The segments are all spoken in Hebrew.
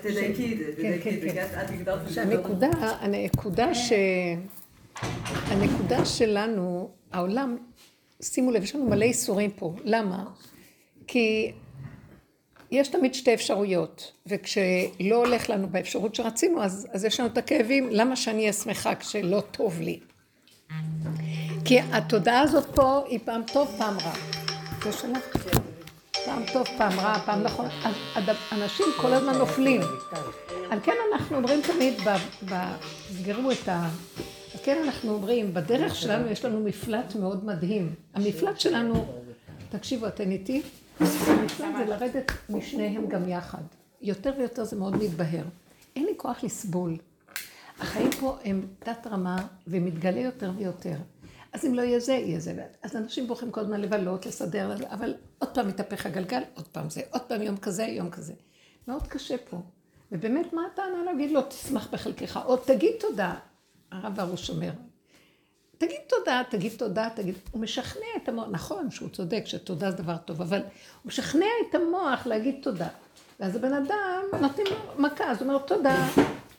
תדייקי את זה, תדייקי את זה, את הגדרת את זה. שהנקודה, הנקודה ש... הנקודה שלנו, העולם, שימו לב, יש לנו מלא איסורים פה. למה? כי יש תמיד שתי אפשרויות, וכשלא הולך לנו באפשרות שרצינו, אז, אז יש לנו את הכאבים, למה שאני אהיה שמחה כשלא טוב לי? כי התודעה הזאת פה היא פעם טוב, פעם רע. זה שלך. פעם טוב, פעם רע, פעם נכון. אנשים כל הזמן נופלים. על כן אנחנו אומרים תמיד, סגרו את ה... על כן אנחנו אומרים, בדרך שלנו יש לנו מפלט מאוד מדהים. המפלט שלנו, תקשיבו, אתן איתי? המפלט זה לרדת משניהם גם יחד. יותר ויותר זה מאוד מתבהר. אין לי כוח לסבול. החיים פה הם תת רמה ומתגלה יותר ויותר. אז אם לא יהיה זה, יהיה זה. אז אנשים בוחרים כל הזמן לבלות, לסדר, אבל עוד פעם מתהפך הגלגל, עוד פעם זה, עוד פעם יום כזה, יום כזה. מאוד קשה פה. ובאמת, מה הטענה להגיד לו, תשמח בחלקך, או תגיד תודה. הרב הרוש אומר, תגיד תודה, תגיד תודה, תגיד... הוא משכנע את המוח, נכון שהוא צודק שתודה זה דבר טוב, אבל הוא משכנע את המוח להגיד תודה. ואז הבן אדם נותנים לו מכה, אז הוא אומר תודה,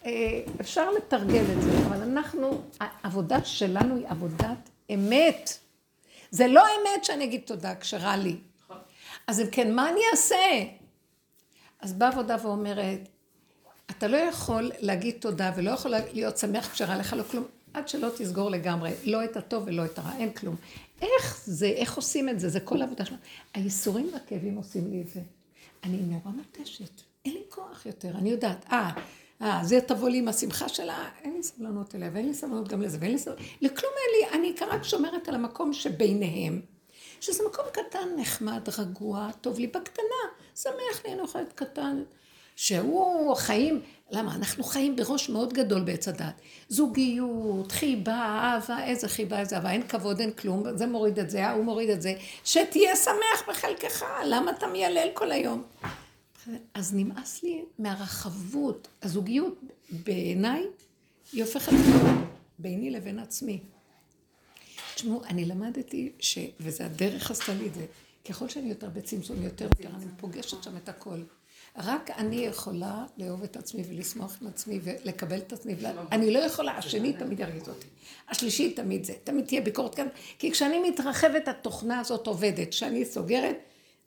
אה, אפשר לתרגל את זה, אבל אנחנו, העבודה שלנו היא עבודת אמת. זה לא אמת שאני אגיד תודה כשרע לי. אז אם כן, מה אני אעשה? אז באה עבודה ואומרת, אתה לא יכול להגיד תודה ולא יכול להיות שמח כשרע לך לא כלום, עד שלא תסגור לגמרי, לא את הטוב ולא את הרע, אין כלום. איך זה, איך עושים את זה? זה כל העבודה שלנו. הייסורים והכאבים עושים לי את זה. אני נורא מטשת, אין לי כוח יותר, אני יודעת, אה, אה, זה תבוא לי עם השמחה שלה, אין לי סבלנות אליה, ואין לי סבלנות גם לזה, ואין לי סבלנות, לכלום אין לי, אני רק שומרת על המקום שביניהם, שזה מקום קטן, נחמד, רגוע, טוב לי בקטנה, שמח לי, אני אוכלת קטן, שהוא חיים, למה? אנחנו חיים בראש מאוד גדול בעץ הדת. זוגיות, חיבה, אהבה, איזה חיבה, איזה אהבה, אין כבוד, אין כלום, זה מוריד את זה, ההוא מוריד את זה, שתהיה שמח בחלקך, למה אתה מיילל כל היום? אז נמאס לי מהרחבות. הזוגיות בעיניי היא הופכת ביני לבין עצמי. תשמעו, אני למדתי ש... וזה הדרך עשתה לי את זה. ככל שאני יותר בצמצום, יותר יותר, אני פוגשת שם את הכל. רק אני יכולה לאהוב את עצמי ולשמוח עם עצמי ולקבל את עצמי. אני לא יכולה, השני תמיד ירגיז אותי. השלישי תמיד זה, תמיד תהיה ביקורת כאן. כי כשאני מתרחבת, התוכנה הזאת עובדת. כשאני סוגרת,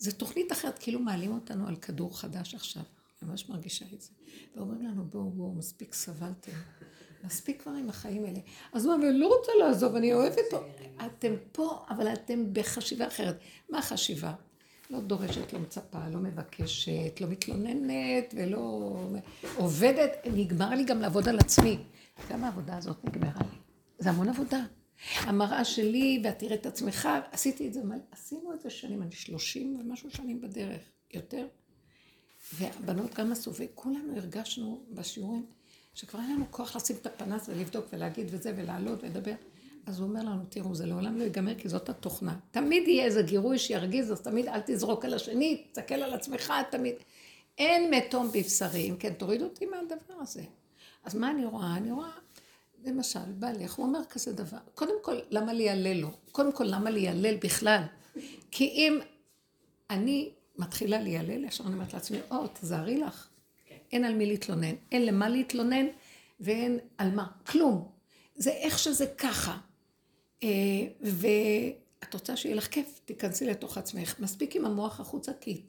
זו תוכנית אחרת, כאילו מעלים אותנו על כדור חדש עכשיו. ממש מרגישה את זה. ואומרים לנו, בואו, בואו, מספיק סבלתם. מספיק כבר עם החיים האלה. אז מה, אני לא רוצה לעזוב, אני אוהבת אותו. אתם פה, אבל אתם בחשיבה אחרת. מה החשיבה? לא דורשת, לא מצפה, לא מבקשת, לא מתלוננת ולא עובדת. נגמר לי גם לעבוד על עצמי. גם העבודה הזאת נגמרה לי. זה המון עבודה. המראה שלי, ואת תראה את עצמך, עשיתי את זה, עשינו את זה שנים, אני שלושים ומשהו שנים בדרך, יותר. והבנות גם עשו, וכולנו הרגשנו בשיעורים שכבר היה לנו כוח לשים את הפנס ולבדוק ולהגיד וזה, ולעלות ולדבר. אז הוא אומר לנו, תראו, זה לעולם לא ייגמר כי זאת התוכנה. תמיד יהיה איזה גירוי שירגיז, אז תמיד אל תזרוק על השני, תסתכל על עצמך, תמיד. אין מתום בבשרי, אם כן, תוריד אותי מהדבר הזה. אז מה אני רואה? אני רואה למשל, בעלך, הוא אומר כזה דבר, קודם כל, למה ליהלל לו? קודם כל, למה ליהלל בכלל? כי אם אני מתחילה ליהלל, ישר אני אומרת לעצמי, או, תזהרי לך. אין על מי להתלונן, אין למה להתלונן ואין על מה, כלום. זה איך שזה ככה. אה, ואת רוצה שיהיה לך כיף, תיכנסי לתוך עצמך. מספיק עם המוח החוצה, כי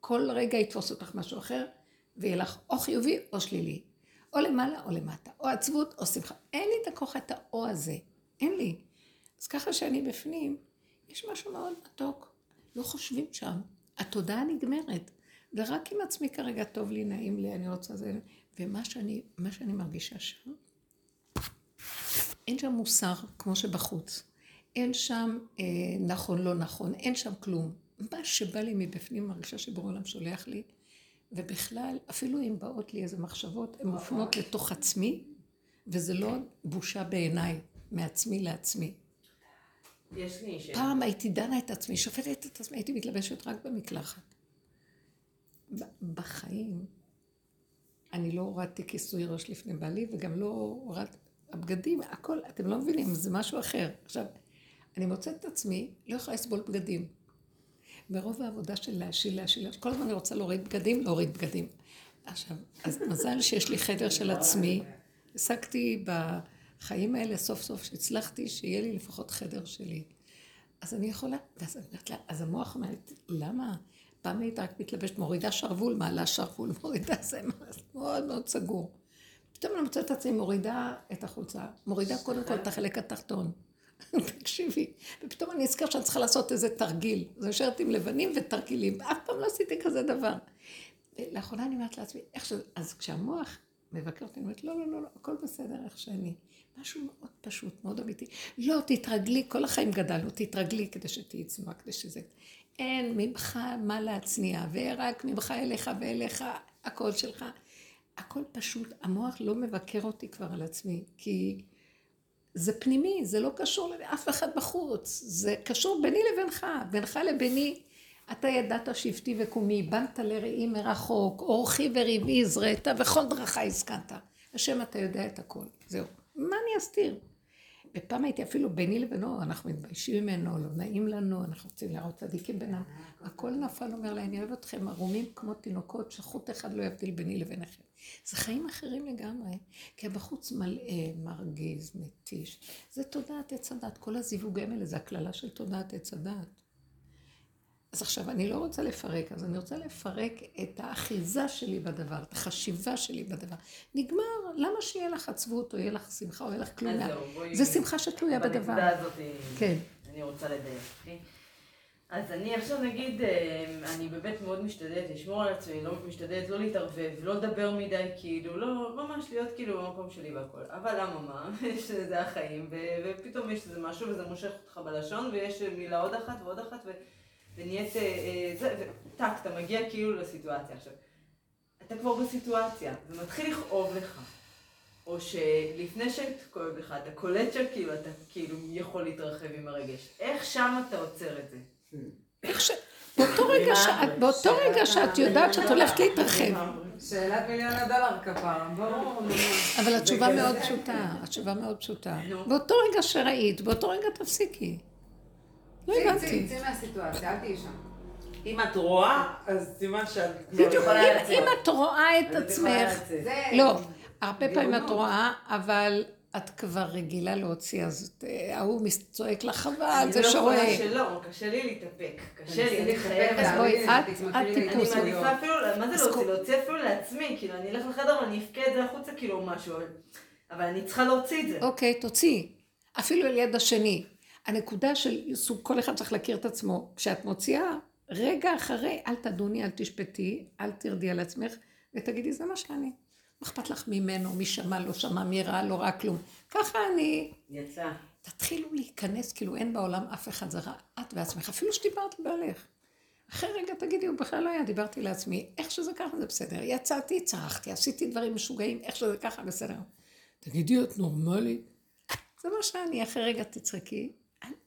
כל רגע יתפוס אותך משהו אחר, ויהיה לך או חיובי או שלילי. או למעלה או למטה, או עצבות או שמחה. אין לי את הכוח את האו הזה, אין לי. אז ככה שאני בפנים, יש משהו מאוד מתוק. לא חושבים שם. התודעה נגמרת. ורק עם עצמי כרגע טוב לי, נעים לי, אני רוצה זה. ומה שאני, שאני מרגישה שם, אין שם מוסר כמו שבחוץ. אין שם אה, נכון, לא נכון, אין שם כלום. מה שבא לי מבפנים, מרגישה שבורא עולם שולח לי, ובכלל, אפילו אם באות לי איזה מחשבות, הן מופנות לתוך עצמי, וזה לא בושה בעיניי, מעצמי לעצמי. יש לי שאלה. פעם הייתי דנה את עצמי, שופטת את עצמי, הייתי מתלבשת רק במקלחת. בחיים, אני לא הורדתי כיסוי ראש לפני בעלי, וגם לא הורדתי, הבגדים, הכל, אתם לא מבינים, זה משהו אחר. עכשיו, אני מוצאת את עצמי, לא יכולה לסבול בגדים. מרוב העבודה של להשיל, להשיל, כל הזמן אני רוצה להוריד בגדים, להוריד בגדים. עכשיו, אז מזל שיש לי חדר של עצמי. השגתי בחיים האלה סוף סוף שהצלחתי שיהיה לי לפחות חדר שלי. אז אני יכולה, ואז אני אומרת לה, אז המוח אומרת, למה? פעם היית רק מתלבשת, מורידה שרוול, מעלה שרוול, מורידה זה מאוד מאוד סגור. פתאום אני מוצאת את עצמי מורידה את החולצה, מורידה קודם כל את החלק התחתון. תקשיבי, ופתאום אני אזכר שאני צריכה לעשות איזה תרגיל. זה נשארת עם לבנים ותרגילים, אף פעם לא עשיתי כזה דבר. לאחרונה אני אומרת לעצמי, איך שזה, אז כשהמוח מבקר אותי, אני אומרת, לא, לא, לא, לא, הכל בסדר איך שאני. משהו מאוד פשוט, מאוד אמיתי. לא, תתרגלי, כל החיים גדלנו, תתרגלי כדי שתהיי צנועה, כדי שזה... אין ממך מה להצניע, ורק ממך אליך ואליך, הכל שלך. הכל פשוט, המוח לא מבקר אותי כבר על עצמי, כי זה פנימי, זה לא קשור לאף אחד בחוץ, זה קשור ביני לבינך, בינך לביני. אתה ידעת שבטי וקומי, בנת לראי מרחוק, אורחי וריבי זרעת, וכל דרכה הזכנת. השם אתה יודע את הכל, זהו. מה אני אסתיר? ופעם הייתי אפילו ביני לבינו, אנחנו מתביישים ממנו, לא נעים לנו, אנחנו רוצים להראות צדיקים בינם. הכל נפל, אומר לה, אני אוהב אתכם ערומים כמו תינוקות, שחוט אחד לא יבדיל ביני לביניכם. זה חיים אחרים לגמרי, כי הבחוץ מלאה, מרגיז, מתיש. זה תודעת עץ הדת, כל הזיווגים האלה זה הקללה של תודעת עץ הדת. אז עכשיו, אני לא רוצה לפרק, אז אני רוצה לפרק את האחיזה שלי בדבר, את החשיבה שלי בדבר. נגמר, למה שיהיה לך עצבות, או יהיה לך שמחה, או יהיה לך כלום? זה שמחה שתלויה בדבר. בנקודה הזאת, כן. אני רוצה לדייק. אוקיי? אז אני עכשיו נגיד, אה, אני באמת מאוד משתדלת לשמור על עצמי, לא משתדלת לא להתערבב, לא לדבר מדי, כאילו, לא, ממש להיות כאילו במקום שלי והכל. אבל אממה, זה החיים, ופתאום יש איזה משהו וזה מושך אותך בלשון, ויש מילה עוד אחת ועוד אחת, ו... ונהיית, אה, אה, זה, וטאק, אתה מגיע כאילו לסיטואציה. עכשיו, אתה כבר בסיטואציה, זה מתחיל לכאוב לך. או שלפני שכואב לך, אתה קולט שכאילו אתה כאילו יכול להתרחב עם הרגש. איך שם אתה עוצר את זה? איך ש... באותו רגע, שאת, באותו רגע שאת יודעת שאת הולכת להתרחב. שאלת מיליון הדולר כפרה, ברור. אבל התשובה מאוד פשוטה, התשובה מאוד פשוטה. באותו רגע שראית, באותו רגע תפסיקי. לא הבנתי. צאי מהסיטואציה, אל תהיי שם. אם את רואה, אז סימן שאת בדיוק, אם את רואה את עצמך, לא, הרבה פעמים את רואה, אבל את כבר רגילה להוציא, אז ההוא צועק לך חבל, זה שרואה. אני לא יכולה שלא, קשה לי להתאפק. קשה לי, אני חייבת. אז בואי, את טיפוס. אני מעדיפה אפילו, מה זה להוציא? להוציא אפילו לעצמי, כאילו, אני אלך לחדר ואני אבכה את זה החוצה, כאילו, משהו, אבל אני צריכה להוציא את זה. אוקיי, תוציאי. אפילו על יד השני. הנקודה של סוג, כל אחד צריך להכיר את עצמו. כשאת מוציאה, רגע אחרי, אל תדוני, אל תשפטי, אל תרדי על עצמך, ותגידי, זה מה שאני. מה אכפת לך ממנו, מי שמע, לא שמע, מי ראה, לא ראה כלום. ככה אני... יצא. תתחילו להיכנס, כאילו אין בעולם אף אחד, זה את ועצמך, אפילו שדיברת לבעלך. אחרי רגע תגידי, הוא בכלל לא היה, דיברתי לעצמי, איך שזה ככה זה בסדר. יצאתי, צרחתי, עשיתי דברים משוגעים, איך שזה ככה בסדר. תגידי, את נורמלית? זה מה שאני, אחרי רגע תצחקי.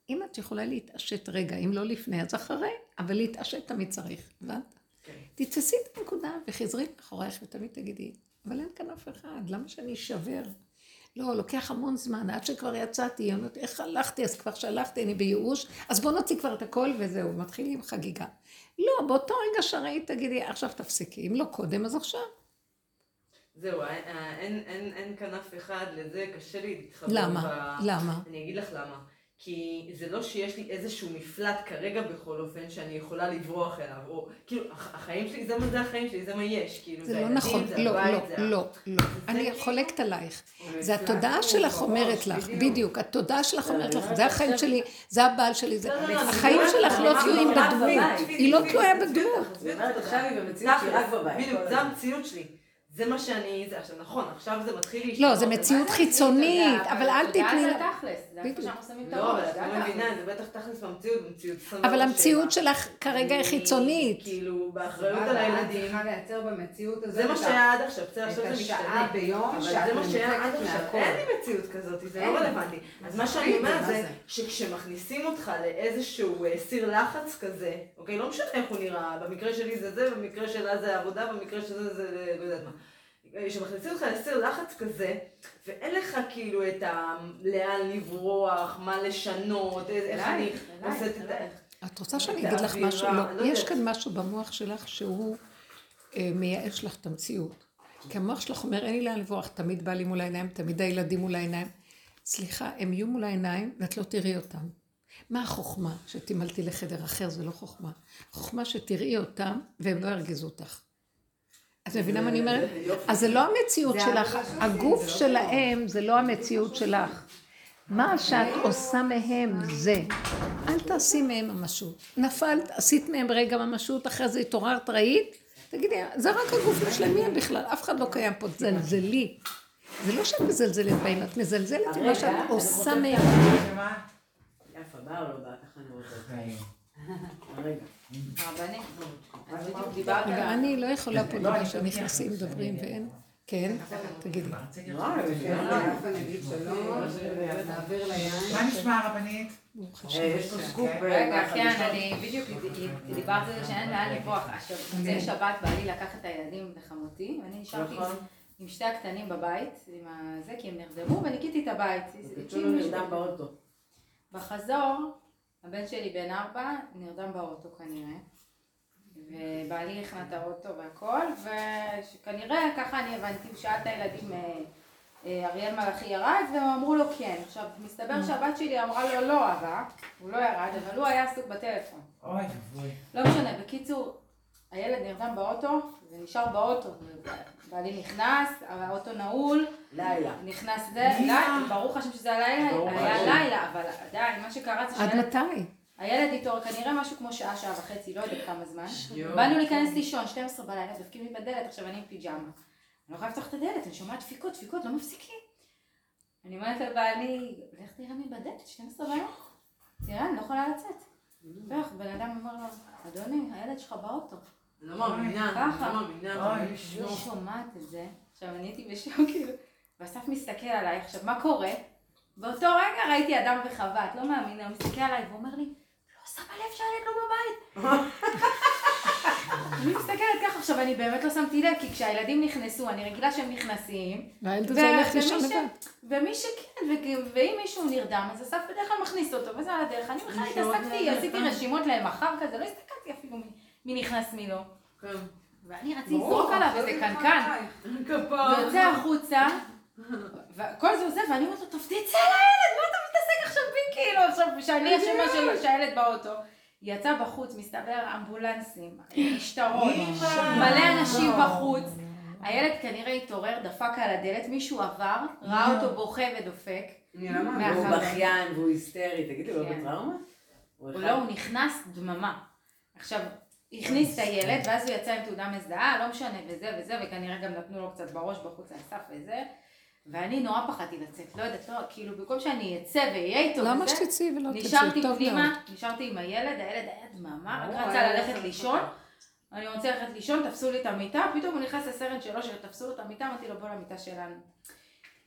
אם את יכולה להתעשת רגע, אם לא לפני, אז אחרי, אבל להתעשת תמיד צריך, הבנת? כן. תתפסי את הנקודה וחזרי מאחורייך ותמיד תגידי, אבל אין כאן אף אחד, למה שאני אשבר? לא, לוקח המון זמן, עד שכבר יצאתי, היא אומרת, איך הלכתי? אז כבר שלחתי, אני בייאוש, אז בוא נוציא כבר את הכל וזהו, מתחילים חגיגה. לא, באותו רגע שראית, תגידי, עכשיו תפסיקי, אם לא קודם, אז עכשיו. זהו, אין, אין, אין, אין כאן אף אחד לזה, קשה לי להתחבר. למה? ב... למה? אני אגיד לך למה. כי זה לא שיש לי איזשהו מפלט כרגע בכל אופן שאני יכולה לברוח אליו, או כאילו החיים שלי זה מה זה החיים שלי, זה מה יש, כאילו זה, זה לא נכון, זה לא, הבית, לא, זה לא, לא, אני כאילו- חולקת עלייך, זה התודעה שלך אומרת לך, בדיוק, התודעה שלך אומרת לך, זה החיים שלי, זה הבעל שלי, זה, החיים שלך לא תלויים בדמות, היא לא תלויה בדמות. זה המציאות שלי. זה מה שאני, זה עכשיו נכון, עכשיו זה מתחיל להשתנות. לא, זה מציאות חיצונית, אבל אל תתני... זה תכלס, זה איפה שאנחנו שמים את הראש. לא, אבל את לא מבינה, זה בטח תכלס במציאות, במציאות אבל המציאות שלך כרגע היא חיצונית. כאילו, באחריות על הילדים. צריכה לייצר במציאות הזאת. זה מה שהיה עד עכשיו, בסדר, עכשיו זה משתנה. את השעה ביום שאת מנותקת מהכל. אין לי מציאות כזאת, זה לא רלוונטי. אז מה שאני אומרת זה, שכשמכניסים אותך לאיזשהו סיר לחץ כזה, אוקיי, לא משנה איך הוא נראה, במקרה שלי זה זה, במקרה שלה זה עבודה, במקרה שזה זה, לא יודעת מה. שמכניסים אותך לסיר לחץ כזה, ואין לך כאילו את ה... לאן לברוח, מה לשנות, איך אני עושה את ה... את רוצה שאני אגיד לך משהו? לא, יש כאן משהו במוח שלך שהוא אה, מייאש לך את המציאות. כי המוח שלך אומר, אין לי לאן לברוח, תמיד בא לי מול העיניים, תמיד הילדים מול העיניים. סליחה, הם יהיו מול העיניים ואת לא תראי אותם. מה החוכמה? שתימלתי לחדר אחר, זה לא חוכמה. חוכמה שתראי אותם והם לא ירגיזו אותך. את מבינה מה אני אומרת? אז זה לא המציאות שלך, הגוף לא שלהם זה לא המציאות שלך. מה שאת עושה מהם זה. אל תעשי מהם ממשות. נפלת, עשית מהם רגע ממשות, אחרי זה התעוררת, ראית? תגידי, זה רק הגוף משלמי הם בכלל, אף אחד לא קיים פה, תזלזלי. זה לא שאת מזלזלת בהם, את מזלזלת עם מה שאת עושה מהם. יפה, באה או לא באה? ככה אני רוצה. רגע. הרבנית, על... ואני לא יכולה פה לדבר שנכנסים, מדברים ואין. כן, תגידי. מה נשמע הרבנית? אה, יש פה סקופ. אה, רגע, כן. אני בדיוק דיברת על זה שאין לאן לברוח. עכשיו, מוצאי שבת בא לי לקחת את הילדים לחמותי, ואני נשארתי נכון. עם שתי הקטנים בבית, עם הזה, כי הם נרדמו, וניקיתי את הבית. בקיצור, הוא נרדם באוטו. בחזור, הבן שלי בן ארבע, נרדם באוטו כנראה. ובעלי הכנה את האוטו והכל, וכנראה, ככה אני הבנתי, הוא שאל את הילדים, אה, אה, אריאל מלאכי ירד, והם אמרו לו כן. עכשיו, מסתבר שהבת שלי אמרה לו לא אבא, הוא לא ירד, אבל הוא היה עסוק בטלפון. אוי, אבוי. לא משנה, בקיצור, הילד נרדם באוטו, ונשאר באוטו. בעלי נכנס, האוטו נעול, לילה. נכנס זה, לילה, ברוך השם שזה הלילה, היה. לילה, אבל עדיין, מה שקרה זה עד שהילד מתי? הילד איתו כנראה משהו כמו שעה, שעה וחצי, לא יודעת כמה זמן. באנו להיכנס לישון, 12 בלילה, דופקים לי בדלת, עכשיו אני עם פיג'מה. אני לא יכולה לפתוח את הדלת, אני שומעת דפיקות, דפיקות, לא מפסיקים. אני אומרת לבעלי, לך תראה מי בדלת, 12 בלילה. תראה, אני לא יכולה לצאת. ואיך, בן אדם אומר לו, אדוני, הילד שלך באוטו. לא מאמינה, ככה. לא מאמינה. אוי, אלוהים לא. שומעת את זה. עכשיו, אני הייתי בשוק, כאילו, ואסף מסתכל עליי, עכשיו, מה קורה? באותו רגע ראיתי אדם וחווה, את לא מאמינה, הוא מסתכל עליי ואומר לי, לא שמה לב שהילד לא בבית. אני מסתכלת ככה, עכשיו, אני באמת לא שמתי לב, כי כשהילדים נכנסו, אני רגילה שהם נכנסים, והילד הזה הולך ומי לישון לבד. ומי שכן, ואם מישהו נרדם, אז אסף בדרך כלל מכניס אותו, וזה על הדרך. אני בכלל התעסקתי. עשיתי רשימות למחר כזה, לא הסתכלתי אפילו מי- נכנס מי לא. כן. ואני רציתי לזרוק עליו איזה קנקן. ויוצא החוצה, וכל זה וזה, ואני אומרת לו, טוב, תצא לילד, מה אתה מתעסק עכשיו בי, כאילו, עכשיו, שאני אשמה שהילד באוטו. יצא בחוץ, מסתבר, אמבולנסים, משטרות, מלא אנשים בחוץ. הילד כנראה התעורר, דפק על הדלת, מישהו עבר, ראה אותו בוכה ודופק. לא. והוא בכיין והוא היסטרי. תגידי, הוא לא כן. בטראומה? הוא לא, הוא נכנס דממה. עכשיו, הכניס את הילד, ואז הוא יצא עם תעודה מזהה, לא משנה, וזה וזה, וכנראה גם נתנו לו קצת בראש בחוץ לאסף וזה. ואני נורא פחדתי לצאת, לא יודעת, לא, כאילו, במקום שאני אצא ואהיה איתו למה וזה, שתצאי ולא תצאי? נשארתי. פנימה, נשארתי עם הילד, הילד היה דממה, רק רצה ללכת לישון. אני רוצה ללכת לישון, תפסו לי את המיטה, פתאום הוא נכנס לסרט שלו, שתפסו לו את המיטה, אמרתי לו בוא למיטה שלנו.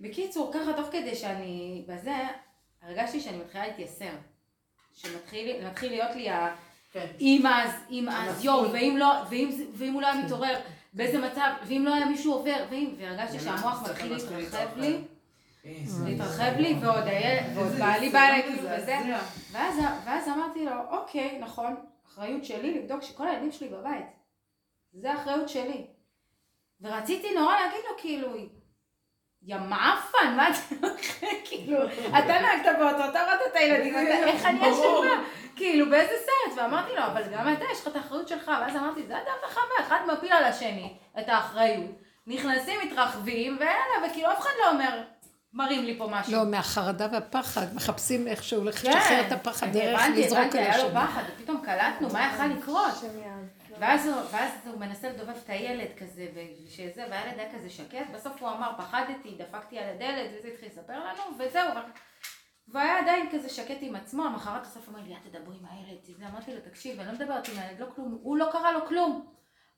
בקיצור, ככה תוך כדי שאני בזה, הרגשתי שאני מתחילה להתייסר. שמתחיל מתחיל להיות לי ה... כן. אם אז, אם אז. יואו, ואם לא, ואם, הוא לא היה מתעורר, באיזה מצב, ואם לא היה מישהו עובר, ואם, והרגשתי שהמוח מתחיל להתרחב לי, להתרחב לי, ועוד בעלי בא אליי כאילו וזה, ואז, ואז אמרתי לו, אוקיי, נכון, אחריות שלי לבדוק שכל הילדים שלי בבית. זה האחריות שלי. ורציתי נורא להגיד לו, כאילו, יא מעפן, מה אתה כאילו, אתה נהגת באוטו, אתה רואה את הילדים, אתה- איך אני אשמה? כאילו, באיזה סרט? ואמרתי לו, אבל גם אתה, יש לך את האחריות שלך. ואז אמרתי, זה אדם וחווה, אחד מפיל על השני את האחריות. נכנסים, מתרחבים, ויאללה, וכאילו אף אחד לא אומר, מראים לי פה משהו. לא, מהחרדה והפחד, מחפשים איכשהו כן. לשחרר את הפחד דרך הבנתי, לזרוק הבנתי, על היה לו השני. פחד, ופתאום קלטנו מה יכל לקרות. ואז הוא, ואז הוא מנסה לדובב את הילד כזה, ושזה, והילד היה כזה שקט, בסוף הוא אמר, פחדתי, דפקתי על הדלת, וזה התחיל לספר לנו, וזהו. והיה עדיין כזה שקט עם עצמו, למחרת הסוף אמר לי, את תדברי עם הילד, זה, אמרתי לו, תקשיב, אני לא מדברת עם הילד, לא כלום, הוא לא קרה לו כלום.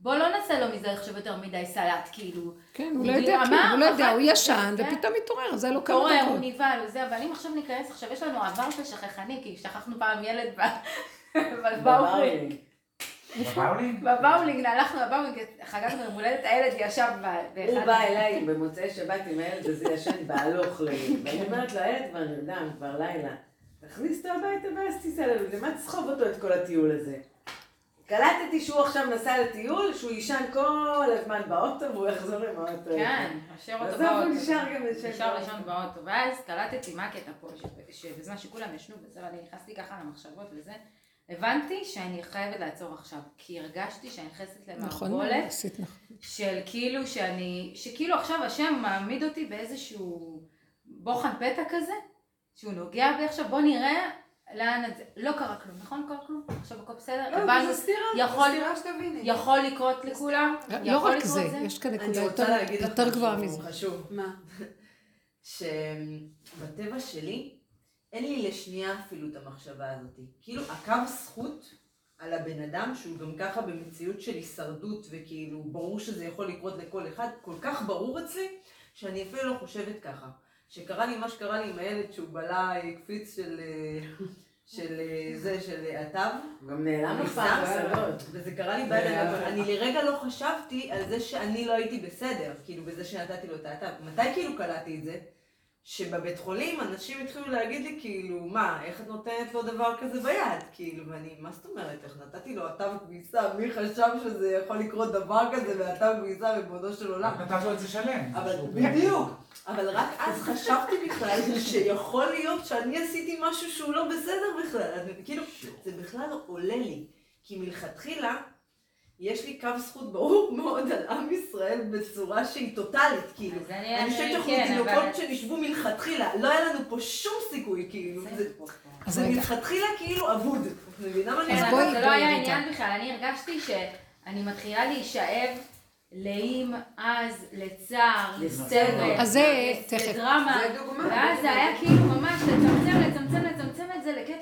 בוא לא נעשה לו מזה עכשיו יותר מדי סלט, כאילו. כן, הוא הוא לא יודע אמר, כלום, הוא לא יודע, הוא ישן, כן. ופתאום מתעורר, אז היה לו כמה קורה, הוא דקות. נבהל וזה, אבל אם עכשיו ניכנס, עכשיו יש לנו עבר של שכחני, כי שכחנו פעם ילד ב- בבאולינג. בבאולינג? בבאולינג, הלכנו בבאולינג, חגגנו יום הולדת, הילד ישב ב- הוא באחד... בא אליי במוצאי שבת עם הילד הזה ישן בהלוך לי. ואני אומרת לו, הילד כבר נרדם, כבר לילה. תכניס אותו הביתה ואז תיסע לנו, למה תסחוב אותו את כל הטיול הזה? קלטתי שהוא עכשיו נסע לטיול, שהוא יישן כל הזמן באוטו והוא יחזור עם האוטו. כן, אשר אותו אז איפה הוא באוטו. נשאר גם לישון נשאר באוטו? לישון באוטו. ואז קלטתי מה הקטע פה, שבזמן שכולם ישנו וזה, ואני נכנסתי ככה למחשבות וזה, הבנתי שאני חייבת לעצור עכשיו. כי הרגשתי שאני נכנסת נכון, למערבולת עשית נכון. של כאילו שאני, שכאילו עכשיו השם מעמיד אותי באיזשהו בוחן פתע כזה, שהוא נוגע בי עכשיו, בוא נראה לאן את זה. לא קרה כלום, נכון? קרה כלום? עכשיו הכל בסדר? לא, הבנו, זה סתירה, יכול- זה סתירה שתביני. יכול לקרות לכולם? לא יכול רק לקרות זה, יש כאן נקודה יותר- יותר גבוהה מזה. חשוב. מה? שבטבע שלי, אין לי לשנייה אפילו את המחשבה הזאת. כאילו, הקו זכות על הבן אדם, שהוא גם ככה במציאות של הישרדות, וכאילו, ברור שזה יכול לקרות לכל אחד, כל כך ברור אצלי, שאני אפילו לא חושבת ככה. שקרה לי מה שקרה לי עם הילד שהוא בלע קפיץ של... אה, של אה, זה, של התו. גם נעלם לך פעם. וזה קרה לי בידיים, אבל אני לרגע לא חשבתי על זה שאני לא הייתי בסדר, כאילו בזה שנתתי לו את האטה. מתי כאילו קלטתי את זה? שבבית חולים אנשים התחילו להגיד לי כאילו, מה, איך את נותנת לו דבר כזה ביד? כאילו, ואני, מה זאת אומרת, איך נתתי לו אטם כביסה, מי חשב שזה יכול לקרות דבר כזה באטם כביסה ריבונו של עולם? נתת לו את זה שלם. אבל בדיוק, אבל רק אז חשבתי בכלל שיכול להיות שאני עשיתי משהו שהוא לא בסדר בכלל. אז כאילו, זה בכלל עולה לי. כי מלכתחילה, יש לי קו זכות ברור מאוד על עם ישראל בצורה שהיא טוטאלית, כאילו. אז אני- אני חושבת שאנחנו כן, תינוקות אבל- שנשבו מלכתחילה, לא היה לנו פה שום סיכוי, כאילו. זה-. מלכתחילה כאילו אבוד. את מבינה מה אני אז אומרת? זה לא היה. עניין בכלל, אני הרגשתי שאני מתחילה להישאב לאם, אז, לצער, תכף. לדרמה. ואז זה היה כאילו ממש לצמצם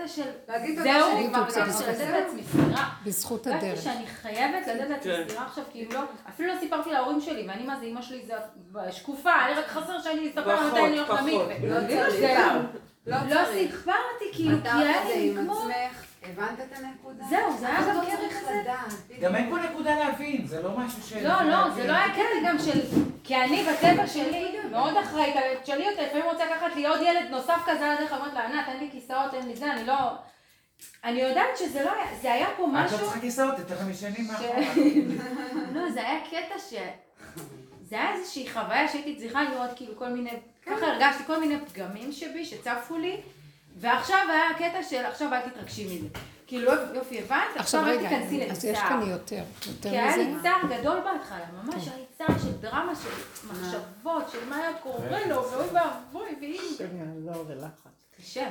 לקטע של להגיד תודה זהו, לתת לעצמי סטירה. בזכות הרגשתי הדרך. שאני חייבת לתת לעצמי כן. סטירה עכשיו, כאילו לא, אפילו לא סיפרתי להורים שלי, ואני מה זה, אמא שלי זה שקופה, היה רק חסר שאני אספר מתי אני הולכת. למקווה. לא. סיפרתי, כאילו, כי היה לי כמו... הבנת את הנקודה? זהו, זה היה אז גם קטע כזה. לדעת. גם אין פה נקודה להבין, זה לא משהו ש... לא, לא, זה לא היה קטע גם של... כי אני בטבע שלי מאוד אחראית שלי אותה, לפעמים רוצה לקחת לי עוד ילד נוסף כזה על הדרך, אמרת לה, ענת, אין לי כיסאות, אין לי זה, אני לא... אני יודעת שזה לא היה, זה היה פה את לא משהו... צריכה כיסאות, יותר לכם ישנים מאחורה. לא, זה היה קטע ש... זה היה איזושהי חוויה שהייתי צריכה לראות כאילו כל מיני... ככה הרגשתי כל מיני פגמים שבי שצפו לי, ועכשיו היה הקטע של עכשיו אל תתרגשי מזה. כאילו יופי, הבנת? עכשיו אל רגע, אז יש. כאן יותר, יותר כי היה לי מזה. צער גדול בהתחלה, ממש היה לי צער של דרמה, של מחשבות, של מה היה קורה לו, ואוי ואבוי, ואם...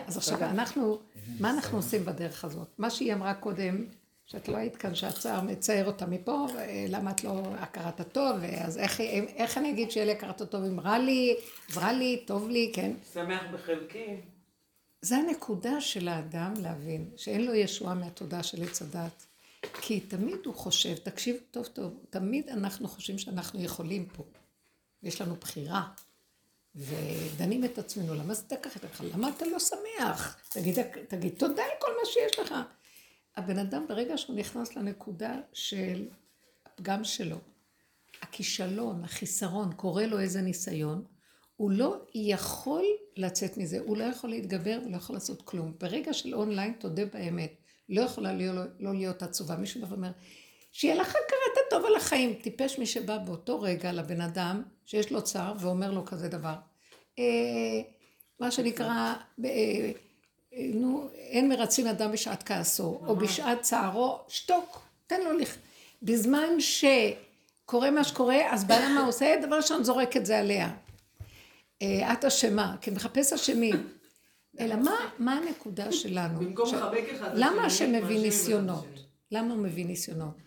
אז עכשיו אנחנו, מה אנחנו עושים בדרך הזאת? מה שהיא אמרה קודם, שאת לא היית כאן, שהצער מצייר אותה מפה, למה את לא הכרת הטוב, אז איך, איך אני אגיד שיהיה לי הכרת הטוב אם רע לי, אז רע לי, טוב לי, כן? שמח בחלקי. זה הנקודה של האדם להבין, שאין לו ישועה מהתודעה של עץ הדת. כי תמיד הוא חושב, תקשיב טוב טוב, תמיד אנחנו חושבים שאנחנו יכולים פה. ויש לנו בחירה. ודנים את עצמנו, למה זה ככה? למה אתה לא שמח? תגיד, תגיד תודה על כל מה שיש לך. הבן אדם, ברגע שהוא נכנס לנקודה של הפגם שלו, הכישלון, החיסרון, קורה לו איזה ניסיון, הוא לא יכול לצאת מזה, הוא לא יכול להתגבר ולא יכול לעשות כלום. ברגע של אונליין, תודה באמת, לא יכולה להיות, לא להיות עצובה. מישהו בא ואומר, שיהיה לך הכרת הטוב על החיים. טיפש מי שבא באותו רגע לבן אדם שיש לו צער ואומר לו כזה דבר. אה, מה שנקרא, אה, נו, אין מרצים אדם בשעת כעסו, או בשעת צערו, שתוק, תן לו לכ... בזמן שקורה מה שקורה, אז בעלה מה הוא עושה? דבר ראשון זורק את זה עליה. אה, את אשמה, כי מחפש אשמים. אלא מה, מה הנקודה שלנו? במקום לחבק אחד למה השם מביא ניסיונות? למה הוא מביא ניסיונות?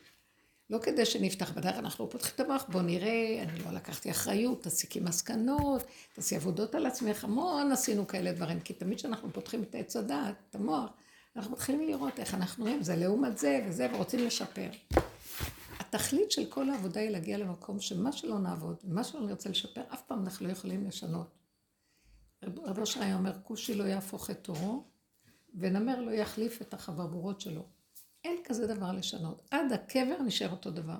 לא כדי שנפתח בדרך, אנחנו פותחים את המוח, בוא נראה, אני לא לקחתי אחריות, תסיקי מסקנות, תעשי עבודות על עצמך, המון עשינו כאלה דברים, כי תמיד כשאנחנו פותחים את עץ הדעת, את המוח, אנחנו מתחילים לראות איך אנחנו רואים, זה לעומת זה וזה, ורוצים לשפר. התכלית של כל העבודה היא להגיע למקום שמה שלא נעבוד, ומה שלא נרצה לשפר, אף פעם אנחנו לא יכולים לשנות. רב אושר היה אומר, כושי לא יהפוך את תורו, ונמר לא יחליף את החברורות שלו. אין כזה דבר לשנות. עד הקבר נשאר אותו דבר.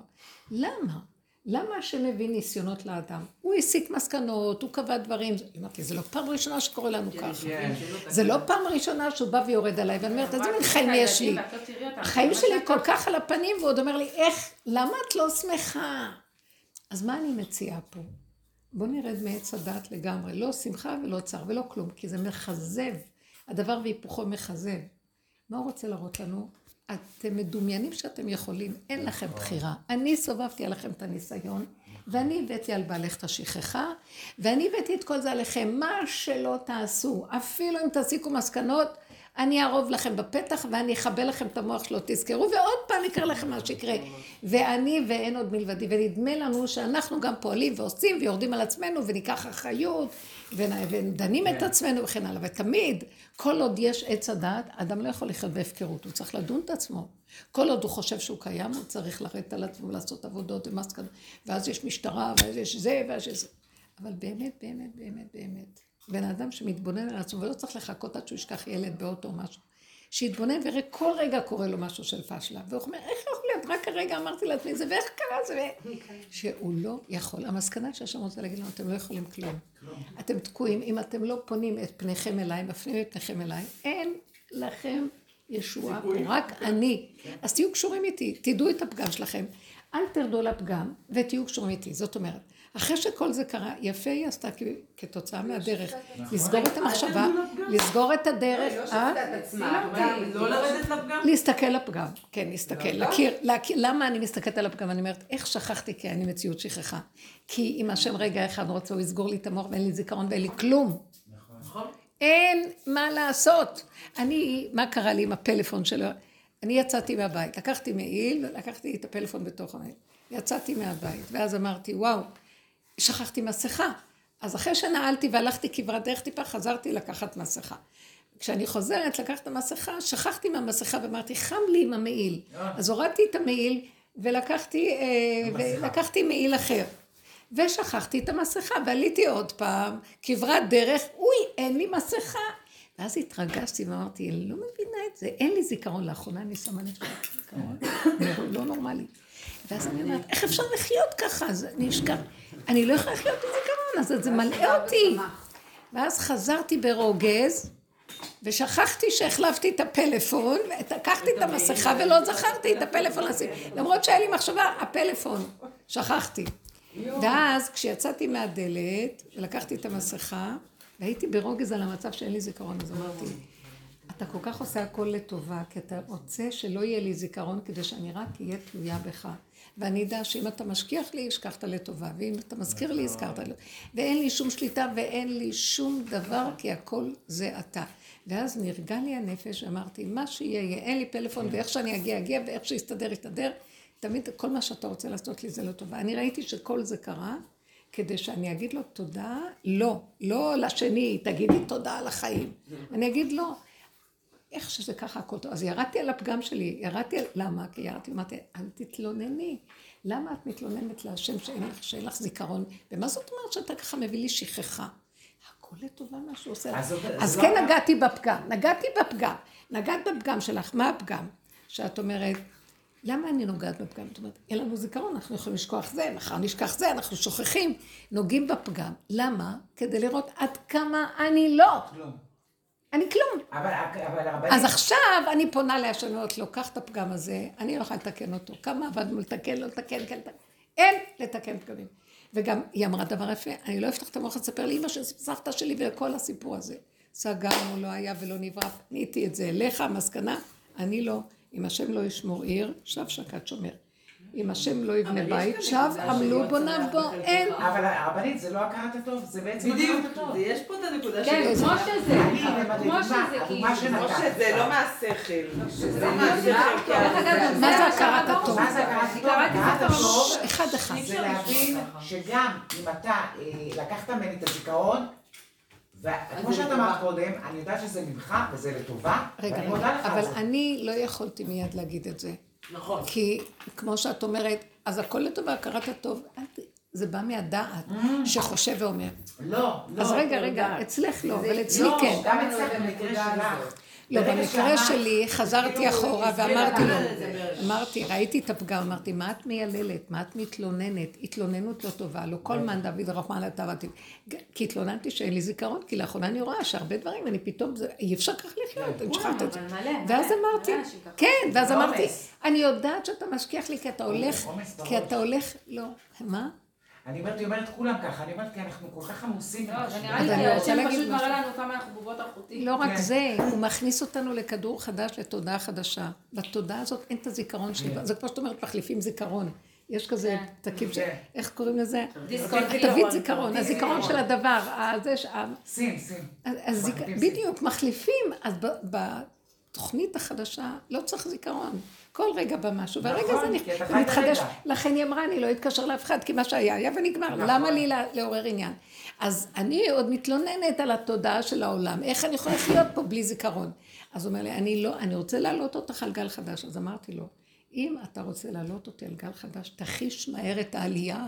למה? למה השם מביא ניסיונות לאדם? הוא הסיק מסקנות, הוא קבע דברים. אמרתי, זה לא פעם ראשונה שקורה לנו ככה. כן. זה לא פעם ראשונה שהוא בא ויורד עליי, ואני אומרת, איזה מין חיים יש לי? לא החיים מה שלי כל כך על הפנים, ועוד אומר לי, איך, למה את לא שמחה? אז מה אני מציעה פה? בואו נרד מעץ הדעת לגמרי. לא שמחה ולא צער ולא כלום, כי זה מכזב. הדבר והיפוכו מכזב. מה הוא רוצה להראות לנו? אתם מדומיינים שאתם יכולים, אין לכם בחירה. אני סובבתי עליכם את הניסיון, ואני הבאתי על בעלך את השכחה, ואני הבאתי את כל זה עליכם. מה שלא תעשו, אפילו אם תסיקו מסקנות, אני אערוב לכם בפתח ואני אכבה לכם את המוח שלא תזכרו, ועוד פעם יקרה לכם מה שיקרה. ואני ואין עוד מלבדי, ונדמה לנו שאנחנו גם פועלים ועושים ויורדים על עצמנו וניקח אחריות ודנים את עצמנו וכן הלאה. ותמיד, כל עוד יש עץ הדעת, אדם לא יכול לחיות בהפקרות, הוא צריך לדון את עצמו. כל עוד הוא חושב שהוא קיים, הוא צריך לרדת על עצמו ולעשות עבודות ומסקנות. ואז יש משטרה, ואז יש זה, ואז יש זה. אבל באמת, באמת, באמת, באמת, בן אדם שמתבונן על עצמו ולא צריך לחכות עד שהוא ישכח ילד באוטו או משהו, שיתבונן ויראה כל רגע קורה לו משהו של פשלה. והוא אומר, איך יכול להיות? רק הרגע אמרתי לעצמי זה, ואיך קרה זה? ו-" שהוא לא יכול. המסקנה שהשם רוצה להגיד לנו, אתם לא יכולים כלום. אתם תקועים. אם אתם לא פונים את פניכם אליי, מפנים את פניכם אליי, אין לכם ישועה פה, רק אני. אז תהיו קשורים איתי, תדעו את הפגם שלכם. אל תרדו לפגם ותהיו קשורים איתי. זאת אומרת, אחרי שכל זה קרה, יפה היא עשתה כתוצאה מהדרך. לסגור את המחשבה, לסגור את הדרך, אה? לא לרדת לפגם? להסתכל לפגם, כן, להסתכל, להכיר, למה אני מסתכלת על הפגם? אני אומרת, איך שכחתי כי אני מציאות שכחה? כי אם השם רגע אחד רוצה, הוא יסגור לי את המוח ואין לי זיכרון ואין לי כלום. נכון. אין מה לעשות. אני, מה קרה לי עם הפלאפון שלו? אני יצאתי מהבית, לקחתי מעיל ולקחתי את הפלאפון בתוך המעיל. יצאתי מהבית, ואז אמרתי, וואו, שכחתי מסכה. אז אחרי שנעלתי והלכתי כברת דרך טיפה, חזרתי לקחת מסכה. כשאני חוזרת לקחת את המסכה, שכחתי מהמסכה ואמרתי, חם לי עם המעיל. אז הורדתי את המעיל ולקחתי, אה, ולקחתי מעיל אחר. ושכחתי את המסכה, ועליתי עוד פעם, כברת דרך, אוי, אין לי מסכה. ואז התרגשתי ואמרתי, אני לא מבינה את זה, אין לי זיכרון. לאחרונה אני שמה לי זיכרון, לא נורמלי. ואז אני אומרת, איך אפשר לחיות ככה? אז אני אשכח. אני לא יכולה לחיות בזיכרון, אז זה מלאה אותי. ואז חזרתי ברוגז, ושכחתי שהחלפתי את הפלאפון, ולקחתי את המסכה ולא זכרתי את הפלאפון. למרות שהיה לי מחשבה, הפלאפון, שכחתי. ואז כשיצאתי מהדלת, ולקחתי את המסכה, והייתי ברוגז על המצב שאין לי זיכרון, אז אמרתי, אתה כל כך עושה הכל לטובה, כי אתה רוצה שלא יהיה לי זיכרון, כדי שאני רק אהיה תלויה בך. ואני אדע שאם אתה משכיח לי, השכחת לטובה, ואם אתה מזכיר לי, הזכרת לי. ואין לי שום שליטה ואין לי שום דבר, כי הכל זה אתה. ואז נרגע לי הנפש, אמרתי, מה שיהיה, יהיה, אין לי פלאפון, ואיך שאני אגיע, אגיע, ואיך שיסתדר, יסתדר. תמיד כל מה שאתה רוצה לעשות לי זה לא טובה. אני ראיתי שכל זה קרה, כדי שאני אגיד לו תודה, לא, לא לשני, תגידי תודה על החיים. אני אגיד לו, איך שזה ככה הכל טוב. אז ירדתי על הפגם שלי, ירדתי על... למה? כי ירדתי, אמרתי, אל תתלונני. למה את מתלוננת להשם שאין לך, שאין לך זיכרון? ומה זאת אומרת שאתה ככה מביא לי שכחה? הכל לטובה מה שהוא עושה. אז אז זו כן הבעיה. נגעתי בפגם, נגעתי בפגם. נגעת בפגם שלך, מה הפגם? שאת אומרת, למה אני נוגעת בפגם? זאת אומרת, אין לנו זיכרון, אנחנו יכולים לשכוח זה, מחר נשכח זה, אנחנו שוכחים, נוגעים בפגם. למה? כדי לראות עד כמה אני לא. כלום. אני כלום. אבל אבל הרבנית... אז עכשיו אני פונה להשם, אני אומרת לו, קח את הפגם הזה, אני לא יכולה לתקן אותו. כמה עבדנו לתקן, לא לתקן, כן, לתקן. אין לתקן פגמים. וגם היא אמרה דבר יפה, אני לא אפתח את המוח לספר לאמא של סבתא שלי וכל הסיפור הזה. סגרנו, לא היה ולא נברא, פניתי את זה אליך, המסקנה, אני לא. אם השם לא ישמור עיר, שב שקד שומר. אם השם לא יבנה אבל יש בית, שב עמלו בוניו צלח בו. אין. אבל הרבנית זה לא הכרת הטוב, זה בעצם הכרת הטוב. זה- יש פה את הנקודה כן, של- כמו שזה. כמו שזה, אבל כאילו. כמו שזה לא מהשכל. שזה לא מה? מהשכל. כי דרך אגב, מה זה הכרת. הטוב? מה זה הכרת הטוב? זה אחד אחד. זה להבין שגם אם אתה אה, לקחת ממני את הזיכרון, וכמו שאת אמרת קודם, אני יודעת שזה ממך וזה לטובה, ואני מודה לך על אבל זה. אני לא יכולתי מיד להגיד את זה. נכון. כי כמו שאת אומרת, אז הכל לטובה, הכרת הטוב, זה בא מהדעת, שחושב ואומר. לא, לא. אז רגע, רגע, אצלך לא, אבל אצלי לא, כן. גם אצלך במקרה שלך. לא, במקרה שלי חזרתי כאילו, אחורה הסבירה ואמרתי לו, בערך. אמרתי, ראיתי את הפגם, אמרתי, מה את מייללת? מה את מתלוננת? התלוננות לא טובה. לא כל מן דוד רחמן לטבתי. כי התלוננתי שאין לי זיכרון, כי לאחרונה אני רואה שהרבה דברים, אני פתאום, אי אפשר ככה לחיות, אני שכחת את זה. ואז אמרתי. כן, ואז אמרתי. אני יודעת שאתה משכיח לי כי אתה הולך. כי אתה הולך, לא, מה? אני אומרת, היא אומרת כולם ככה, אני אומרת, כי אנחנו כל כך עמוסים. לא, זה נראה לי אני כי רוצה השם להגיד פשוט. מראה לנו כמה אנחנו בובות אלחוטי. לא רק כן. זה, הוא מכניס אותנו לכדור חדש, לתודעה חדשה. בתודעה הזאת אין את הזיכרון שלי. זה כמו שאת אומרת, מחליפים זיכרון. יש כזה כן. תקים ש... כן. איך קוראים לזה? תווית זיכרון. זיכרון, הזיכרון של הדבר. זיכ- מחליפים בדיוק, מחליפים. אז בתוכנית החדשה לא צריך זיכרון. כל רגע בא משהו, והרגע נכון, זה מתחדש. לכן היא אמרה, אני לא אתקשר לאף אחד, כי מה שהיה היה ונגמר. נכון. למה לי לעורר עניין? אז אני עוד מתלוננת על התודעה של העולם. איך אני יכולה להיות פה בלי זיכרון? אז הוא אומר לי, אני לא, אני רוצה להעלות אותך על גל חדש. אז אמרתי לו, אם אתה רוצה להעלות אותי על גל חדש, תחיש מהר את העלייה.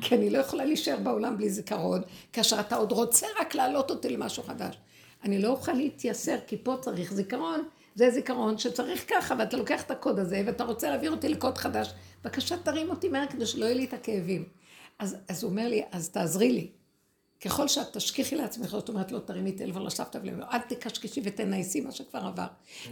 כי אני לא יכולה להישאר בעולם בלי זיכרון, כאשר אתה עוד רוצה רק להעלות אותי למשהו חדש. אני לא אוכל להתייסר, כי פה צריך זיכרון. זה זיכרון שצריך ככה, ואתה לוקח את הקוד הזה, ואתה רוצה להעביר אותי לקוד חדש. בבקשה, תרים אותי מהר כדי שלא יהיה לי את הכאבים. אז, אז הוא אומר לי, אז תעזרי לי. ככל שאת תשכיחי לעצמך, זאת אומרת, לא תרימי טלפון לסבתא ולא, אל תקשקשי ותנאיסי מה שכבר עבר.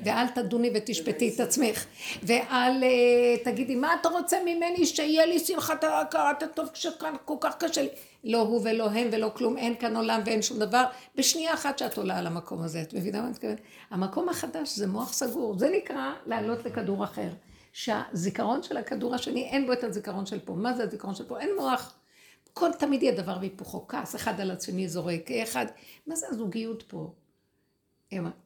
ואל תדוני ותשפטי את עצמך. ואל אה, תגידי, מה אתה רוצה ממני שיהיה לי שמחת הכרת הטוב כשכאן כל כך קשה לי. לא הוא ולא הם ולא כלום, אין כאן עולם ואין שום דבר. בשנייה אחת שאת עולה על המקום הזה, את מבינה מה אני מתכוונת? המקום החדש זה מוח סגור, זה נקרא לעלות לכדור אחר. שהזיכרון של הכדור השני, אין בו את הזיכרון של פה. מה זה הזיכרון של פה? אין מוח. כל תמיד יהיה דבר והיפוכו, כעס, אחד על השני זורק, אחד, מה זה הזוגיות פה?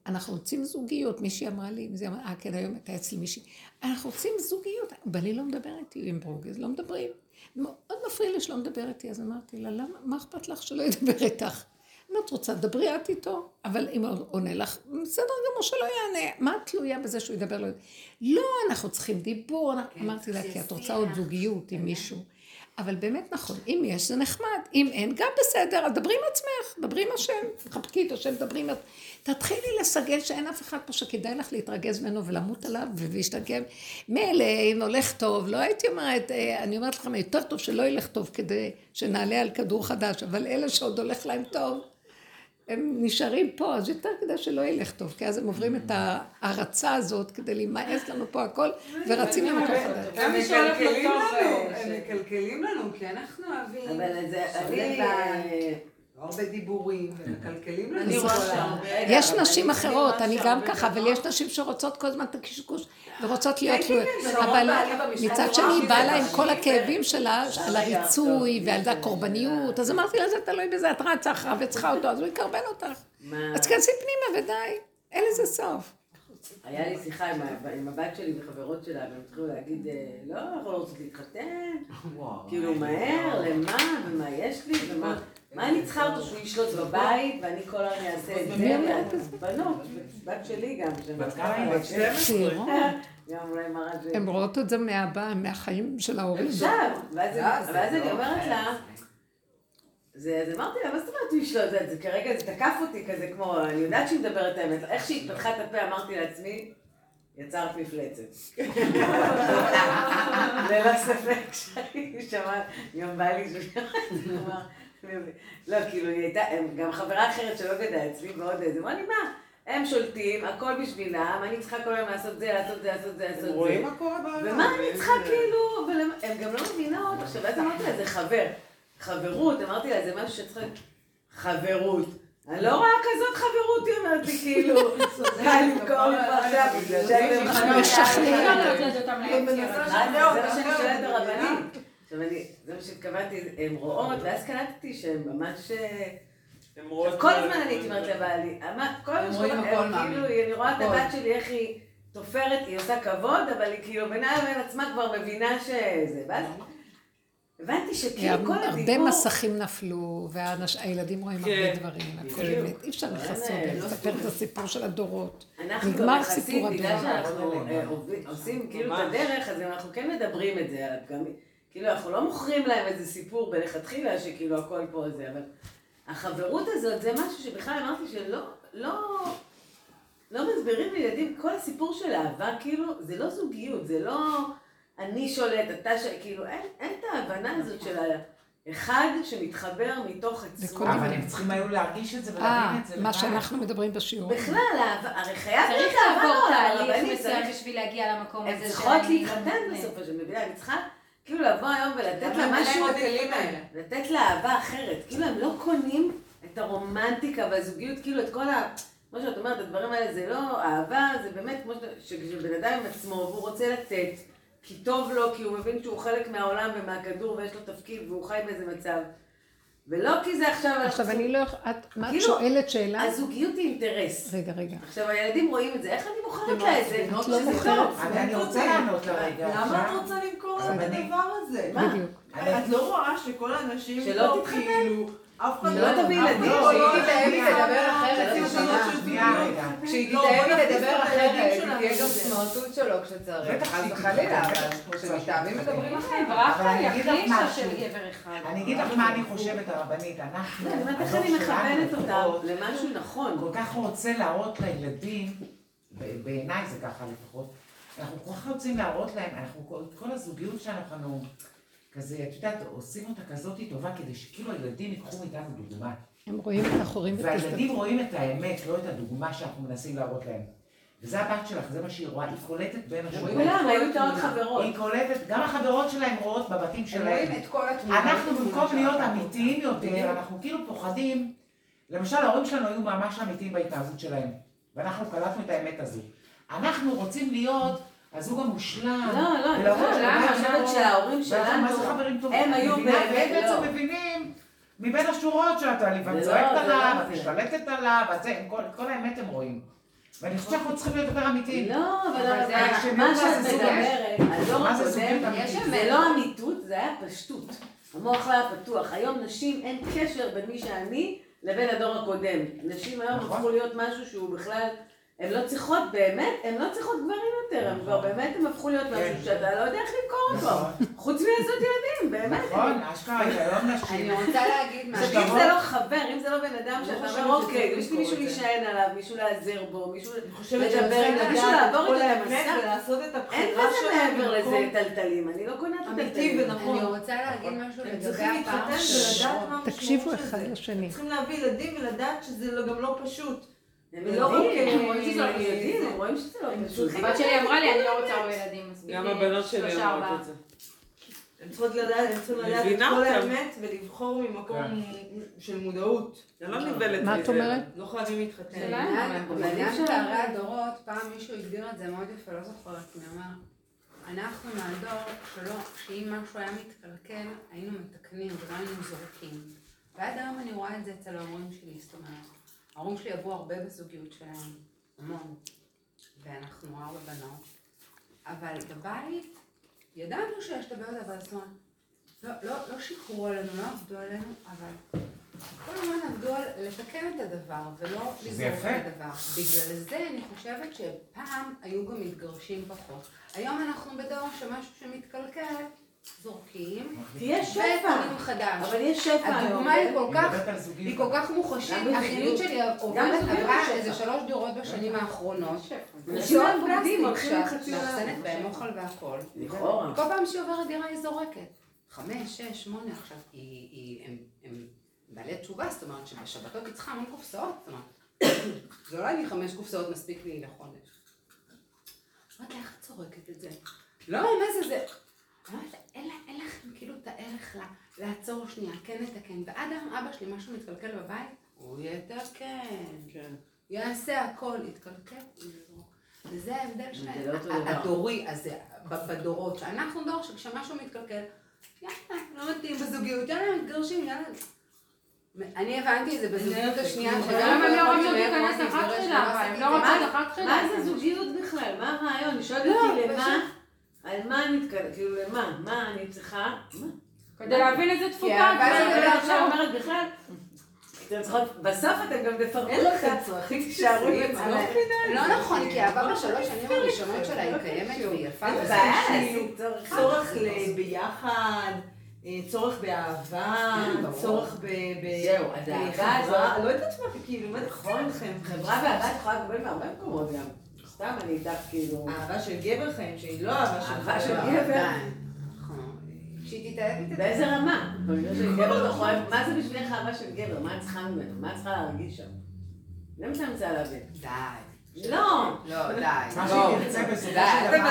אנחנו רוצים זוגיות, מישהי אמרה לי, וזה אמרה, אה כן, היום הייתה אצלי מישהי, אנחנו רוצים זוגיות, בעלי לא מדבר איתי עם ברוגז, לא מדברים. מאוד מפריע לי שלא מדבר איתי, אז אמרתי לה, למה, מה אכפת לך שלא ידבר איתך? אם את רוצה, דברי את איתו, אבל אם הוא עונה לך, בסדר גמור שלא יענה, מה את תלויה בזה שהוא ידבר? לא, לא, אנחנו צריכים דיבור, אנחנו- אמרתי לה, כי את רוצה עוד זוגיות עם מישהו. אבל באמת נכון, אם יש זה נחמד, אם אין גם בסדר, אז דברי עם עצמך, דברי עם השם, חבקי את השם, דברי עם... תתחילי לסגל שאין אף אחד פה שכדאי לך להתרגז ממנו ולמות עליו ולהשתגע. מילא, אם הולך טוב, לא הייתי אומרת, אה, אני אומרת לכם, יותר טוב שלא ילך טוב כדי שנעלה על כדור חדש, אבל אלה שעוד הולך להם טוב, הם נשארים פה, אז יותר כדי שלא ילך טוב, כי אז הם עוברים את ההערצה הזאת כדי להימאס לנו פה הכל, ורצים למקום חדש. הם מקלקלים לנו, הם מקלקלים לנו, כי אנחנו אוהבים אבל זה, הרבה דיבורים, ומקלקלים לנו. אני רואה שהרבה... יש נשים אחרות, אני גם ככה, אבל יש נשים שרוצות כל הזמן את הקשקוש ורוצות להיות כן, תלויות. אבל מצד שני, בא לה עם כל. הכאבים שלה, על הריצוי ועל הקורבניות. אז אמרתי לה, זה תלוי בזה, את רצה אחריו וצריכה אותו, אז הוא יקרבן אותך. אז תכנסי פנימה ודי, אין לזה סוף. היה לי שיחה עם הבת שלי וחברות שלה, והם התחילו להגיד, אה, לא, אנחנו לא רוצות להתחתן, כאילו מהר, למה, ומה יש לי, ומה, מה אני צריכה אותו שהוא ישלוט בבית, ואני כל היום אעשה את זה, בנות, בת שלי גם, בת כמה היא? בת 12? צעירות. גם אולי מראה ש... הן רואות את זה מהבא, מהחיים של ההורים. עכשיו, ואז אני- אה, אני לא אומרת אחר. לה, זה, אז אמרתי לה, מה זאת אומרת הוא ישלוט? זה, זה כרגע, זה תקף אותי כזה כמו, אני יודעת שהיא מדברת האמת. איך שהיא פתחה את הפה, אמרתי לעצמי, יצרת מפלצת. ללא ספק שהיא שמעת, גם בא לי שהוא אמר, לא, כאילו, היא הייתה, גם חברה אחרת שלא גדלה אצלי ועוד איזה, אמרה לי, מה? הם שולטים, הכל בשבילם, אני צריכה כל היום לעשות זה, לעשות זה, לעשות זה, לעשות זה. רואים מה קורה בעולם. ומה אני צריכה כאילו, הם גם לא מבינות, עכשיו אז אמרתי לה, זה חבר, חברות, אמרתי לה, זה משהו שצריך, חברות. אני לא רואה כזאת חברות, היא אומרת לי, כאילו, די למכור פה עכשיו, שהייתם חברים. משכנעים. לא לתת אותם ליצירה. אה, זה מה שאני שואלת הרבנית. עכשיו אני, זה מה שהתכוונתי, הן רואות, ואז קלטתי שהן ממש... אה, הם רואות כל הזמן אני הייתי אומרת לבעלי, אמר- כל הזמן שקורה-. כאילו, אני רואה את. הבת שלי, איך היא תופרת, היא עושה כבוד, אבל היא כאילו בינה לבין עצמה כבר מבינה שזה, ואז הבנתי שכאילו כל הרבה הדיבור, מסכים נפלו, והילדים רואים הרבה כן, דברים, הכל. באמת. אי אפשר לכסות אין, ולספר את הסיפור של הדורות. אנחנו נגמר סיפור יחסית, בגלל הדור. שאנחנו אה, עושים כאילו את. הדרך, אז אנחנו כן מדברים את זה על הפגמים, כאילו אנחנו לא מוכרים להם איזה סיפור מלכתחילה שכאילו הכל פה זה, אבל החברות הזאת זה משהו שבכלל אמרתי שלא, לא, לא מסבירים לילדים, כל הסיפור של אהבה, כאילו, זה לא זוגיות, זה לא אני שולט, אתה ש... כאילו, אין, אין את ההבנה הזאת של האחד שמתחבר מתוך עצמו. אבל הם צריכים היו להרגיש את זה אה, ולהבין את זה. מה. שאנחנו מדברים בשיעור. בכלל, הרי חייב צריך להיות אהבה לעבור לעולם, תהליך הרבנית, מסוים צריך- בשביל להגיע למקום הזה. הן צריכות להתחתן בסופו של דבר, אני צריכה כאילו לבוא היום ולתת לה משהו? לתת לה אהבה אחרת. כאילו הם לא קונים את הרומנטיקה והזוגיות, כאילו את כל ה... כמו שאת אומרת, הדברים האלה זה לא אהבה, זה באמת כמו שכשבן אדם עם עצמו והוא רוצה לתת, כי טוב לו, כי הוא מבין שהוא חלק מהעולם ומהכדור ויש לו תפקיד והוא חי באיזה מצב. ולא כי זה עכשיו... עכשיו, אני לא... את- מה את כאילו, שואלת שאלה? הזוגיות היא אינטרס. רגע, רגע. עכשיו הילדים רואים את זה, איך אני מוכרת לה את זה? את לא מוכרת. אבל אני רוצה לענות לה רגע. למה. את רוצה למכור את. הדבר הזה? בדיוק. את לא רואה שכל האנשים שלא. כאילו, אף אחד תביא ילדים, לא- תתאהב לא- ותדבר אחרת, לא- היא לא- שונה. לא- שנייה רגע. כשהיא תתאהב ותדבר את אחרת, היא תהיה גם. סמרטוט שלו כשצריך. חס וחלילה, תתאהב, אבל כשמתאהבים מדברים תתאהב. אחרת. אבל אני היא אגיד לך משהו. אני אגיד לך מה אני חושבת הרבנית, אנחנו, איך אני מכוונת אותם למשהו נכון. כל כך רוצה להראות לילדים, בעיניי זה ככה לפחות, אנחנו כל כך רוצים להראות להם, אנחנו כל, הזוגיות שלנו, אנחנו כזה, את יודעת, עושים אותה כזאת טובה כדי שכאילו הילדים ייקחו מאיתנו דוגמה. הם רואים את החורים והילדים ותסתכלו. רואים את האמת, לא את הדוגמה שאנחנו מנסים להראות להם. וזה הבת שלך, זה מה שהיא רואה, היא קולטת בין השורות. כולם היו איתה עוד חברות. היא קולטת, גם החברות שלהם רואות בבתים הם שלהם. רואים את כל התמונה. אנחנו במקום להיות אמיתיים. יותר, אנחנו כאילו פוחדים. למשל, ההורים שלנו היו ממש אמיתיים בהתנהגות שלהם, ואנחנו קלטנו את האמת הזו. אנחנו רוצים להיות הזוג המושלם. לא, לא, אני חושבת שבבית אני חושבת שההורים שלנו. הם היו? באמת, לא. בעצם מבינים מבין השורות שאתה לפעמים לא, צועקת לא עליו. את משתלטת עליו, ואת הם את כל האמת הם רואים. ואני חושבת שאנחנו צריכים להיות יותר אמיתיים. לא, אבל זה מה שאת. מדברת, הדור הקודם? זה לא אמיתות, זה היה פשטות. המוח לא היה פתוח. היום נשים, אין קשר בין מי שאני לבין הדור הקודם. נשים היום נכון. הפכו להיות משהו שהוא בכלל, הן לא צריכות באמת, הן לא צריכות גברים יותר, הן כבר באמת, הן הפכו להיות משהו כן. שאתה לא יודע איך למכור אותו. נכון. חוץ מלעשות ילדים, באמת. נכון, אשכרה, היום נשים. אני רוצה להגיד משהו. אם זה לא חבר, אם זה לא בן אדם שאתה אומר, אוקיי, יש לי מישהו את זה." להישען עליו, מישהו להיעזר בו, מישהו לדבר איתו, מישהו לעבור את כל איתו האמת מסע. ולעשות את אין הבחירה שלהם מעבר לזה טלטלים, אני לא קונה את הטלטלים. אני רוצה להגיד משהו הם לגבי צריכים להתחתן הפעם ולדעת מה תקשיבו המשמעות של אחד. לשני. צריכים להביא ילדים ולדעת שזה לא- גם לא פשוט. רק, הם רואים שזה לא יודעים, הם רואים שזה לא פשוט. הבת שלי אמרה לי, אני לא רוצה הרבה ילדים. מספיק גם הבנות שלי אומרות ארבעה." את זה. הם צריכות לדעת, הם צריכים לדעת את כל. האמת ולבחור ממקום של מודעות. אני לא נבלת מה את. אומרת? לא חייבים להתחתן. בעניין- של- פערי הדורות, פעם מישהו הגדיר את זה מאוד יפה, לא זוכרת מי אמר. אנחנו מהדור שלא, שאם משהו היה מתקלקל, היינו מתקנים ולא היינו זורקים. ועד היום אני רואה את זה אצל ההורים שלי, זאת אומרת, ההורים שלי עברו הרבה בזוגיות שלהם, המון, ואנחנו ארבע בנות, אבל בבית ידענו שיש את הבעיות, אבל זאת אומרת, לא, לא, לא שיקרו עלינו, לא עבדו עלינו, אבל כל הזמן עבדו על לתקן את הדבר, ולא לזרוק. את הדבר. בגלל זה אני חושבת שפעם היו גם מתגרשים פחות. היום אנחנו בדור שמשהו שמתקלקל, זורקים, תהיה שפע. וקונים חדש. אבל יש שפע היום. הדוגמה היא כל כך, על. היא כל כך מוחשית. האחיינית שלי עברה איזה. שלוש דירות בשנים האחרונות. אנשים כיסאות בוגדים, פלסטיק לחצי מאחסנת. בהם אוכל והכל. לכאורה. כל פעם שהיא עוברת דירה היא זורקת. חמש, שש, שמונה עכשיו, הם, הם בעלי תשובה, זאת אומרת שבשבתות היא צריכה המון קופסאות, זאת אומרת, זה לא היה לי חמש קופסאות מספיק לי לחודש. אמרתי, איך את זורקת את זה? לא, מה זה זה? אין לכם כאילו את הערך לה- לעצור שנייה, כן לתקן. ועד היום אבא שלי, משהו מתקלקל בבית, הוא יתקן. כן. יעשה הכל, יתקלקל, יזרוק. וזה ההבדל שלהם, זה לא. הדורי הזה, בדורות, שאנחנו דור שכשמשהו מתקלקל, יאללה, לא מתאים בזוגיות, יאללה, מתגרשים, יאללה. אני הבנתי את זה בזוגיות השנייה, אבל שגם למה אם לא רוצות להיכנס אחת ולא שלה, אבל עשיתי הם לא. רוצות אחת שלה. מה זה זוגיות בכלל? מה הרעיון? היא שואלת לא, אותי למה, פשוט- על מה אני מתכוונת, כאילו למה? מה אני צריכה? מה? כדי להבין איזה כי תפוקה את זה אני. אומרת בכלל, אתם צריכות, בסוף אתם גם תפרקו קצת, צרכים תישארו אני לא. לא נכון, כי אהבה בשלוש שנים הראשונות שלה היא קיימת והיא יפה. צורך. ביחד, אה, צורך באהבה, צורך ב... ב- זהו, אז האהבה בחברה, הזאת- לא יודעת מה, כאילו, מה נכון, לכם? חברה ואהבה יכולה לקבל מהרבה מקומות גם. אני איתך כאילו... אהבה של גבר חיים, שהיא לא אהבה של אהבה של גבר. גבר. שהיא תתאהב איתה. באיזה רמה? גבר אתה יכול... מה זה בשבילך אהבה של גבר? מה את צריכה ממנו? מה את צריכה להרגיש שם? זה מה שאני רוצה להבין. די. לא! לא, די. מה לא. שהיא תרצה בסופו די, של אתם דבר.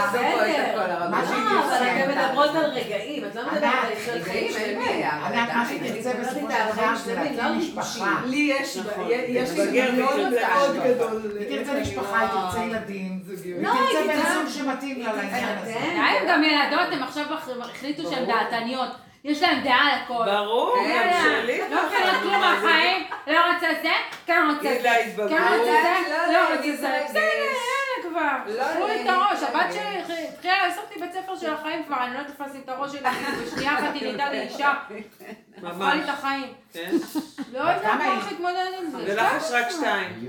אבל מה לא, שהיא לא, אבל תרצה. אתן מדברות על רגעים, את לא מדברת על חיים. בעיה. ענת, מה שהיא תרצה בסופו של דבר זה שלמים, לא להקים ריגושים. משפחה. לי יש, נכון. יש לי מתאים מאוד להשפעה. גדול. היא תרצה משפחה, היא תרצה ילדים, היא לא, תרצה בן תרצה- זוג שמתאים לה לעניין הזה. די, הם גם ילדות, הם עכשיו החליטו שהן דעתניות. יש להם דעה על הכל. ברור, גם יאללה, שלי. לא מבינות כלום מהחיים, לא רוצה זה, כן רוצה זה. כן רוצה זה, לא, לא לא, רוצה זה. לא, בסדר, יאללה כבר. לא, קחו לי את לא, הראש, לא, הבת לא. שלי התחילה לעשות לי בית ספר של החיים כבר, אני לא לשים את הראש שלי, בשנייה אחת היא נהייתה לי אישה. הפכה לי את החיים. כן? לא יודעת? איך להתמודד עם זה. ולך יש רק שתיים.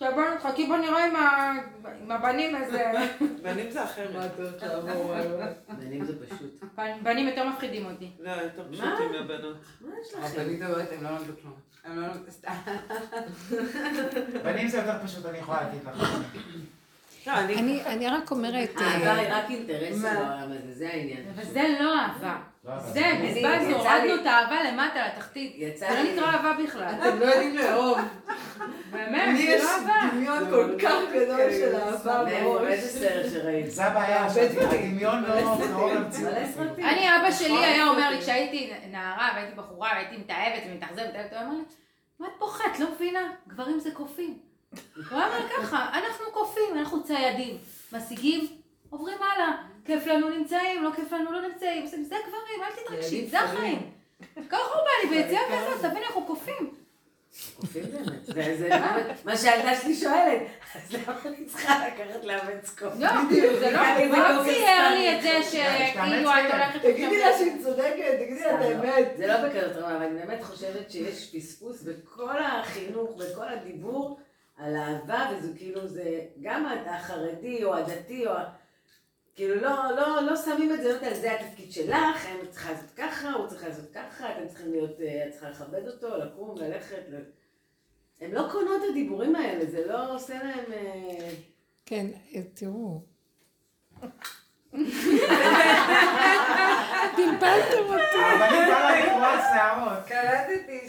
יואו. טוב, חכי בוא נראה עם הבנים איזה... בנים זה אחרת. בנים זה פשוט. בנים יותר מפחידים אותי. לא, יותר פשוטים מהבנות. מה יש לכם? הרבנית אומרת, הם לא למדו כלום. הם לא למדו סתם. בנים זה יותר פשוט, אני יכולה להגיד לך. לא, אני... רק אומרת, האהבה אה, היא רק אינטרס בעולם הזה, זה העניין. אבל זה לא אהבה. לא, זה, בזבזנו, הורדנו את האהבה למטה, לתחתית. יצא זה לא לי- נקרא אהבה בכלל. אתם לא יודעים לאהוב. באמת, לי זה יש לא. דמיון כל כך גדול של אהבה בראש. באיזה סרט שראית? זה הבעיה, שהדמיון לא קרוב למציאות. סרטים. אני, אבא שלי היה אומר לי, כשהייתי נערה והייתי בחורה והייתי מתאהבת ומתאכזבת, הוא אמר לי, מה את? את לא מבינה? גברים זה קופים. הוא אמר ככה, אנחנו קופים, אנחנו ציידים. משיגים, עוברים הלאה. כיף לנו נמצאים, לא כיף לנו לא נמצאים. זה גברים, אל תתרגשי, זה החיים. ככה הוא בא לי ביציאה כזאת, תבין, אנחנו קופים. קופים באמת. זה זה באמת מה שהילדה שלי שואלת. אז למה אני צריכה לקחת לאמץ קוף? לא, זה לא, לא צייר. לי את זה שכאילו את הולכת... תגידי לה שהיא צודקת, תגידי לה את לא. האמת. זה לא בכזאת רמה, אבל אני באמת חושבת שיש פספוס בכל החינוך, בכל הדיבור על אהבה, וזה כאילו, זה גם החרדי או הדתי, או... כאילו לא, לא, לא שמים את זה, לא יודעת, זה התפקיד שלך, הם צריכה לעשות ככה, הוא צריך לעשות ככה, אתם צריכים להיות, אה, את צריכה לכבד אותו, לקום, ללכת. הם לא קונות את הדיבורים האלה, זה לא עושה להם... אה, כן, אה, תראו. בלבלתם אותי. אבל אני באה לקרוא על שערות. קלטתי.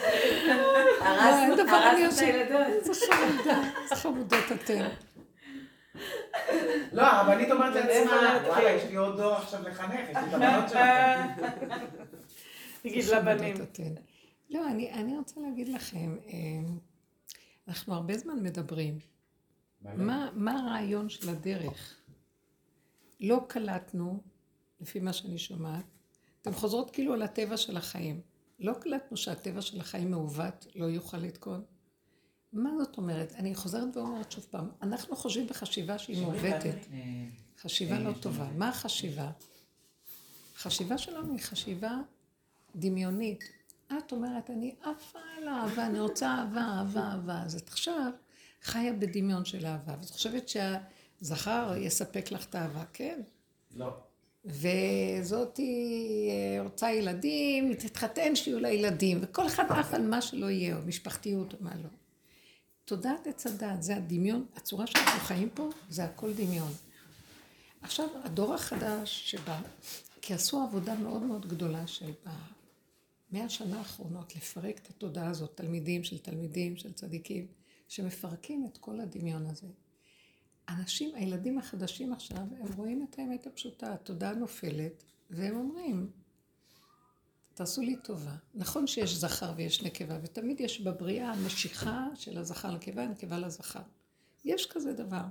הרס- אין דבר, אני הרסנו את הילדות. איזה חמודות אתן. לא, הרבנית אומרת לעצמה? וואלה, יש לי עוד דור עכשיו לחנך, יש לי את הבנות שלכם. תגיד לבנים. לא, אני, אני רוצה להגיד לכם, אה, אנחנו הרבה זמן מדברים. מה, מה הרעיון של הדרך? לא קלטנו, לפי מה שאני שומעת, אתן חוזרות כאילו על הטבע של החיים. לא קלטנו שהטבע של החיים מעוות, לא יוכל לתקון. מה זאת אומרת? אני חוזרת ואומרת שוב פעם, אנחנו חושבים בחשיבה שהיא מעוותת. חשיבה לא טובה. מה החשיבה? החשיבה שלנו היא חשיבה דמיונית. את אומרת, אני עפה על אהבה, אני רוצה אהבה, אהבה, אהבה. אז את עכשיו חיה בדמיון של אהבה, ואת חושבת שהזכר יספק לך את האהבה, כן? לא. וזאת היא אה, רוצה ילדים, היא תתחתן שיהיו לה ילדים, וכל אחד עף על מה שלא יהיה, או משפחתיות או מה לא. תודעת עץ הדת, זה הדמיון, הצורה שאנחנו חיים פה, זה הכל דמיון. עכשיו, הדור החדש שבא, כי עשו עבודה מאוד מאוד גדולה של במאה השנה האחרונות, לפרק את התודעה הזאת, תלמידים של תלמידים, של צדיקים, שמפרקים את כל הדמיון הזה. אנשים, הילדים החדשים עכשיו, הם רואים את האמת הפשוטה, התודעה נופלת, והם אומרים, תעשו לי טובה. נכון שיש זכר ויש נקבה, ותמיד יש בבריאה משיכה של הזכר לנקבה, הנקבה לזכר. יש כזה דבר.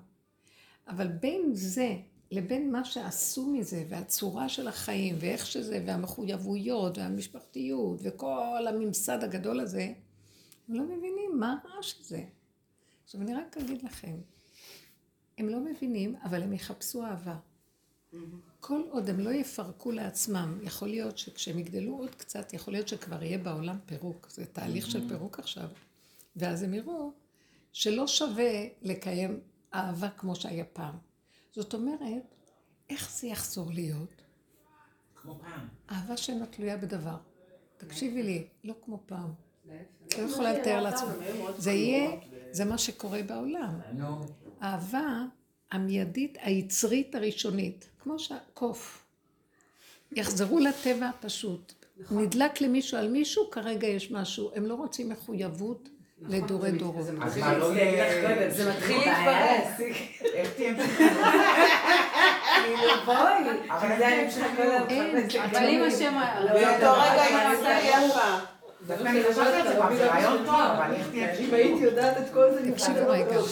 אבל בין זה לבין מה שעשו מזה, והצורה של החיים, ואיך שזה, והמחויבויות, והמשפחתיות, וכל הממסד הגדול הזה, הם לא מבינים מה הרעש הזה. עכשיו אני רק אגיד לכם, הם לא מבינים, אבל הם יחפשו אהבה. כל עוד הם לא יפרקו לעצמם, יכול להיות שכשהם יגדלו עוד קצת, יכול להיות שכבר יהיה בעולם פירוק. זה תהליך של פירוק עכשיו. ואז הם יראו שלא שווה לקיים אהבה כמו שהיה פעם. זאת אומרת, איך זה יחזור להיות? כמו פעם. אהבה שאינה תלויה בדבר. תקשיבי לי, לא כמו פעם. לא יכולה לתאר לעצמי. זה יהיה, זה מה שקורה בעולם. נו. המיידית, היצרית הראשונית, כמו שהקוף. יחזרו לטבע הפשוט. נדלק למישהו על מישהו, כרגע יש משהו. הם לא רוצים מחויבות לדורי דורות. מה, לא יהיה... זה מתחיל להתפרס. איך תהיה כאילו אבל אם השם... באותו רגע היא נעשה יפה. דווקא אני חושבת על זה פעם, זה רעיון טוב, אבל איך תהיה אם הייתי יודעת את כל זה, תקשיבו רגע. לא.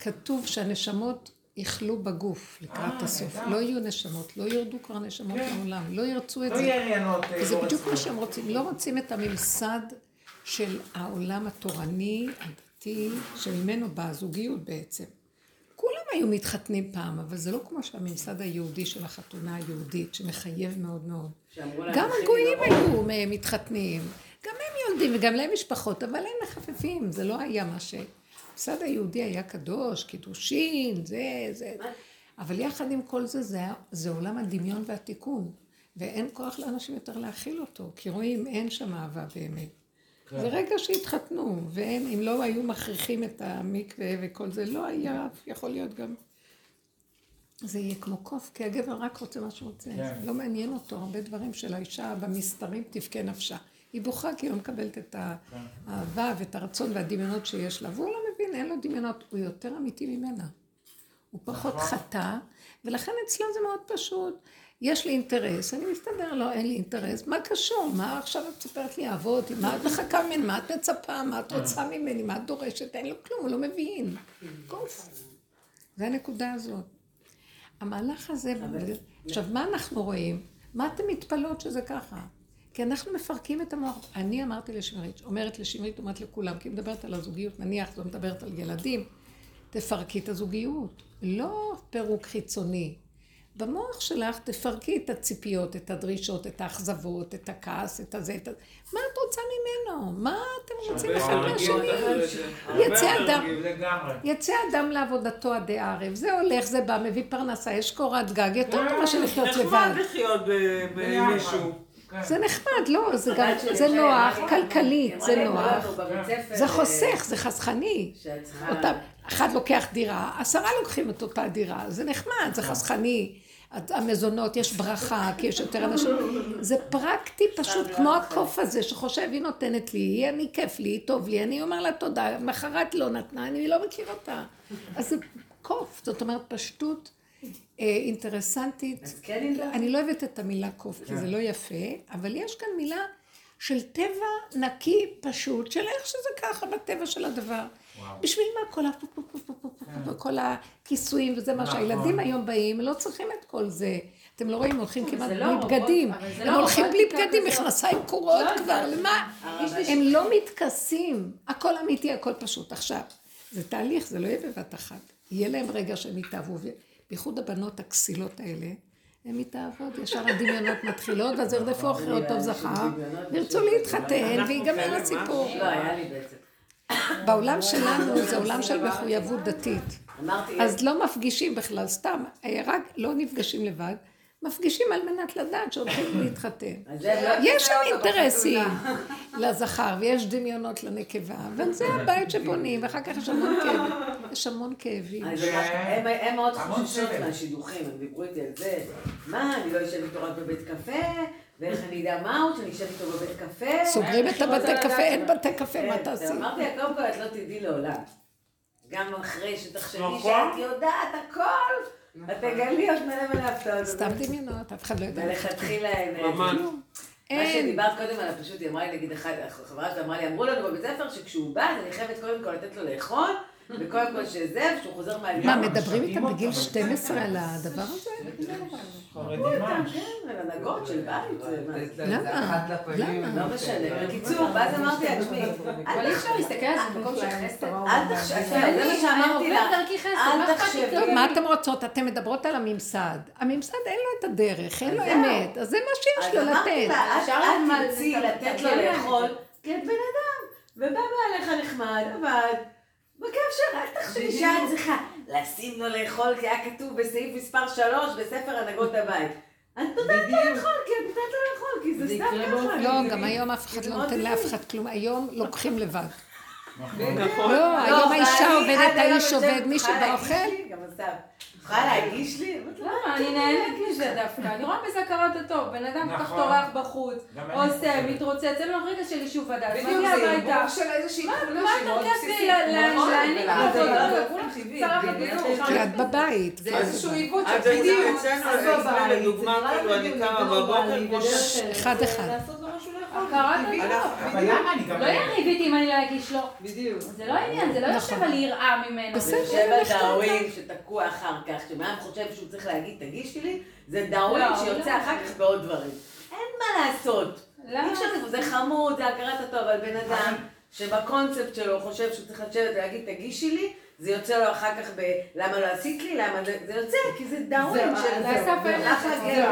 כתוב שהנשמות יכלו בגוף לקראת אה, הסוף. לא יהיו נשמות, לא ירדו כבר נשמות כן. לעולם, לא ירצו את לא זה. אה, וזה לא בדיוק מה. שהם רוצים. לא רוצים את הממסד של העולם התורני, הדתי, שממנו באה הזוגיות בעצם. כולם היו מתחתנים פעם, אבל זה לא כמו שהממסד היהודי של החתונה היהודית, שמחייב מאוד מאוד. גם "תכיני הגויים מראש". היו מ- מתחתנים, גם הם יולדים וגם להם משפחות, אבל הם מחפפים, זה לא היה מה ש... הממסד היהודי היה קדוש, קידושין, זה, זה. אבל יחד עם כל זה, זה, זה עולם הדמיון והתיקון. ואין כוח לאנשים יותר להכיל אותו, כי רואים, אין שם אהבה באמת. כן. זה רגע שהתחתנו, ואין, אם לא היו מכריחים את המקווה וכל זה, לא היה, יכול להיות גם... זה יהיה כמו קוף, כי הגבר רק רוצה מה שהוא רוצה. כן. לא מעניין אותו הרבה דברים של האישה במסתרים תבכה נפשה. היא בוכה כי היא לא מקבלת את האהבה ואת הרצון והדמיונות שיש לה, והוא לא מבין, אין לו דמיונות, הוא יותר אמיתי ממנה. הוא פחות נכון. חטא, ולכן אצלו זה מאוד פשוט. יש לי אינטרס, אני מסתדר לו, אין לי אינטרס, מה קשור? מה עכשיו את מספרת לי אבות? מה את מחכה ממני? מה את מצפה? מה את רוצה ממני? מה את דורשת? אין לו כלום, הוא לא מבין. קוף. זה הנקודה הזאת. המהלך הזה, עכשיו, מה אנחנו רואים? מה אתם מתפלאות שזה ככה? כי אנחנו מפרקים את המוח. אני אמרתי לשמרית, אומרת לשמרית, אומרת לכולם, כי היא מדברת על הזוגיות, נניח, זו מדברת על ילדים, תפרקי את הזוגיות. לא פירוק חיצוני. במוח שלך תפרקי את הציפיות, את הדרישות, את האכזבות, את הכעס, את הזה, את הזה. מה את רוצה ממנו? מה אתם רוצים אחד מהשני? יצא אדם. יצא אדם לעבודתו עדי ערב, זה הולך, זה בא, מביא פרנסה, יש קורת גג, יותר טוב מאשר לחיות לבד. נחמד לחיות במישהו. כן. זה נחמד, לא, זה גם, זה נוח, כלכלית, זה נוח. "אמרו לנו בבית ספר, זה אה, חוסך, זה חסכני. אחד לוקח דירה, עשרה לוקחים את אותה דירה, זה נחמד, זה חסכני. המזונות, יש ברכה, כי יש יותר אנשים. זה פרקטי פשוט, כמו הקוף הזה שחושב, היא נותנת לי, אני כיף לי, טוב לי, אני אומר לה תודה, מחרת לא נתנה, אני לא מכיר אותה. אז זה קוף, זאת אומרת פשטות אה, אינטרסנטית. כן היא? אני לא אוהבת את המילה קוף, כי זה לא יפה, אבל יש כאן מילה של טבע נקי, פשוט, של איך שזה ככה בטבע של הדבר. בשביל מה כל ה... הכיסויים וזה מה. שהילדים היום באים, לא צריכים את כל זה. אתם לא רואים, הולכים כמעט בלי בגדים. הם הולכים בלי בגדים. מכנסיים קורות כבר, למה? הם לא מתכסים. הכל אמיתי, הכל פשוט. עכשיו, זה תהליך, זה לא יהיה בבת אחת. יהיה להם רגע שהם יתאהבו, בייחוד הבנות הכסילות האלה. הן מתאהבות, ישר הדמיונות מתחילות, ואז ירדפו אחרי אותו זכר, וירצו להתחתן, ויגמר הסיפור. לא, היה לי בעצם. בעולם שלנו זה עולם של מחויבות דתית. אמרתי, אז לא מפגישים בכלל, סתם, אה, רק לא נפגשים לבד, מפגישים על מנת לדעת שהולכים להתחתן. זה לא- יש שם זה לא אינטרסים. לזכר, ויש דמיונות לנקבה, וזה הבית שבונים, ואחר כך יש המון כאבים. יש המון כאבים. אז הם- מאוד חוששות. מהשידוכים, הם דיברו איתי על זה. מה, אני לא אשב איתו רק בבית קפה, ואיך אני אדע מה הוא, שאני אשב איתו בבית קפה. סוגרים את הבתי קפה, אין בתי קפה, מה כן, תעשי? אמרתי לה, קודם כל את לא תדעי לעולם. גם אחרי שתחשבי נכון. שאת יודעת הכל, את תגלי עוד מלא מלא הפתעות. סתם דמיונות, אף אחד לא יודע. מלכתחילה אין... ממש. מה. שדיברת קודם על הפשוט, היא אמרה לי, נגיד, אחד, החברה שלה אמרה לי, אמרו לנו בבית ספר שכשהוא בא, אז אני חייבת קודם כל לתת לו לאכול, וקודם כל שזה, וכשהוא חוזר מהלילה. מה, מדברים איתם בגיל 12 על הדבר הזה? מדהימה. כן, על הנהגות של בית. למה? למה? לא משנה. בקיצור, ואז אמרתי לה, תשמעי, אבל אי אפשר להסתכל על זה במקום של חסד. אל תחשבי, זה מה שאמרתי לה, אל? תחשבי. טוב, מה אתן רוצות? אתן מדברות על הממסד. הממסד אין לו את הדרך, אין לו אז אמת, אז זה מה שיש אז לו אמרתי לתת. לה, אפשר אל למל- תרצי לתת לתת לו את לאכול, כי את בן אדם, ובא בעליך נחמד, עבד, בכיף שלך, אל תחשבי שאת צריכה לשים לו לאכול, כי היה כתוב בסעיף מספר 3 בספר הנהגות הבית. את נותנת לו לאכול, כי את נותנת לו לאכול, כי זה סתם ככה. לא, גם היום אף אחד לא נותן לאף. אחד כלום. היום לוקחים לבד. נכון. לא, היום האישה ואני עובדת, האיש עובד, מי "יכולה שבא אוכל. לי?" גם אסף. יכולה להגיש לי? אמרתי לו, למה? אני נהנית מזה דווקא, אני רואה בזה הכרת הטוב, בן אדם כל כך נכון. טורח בחוץ, עושה. מתרוצץ, אין לו רגע של יישוב הדעת, בדיוק, זה ערבוב של איזושהי מה תכונה מה שהיא אתה מאוד בסיסית. נכון, להעניק. בדיוק. כי את בבית. זה איזשהו עיוות את של יודעת, בדיוק. אצלנו, אז אצלנו בבית, לדוגמה, כאילו, אני קמה בבוקר אחד אחד. הכרת. הטוב. אבל למה אני גם... לא יריב איתי אם אני לא אגיש לו, בדיוק. זה לא עניין, זה לא נכון. יושב על יראה ממנו. בסדר. יושב על דאווין שתקוע אחר כך, כשבן חושב שהוא צריך להגיד תגישי לי, זה דאווין שיוצא. אחר כך בעוד דברים. אין מה לעשות. למה? אי אפשר, זה חמוד, זה הכרת הטוב, אבל בן אדם שבקונספט שלו חושב שהוא צריך לשבת ולהגיד תגישי לי, זה יוצא לו אחר כך ב... למה לא עשית לי? למה זה... זה יוצא, כי זה דאווין זהו, של... זה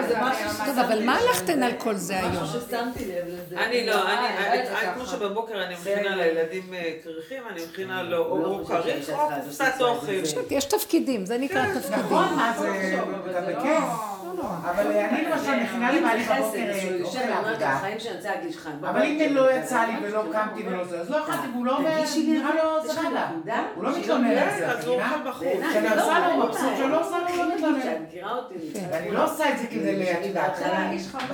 זה, משהו טוב, אבל מה הלכתן על כל זה היום? משהו ששמתי לב לזה. אני לא, אני, אה, אני. כמו שבבוקר אני מכינה. לילדים אה, כריכים, אני מכינה לו לא או חושב כריך או קופסת. אוכל. יש תפקידים, זה נקרא תפקידים. נכון, מה זה... זה לא- בכיף. אבל אה, אני למשל מכינה לבעלי בבוקר אה, אוכל לעבודה. אבל אם לא יצא לי ולא קמתי ולא זה, אז לא אכלתי, והוא לא אומר, נראה לו סבבה. הוא לא מתלונן על כן, זה, הוא מבינה? כשאני זה לא עושה לו, מבסוט, שלא. עושה לו, לא מתלונן. אותי. אני ואני לא עושה את זה כדי, את יודעת, בהתחלה.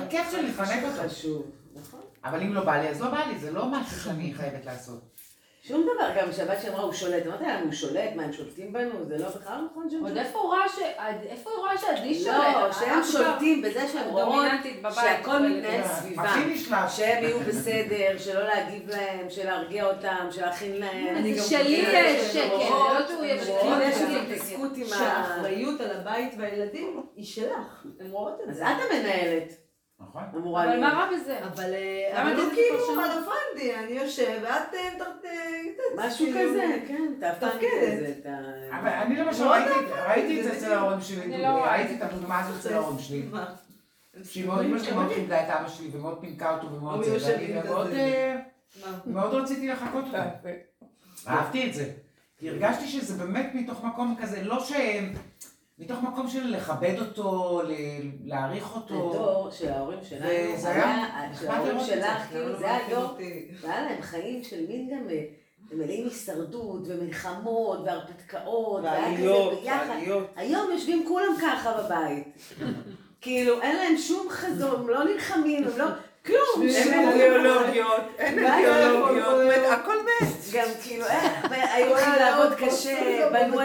בכיף שלי לפנק אותו. חשוב. נכון. אבל אם לא בא לי, אז לא בא לי, זה לא משהו שאני חייבת לעשות. שום דבר, גם שבת שאמרה הוא שולט, אמרתי להם, הוא שולט, מה הם שולטים בנו? זה לא בכלל לא נכון שהם עוד שולטים. איפה הוא ראה ש... איפה הוא ראה שעדי שולט? לא, שהם את שולטים בזה שהם רואות. שהכל מתנהל סביבם. שהם יהיו בסדר, שלא להגיב להם, של להרגיע אותם, של להכין להם. אני זה גם שלי יש שקט, רואות- לא שהוא הן יש רואות יש שה- איזו התעסקות עם ה... שהאחריות על הבית והילדים היא שלך. הן רואות את אז זה. את המנהלת, נכון. אמורה אבל להיות. מה רע בזה? אבל אה, למה אבל הוא כאילו? רלוונטי, אני יושב, ואת אה, אה, משהו כאילו, כזה, כן, תהפכי את ה... אבל אני למשל לא ראיתי- יודעת, ראיתי את זה אצל. ההורים שלי, אני לא ראיתי את הדוגמה הזאת אצל ההורים שלי. שהיא מאוד, אמא שלי מאוד כיבדה את אבא שלי ומאוד פינקה אותו ומאוד הוא זה, יושב ואני עם מאוד. אה? מאוד רציתי לחקות אותו. אהבתי את זה. כי הרגשתי שזה באמת מתוך מקום כזה, לא ש... מתוך מקום של לכבד אותו, להעריך אותו. הדור של ההורים שלנו, וזה היה של נחמד ההורים לראות זה. שלך, כאילו זה היה דור. והיה להם חיים של מין גם אה, מלאים הישרדות ומלחמות והרפתקאות, והיה כזה ועליות, ביחד. ועליות. היום יושבים כולם ככה בבית. כאילו, אין להם שום חזון, הם לא נלחמים, הם לא... כלום. אין אידיאולוגיות, אין אידיאולוגיות, הכל מת-. גם כאילו, אה, היו הולכים לעבוד קשה, בנו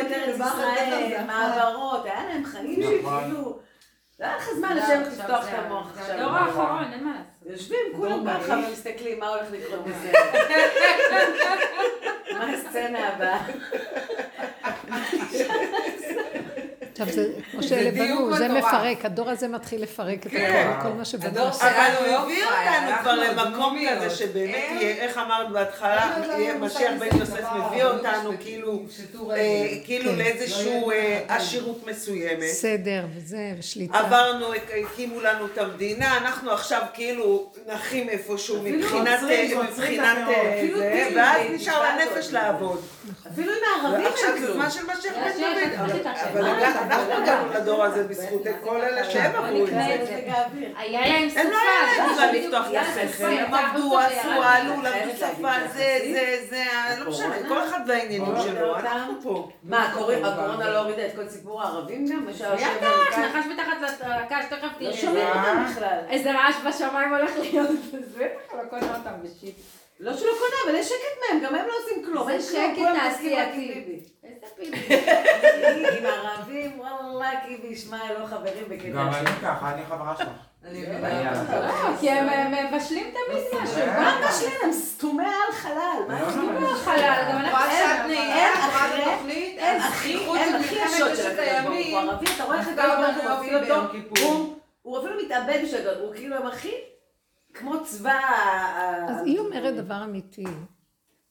את ארץ ישראל. מעברות, היה להם חיים נכון. שכאילו... לא היה לך זמן לא, לשבת עכשיו לפתוח את המוח עכשיו. הדור האחרון, אין מה לעשות. יושבים כולם ככה. ומסתכלים מה הולך לקרות בזה. מה הסצנה הבאה? עכשיו זה, כמו שאלה בנו, זה. מפרק, הדור הזה מתחיל לפרק את כן. הכל, כל מה שבנו. הדור אבל שלנו הוא לא הביא אותנו כבר למקום. כזה שבאמת אין- יהיה, איך אמרת בהתחלה, מושג משיח בן יוסף מביא אבל אותנו לא כאילו, אה. כאילו כן. לאיזשהו לא אה, עשירות מסוימת. סדר וזה, ושליטה. עברנו, הקימו לנו את המדינה, אנחנו עכשיו כאילו נחים איפשהו אפילו מבחינת, עוצרים, אה, ואז נשאר לנפש. לעבוד. אפילו עם הערבים אין זה כלום. זמן של משיח בן לי אנחנו. הגענו לדור הזה בזכות כל אלה שהם עברו את זה. היה להם שפה. הם לא היה להם זה זמן לפתוח את השכל, הם עבדו, עשו. עלו, למדו שפה, זה. זה, זה, לא משנה? כל אחד והעניינים הקורונה שלו, אותם? אנחנו פה. מה, הקורונה לא הורידה את כל סיפור הערבים גם? אמריקאי? נחש מתחת לקש, תכף לא תראה. שומעים אותם בכלל. איזה רעש בשמיים הולך להיות. אז בטח לא קונה אותם בשיט. לא שלא קונה, אבל יש שקט מהם, גם הם לא עושים כלום. זה אין שקט תעשייתי. איזה פיבי. עם הערבים, וואלה, קיבי, ישמע, לא חברים בקטע גם. אני ככה, אני חברה שלך. אני כן. מבינה. לא, כי הם מבשלים תמיד משהו. מה משלים? הם סתומי על חלל. מה לא, הם לא, סתומי לא. על חלל, גם אנחנו... אין, נהיגה, אין הם הכי ממלחמת השוט של הקדוש ברוך הוא. ערבי, אתה רואה איך הקדוש ברוך הוא אותו, אפילו מתאבד בשביל הוא כאילו הם הכי כמו צבא... אז היא אומרת דבר אמיתי,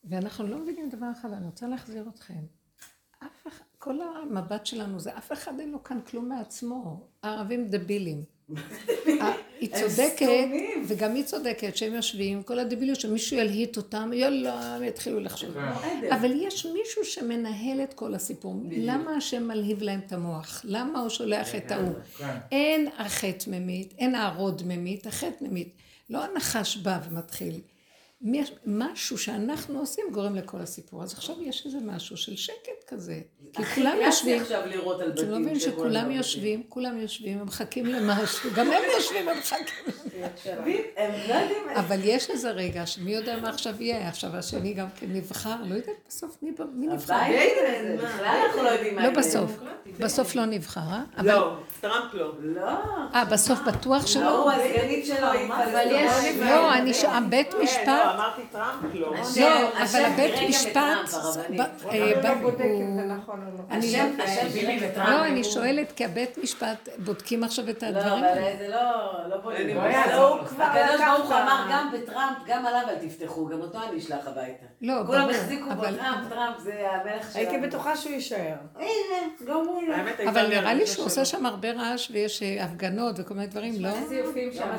ואנחנו לא מבינים דבר אחד, אני רוצה להחזיר אתכם. אף אחד, כל המבט שלנו זה, אף אחד אין לו כאן כלום מעצמו. הערבים דבילים. היא צודקת. וגם היא צודקת שהם יושבים, כל הדביליות שמישהו ילהיט אותם, יאללה, הם יתחילו לחשוב. עדר. אבל יש מישהו שמנהל את כל הסיפור. למה השם מלהיב להם את המוח? למה הוא שולח את ההוא? כן. אין החטא ממית, אין הערוד ממית, החטא ממית. לא הנחש בא ומתחיל. משהו שאנחנו עושים גורם לכל הסיפור. אז עכשיו יש איזה משהו של שקט כזה. כי הכי כולם יושבים, עכשיו לראות על אתם בתים. לא מבינים שכולם בבתים. יושבים, כולם יושבים, הם מחכים למשהו, גם הם יושבים. הם לא יודעים... אבל יש איזה רגע שמי יודע מה עכשיו יהיה, עכשיו השני גם כן נבחר, לא יודעת בסוף מי מי נבחר. הבית הזה, בכלל אנחנו לא יודעים מה לא. בסוף, בסוף לא נבחר, אה? אבל, לא, טראמפ לא. לא. אה, בסוף בטוח לא, שלא? הוא הסגנית שלו, אבל יש-. לא, אני ש... הבית כן, משפט, לא, אמרתי טראמפ לא. לא, אבל הבית משפט, אה, הוא- נכון לא. אני לא- את טראמפ. לא, אני שואלת, כי הבית משפט בודקים עכשיו את לא, הדברים אבל האלה. זה לא, לא בונים. אין לא. כבר הקדוש ברוך הוא אמר גם בטראמפ, גם עליו אל תבטחו, גם אותו אני אשלח הביתה. לא, כולם ברור, החזיקו בו אבל- טראמפ, טראמפ זה המלך שלנו. הייתי בטוחה שהוא יישאר. הנה, גם הוא לא. אבל נראה לי שהוא עושה שם הרבה רעש ויש אה, הפגנות וכל מיני דברים, לא? איזה זיופים שם, לא הוא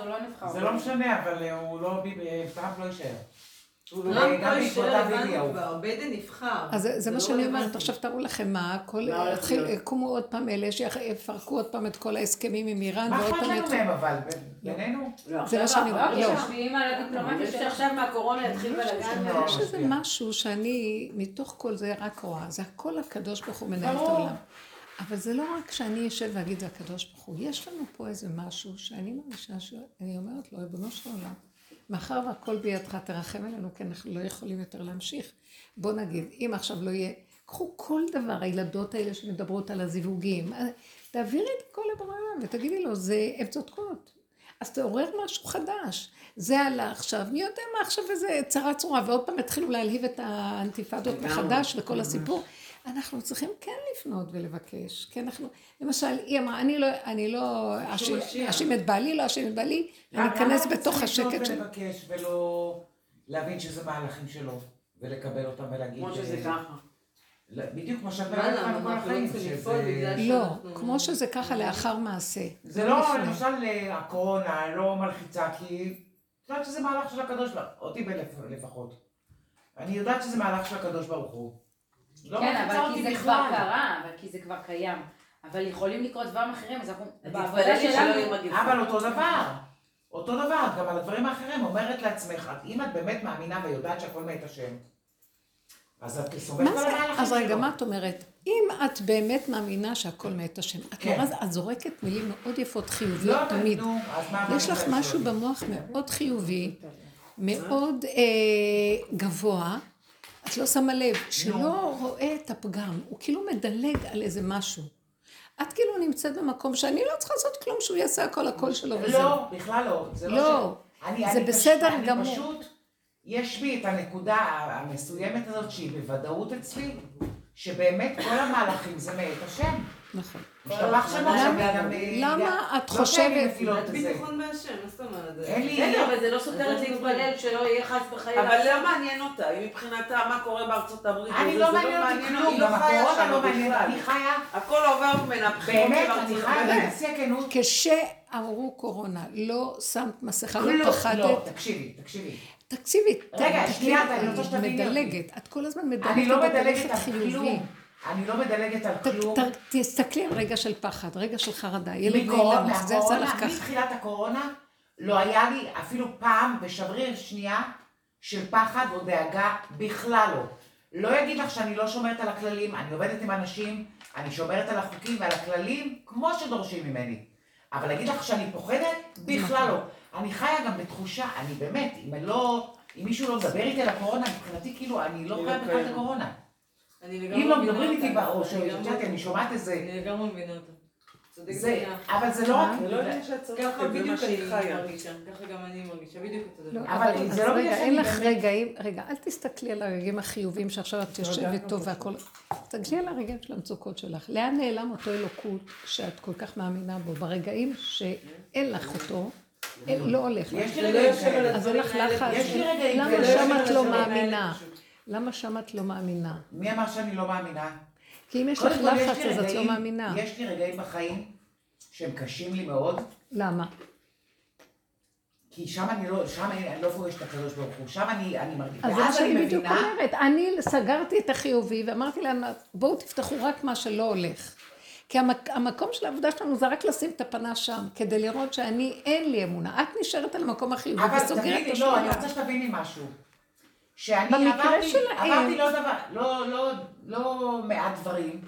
הוא לא נבחר. זה לא משנה, אבל אה, הוא לא, טראמפ לא יישאר. לא- טראמפ לא יישאר, הבנו. כבר, ביידן נבחר. אז זה- מה לא שאני אומרת. עכשיו תראו לכם מה, כל, מה? יקומו עוד פעם אלה שיפרקו עוד פעם את כל ההסכמים עם איראן, מה ועוד אכפת פעם לנו. מהם אבל, בינינו? לא, זה מה שאני לא, אומרת. לא. משפיעים על אני הדיפלומטיה חושבת שלנו. שעכשיו מהקורונה יתחיל בלאגן. לא, יש איזה. משהו שאני, מתוך כל זה רק רואה, זה הכל הקדוש ברוך הוא מנהל את העולם. אבל זה לא רק שאני אשב ואגיד זה הקדוש ברוך הוא, יש לנו פה איזה משהו שאני מרגישה שאני אומרת לו, ריבונו של עולם, מאחר והכל בידך תרחם עלינו, כי אנחנו לא יכולים יותר להמשיך. בוא נגיד, אם עכשיו לא יהיה, קחו כל דבר, הילדות האלה שמדברות על הזיווגים, אה, תעבירי את הכל לבורא העולם ותגידי לו, זה, הן צודקות. אז תעורר משהו חדש. זה עלה עכשיו, מי יודע מה עכשיו איזה צרה צרורה, ועוד פעם התחילו להלהיב את האנטיפדות מחדש וכל הסיפור. אנחנו צריכים כן לפנות ולבקש, כי אנחנו, למשל, היא אמרה, אני לא, אני לא אאשים את בעלי, לא אאשים את בעלי, אני אכנס בתוך השקט של... של... לבקש ולא להבין שזה מהלכים שלו, ולקבל אותם ולהגיד... כמו שזה אה, ככה. לא, בדיוק כמו שאת מה, אומרת למה? לנו כל לא החיים, שזה... לא, כמו שזה ככה לאחר מעשה. זה לא. למשל, אה, הקורונה לא מלחיצה, כי את יודעת שזה מהלך של הקדוש ברוך הוא, אותי לפחות. אני יודעת שזה מהלך של הקדוש ברוך הוא. לא כן, אבל כי זה בכלל. כבר קרה, אבל כי זה כבר קיים. אבל יכולים לקרות דברים אחרים, אז אנחנו, בעבודה שלנו. אבל אותו דבר. אותו דבר, גם על הדברים האחרים, אומרת לעצמך, אם את באמת מאמינה ויודעת שהכל מאת השם, אז את סומכת על? המהלכים אז רגע, שלו. מה את אומרת? אם את באמת מאמינה שהכל מאת השם, את כן. נורא, את זורקת מילים מאוד יפות, לא, חיוביות תמיד. נו, אז מה... יש לך משהו? במוח מאוד חיובי, מאוד אה, גבוה, את לא שמה לב, שלא רואה את הפגם, הוא כאילו מדלג על איזה משהו. את כאילו נמצאת במקום שאני לא צריכה לעשות כלום, שהוא יעשה הכל הקול שלו וזהו. לא, בכלל לא. זה לא. אני, זה בסדר גמור. אני פשוט, יש בי את הנקודה המסוימת הזאת שהיא בוודאות אצלי, שבאמת כל המהלכים זה מאת השם. נכון. למה- את לא חושבת... ביטחון בהשם, מה זאת אומרת? אין לי... בסדר, אבל זה לא סותר את להתפלל שלא יהיה חס וחלילה. אבל לא מעניין אותה, היא מבחינתה מה קורה בארצות הברית. אני לא זה מעניין אותי כלום, היא לא גם חיה הקורונה שם לא מעניין, בכלל. אני חיה, הכל עובר ממנה, באמת, אני חיה. בשיא הכנות. כשאמרו קורונה, לא שמת מסכה, לא לא, פחדת, תקשיבי, תקשיבי. תקשיבי, רגע, שנייה, אני רוצה שתביני אותי. מדלגת, את כל הזמן מדלגת, אני לא מדלגת על חיובי. כלום. אני לא מדלגת על כלום. ת- תסתכלי על רגע של פחד, רגע של חרדה, ילד מקורונה, נעלם לך, זה עשה לך ככה. מתחילת הקורונה, לא היה לי אפילו פעם בשבריר שנייה של פחד או דאגה, בכלל לא. לא אגיד לך שאני לא שומרת על הכללים, אני עובדת עם אנשים, אני שומרת על החוקים ועל הכללים כמו שדורשים ממני. אבל להגיד לך שאני פוחדת? בכלל לא. אני חיה גם בתחושה, אני באמת, אם אני לא, אם מישהו לא מדבר איתי על הקורונה, מבחינתי כאילו, אני לא היא חיה לא בכלל את. הקורונה. אני לגמרי אם לא מדברים איתי. בראש, אני שומעת איזה... אני לגמרי מבינה אותה. צודקת זה. אבל זה לא רק... לא שאת צודקת, ככה זה בדיוק מה שהיא אני חיה. מרגישה, ככה גם אני מרגישה, בדיוק אותו דבר. לא, אבל זה אז לא בגלל רגע, שאני אין לך רגעים, רגע, אל תסתכלי על הרגעים החיוביים שעכשיו את יושבת טוב והכל, תסתכלי על הרגעים של המצוקות שלך. לאן נעלם אותו אלוקות שאת כל כך מאמינה בו? ברגעים שאין לך אותו, לא הולך לך. יש לי זה לא רגעים יושב על כאלה. אז אין לך לחץ. יש לי רגעים למה. שם לא את לא מאמינה? למה שם את לא מאמינה? מי אמר שאני לא מאמינה? כי אם יש לך לחץ אז את לא מאמינה. יש לי רגעים בחיים שהם קשים לי מאוד, למה? כי שם אני לא, שם אני אני לא פוגשת את הקדוש ברוך הוא, שם אני, אני מרגישה, אז זה מה שאני בדיוק אומרת. אני סגרתי את החיובי ואמרתי להם, בואו תפתחו רק מה שלא הולך. כי המק, המקום של העבודה שלנו זה רק לשים את הפנה שם, כדי לראות שאני, אין לי אמונה. את נשארת על המקום החיובי אבל וסוגרת תגידי, את לא, אני. רוצה שתביני משהו. שאני עברתי, שלהם- עברתי לא דבר, לא, לא, לא מעט דברים,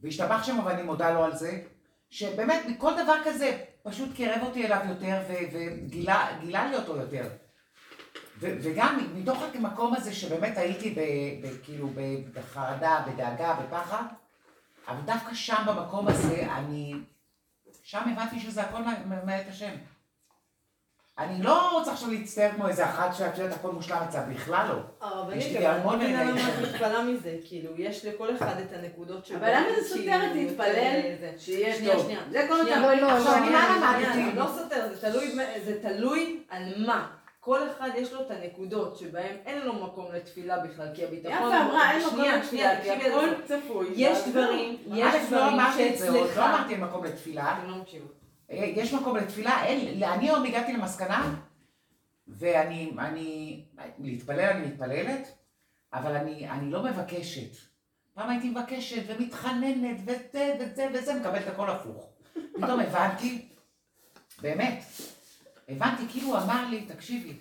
והשתבח שם ואני מודה לו על זה, שבאמת מכל דבר כזה פשוט קירב אותי אליו יותר ו- וגילה גילה לי אותו יותר. ו- וגם מתוך המקום הזה שבאמת הייתי ב- ב- כאילו ב- בחרדה, בדאגה, בפחד, אבל דווקא שם במקום הזה אני, שם הבנתי שזה הכל מאת השם. אני לא רוצה עכשיו להצטער כמו איזה אחת שאת יודעת הכל מושלם אצלה, בכלל לא. הרבנית, יש לי אבל אני המון לא מבינה למה עיניים. את מתפלאה מזה, כאילו, יש לכל אחד את הנקודות שבו... אבל למה זה סותר את להתפלל זה. שיהיה שנייה, טוב? שנייה. זה כל שנייה. לא, לא, עכשיו, לא. אני מה שנייה, למדתי? לא סותר, זה תלוי, זה תלוי על מה. כל אחד יש לו את הנקודות שבהם אין לו מקום לתפילה בכלל, כי הביטחון... יפה אמרה, אין מקום לתפילה, כי הכל. צפוי. יש דברים. יש לא דברים שאצלך... לא אמרתי מקום לתפילה. אתם לא מקשיבים. יש מקום לתפילה, אין, אני היום הגעתי למסקנה, ואני, אני, להתפלל אני מתפללת, אבל אני, אני לא מבקשת. פעם הייתי מבקשת ומתחננת וזה וזה וזה, מקבלת הכל הפוך. פתאום הבנתי, באמת, הבנתי, כאילו הוא אמר לי, תקשיבי,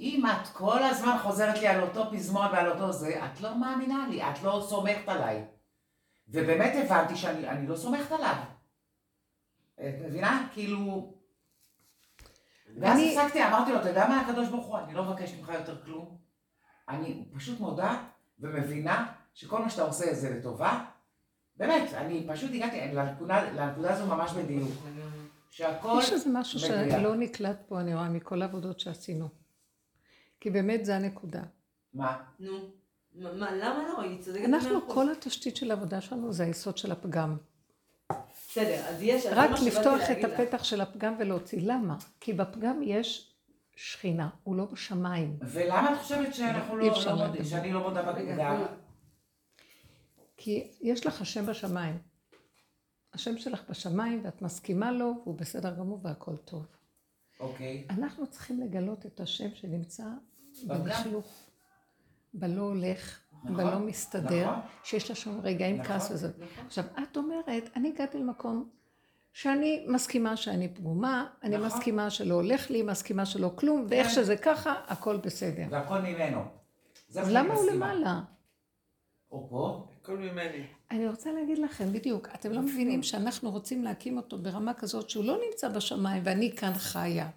אם את כל הזמן חוזרת לי על אותו פזמון ועל אותו זה, את לא מאמינה לי, את לא סומכת עליי. ובאמת הבנתי שאני אני לא סומכת עליו. את מבינה? כאילו... ואז אני- הפסקתי, אמרתי לו, אתה יודע מה הקדוש ברוך הוא, אני לא מבקש ממך יותר כלום. אני פשוט מודה ומבינה שכל מה שאתה עושה זה לטובה. באמת, אני פשוט הגעתי לנקודה, הזו ממש בדיוק. שהכל... יש איזה משהו מדויק. שלא נקלט פה, אני רואה, מכל העבודות שעשינו. כי באמת זה הנקודה. מה? נו. מה, מה, למה לא? היא צודקת אנחנו. כל התשתית של העבודה שלנו זה היסוד של הפגם. בסדר, אז יש... רק לפתוח את. הפתח של הפגם ולהוציא. למה? כי בפגם יש שכינה, הוא לא בשמיים. ולמה את חושבת שאנחנו אי לא, אפשר לא לדבר. שאני לא מודה בגדה? כי יש לך השם בשמיים. השם שלך בשמיים ואת מסכימה לו והוא בסדר גמור והכל טוב. אוקיי. אנחנו צריכים לגלות את השם שנמצא. בלכלוך, בלא הולך, נכון, בלא מסתדר, נכון. שיש לה שם רגעים נכון, כעס וזה. עכשיו, את אומרת, אני הגעתי למקום שאני מסכימה שאני פגומה, אני נכון. מסכימה שלא הולך לי, מסכימה שלא כלום, ואיך כן. שזה ככה, הכל בסדר. והכל ממנו. אז למה הוא. למעלה? או פה? הכל ממני. אני רוצה להגיד לכם, בדיוק, אתם לא מבינים שאנחנו רוצים להקים אותו ברמה כזאת שהוא לא נמצא בשמיים ואני כאן חיה.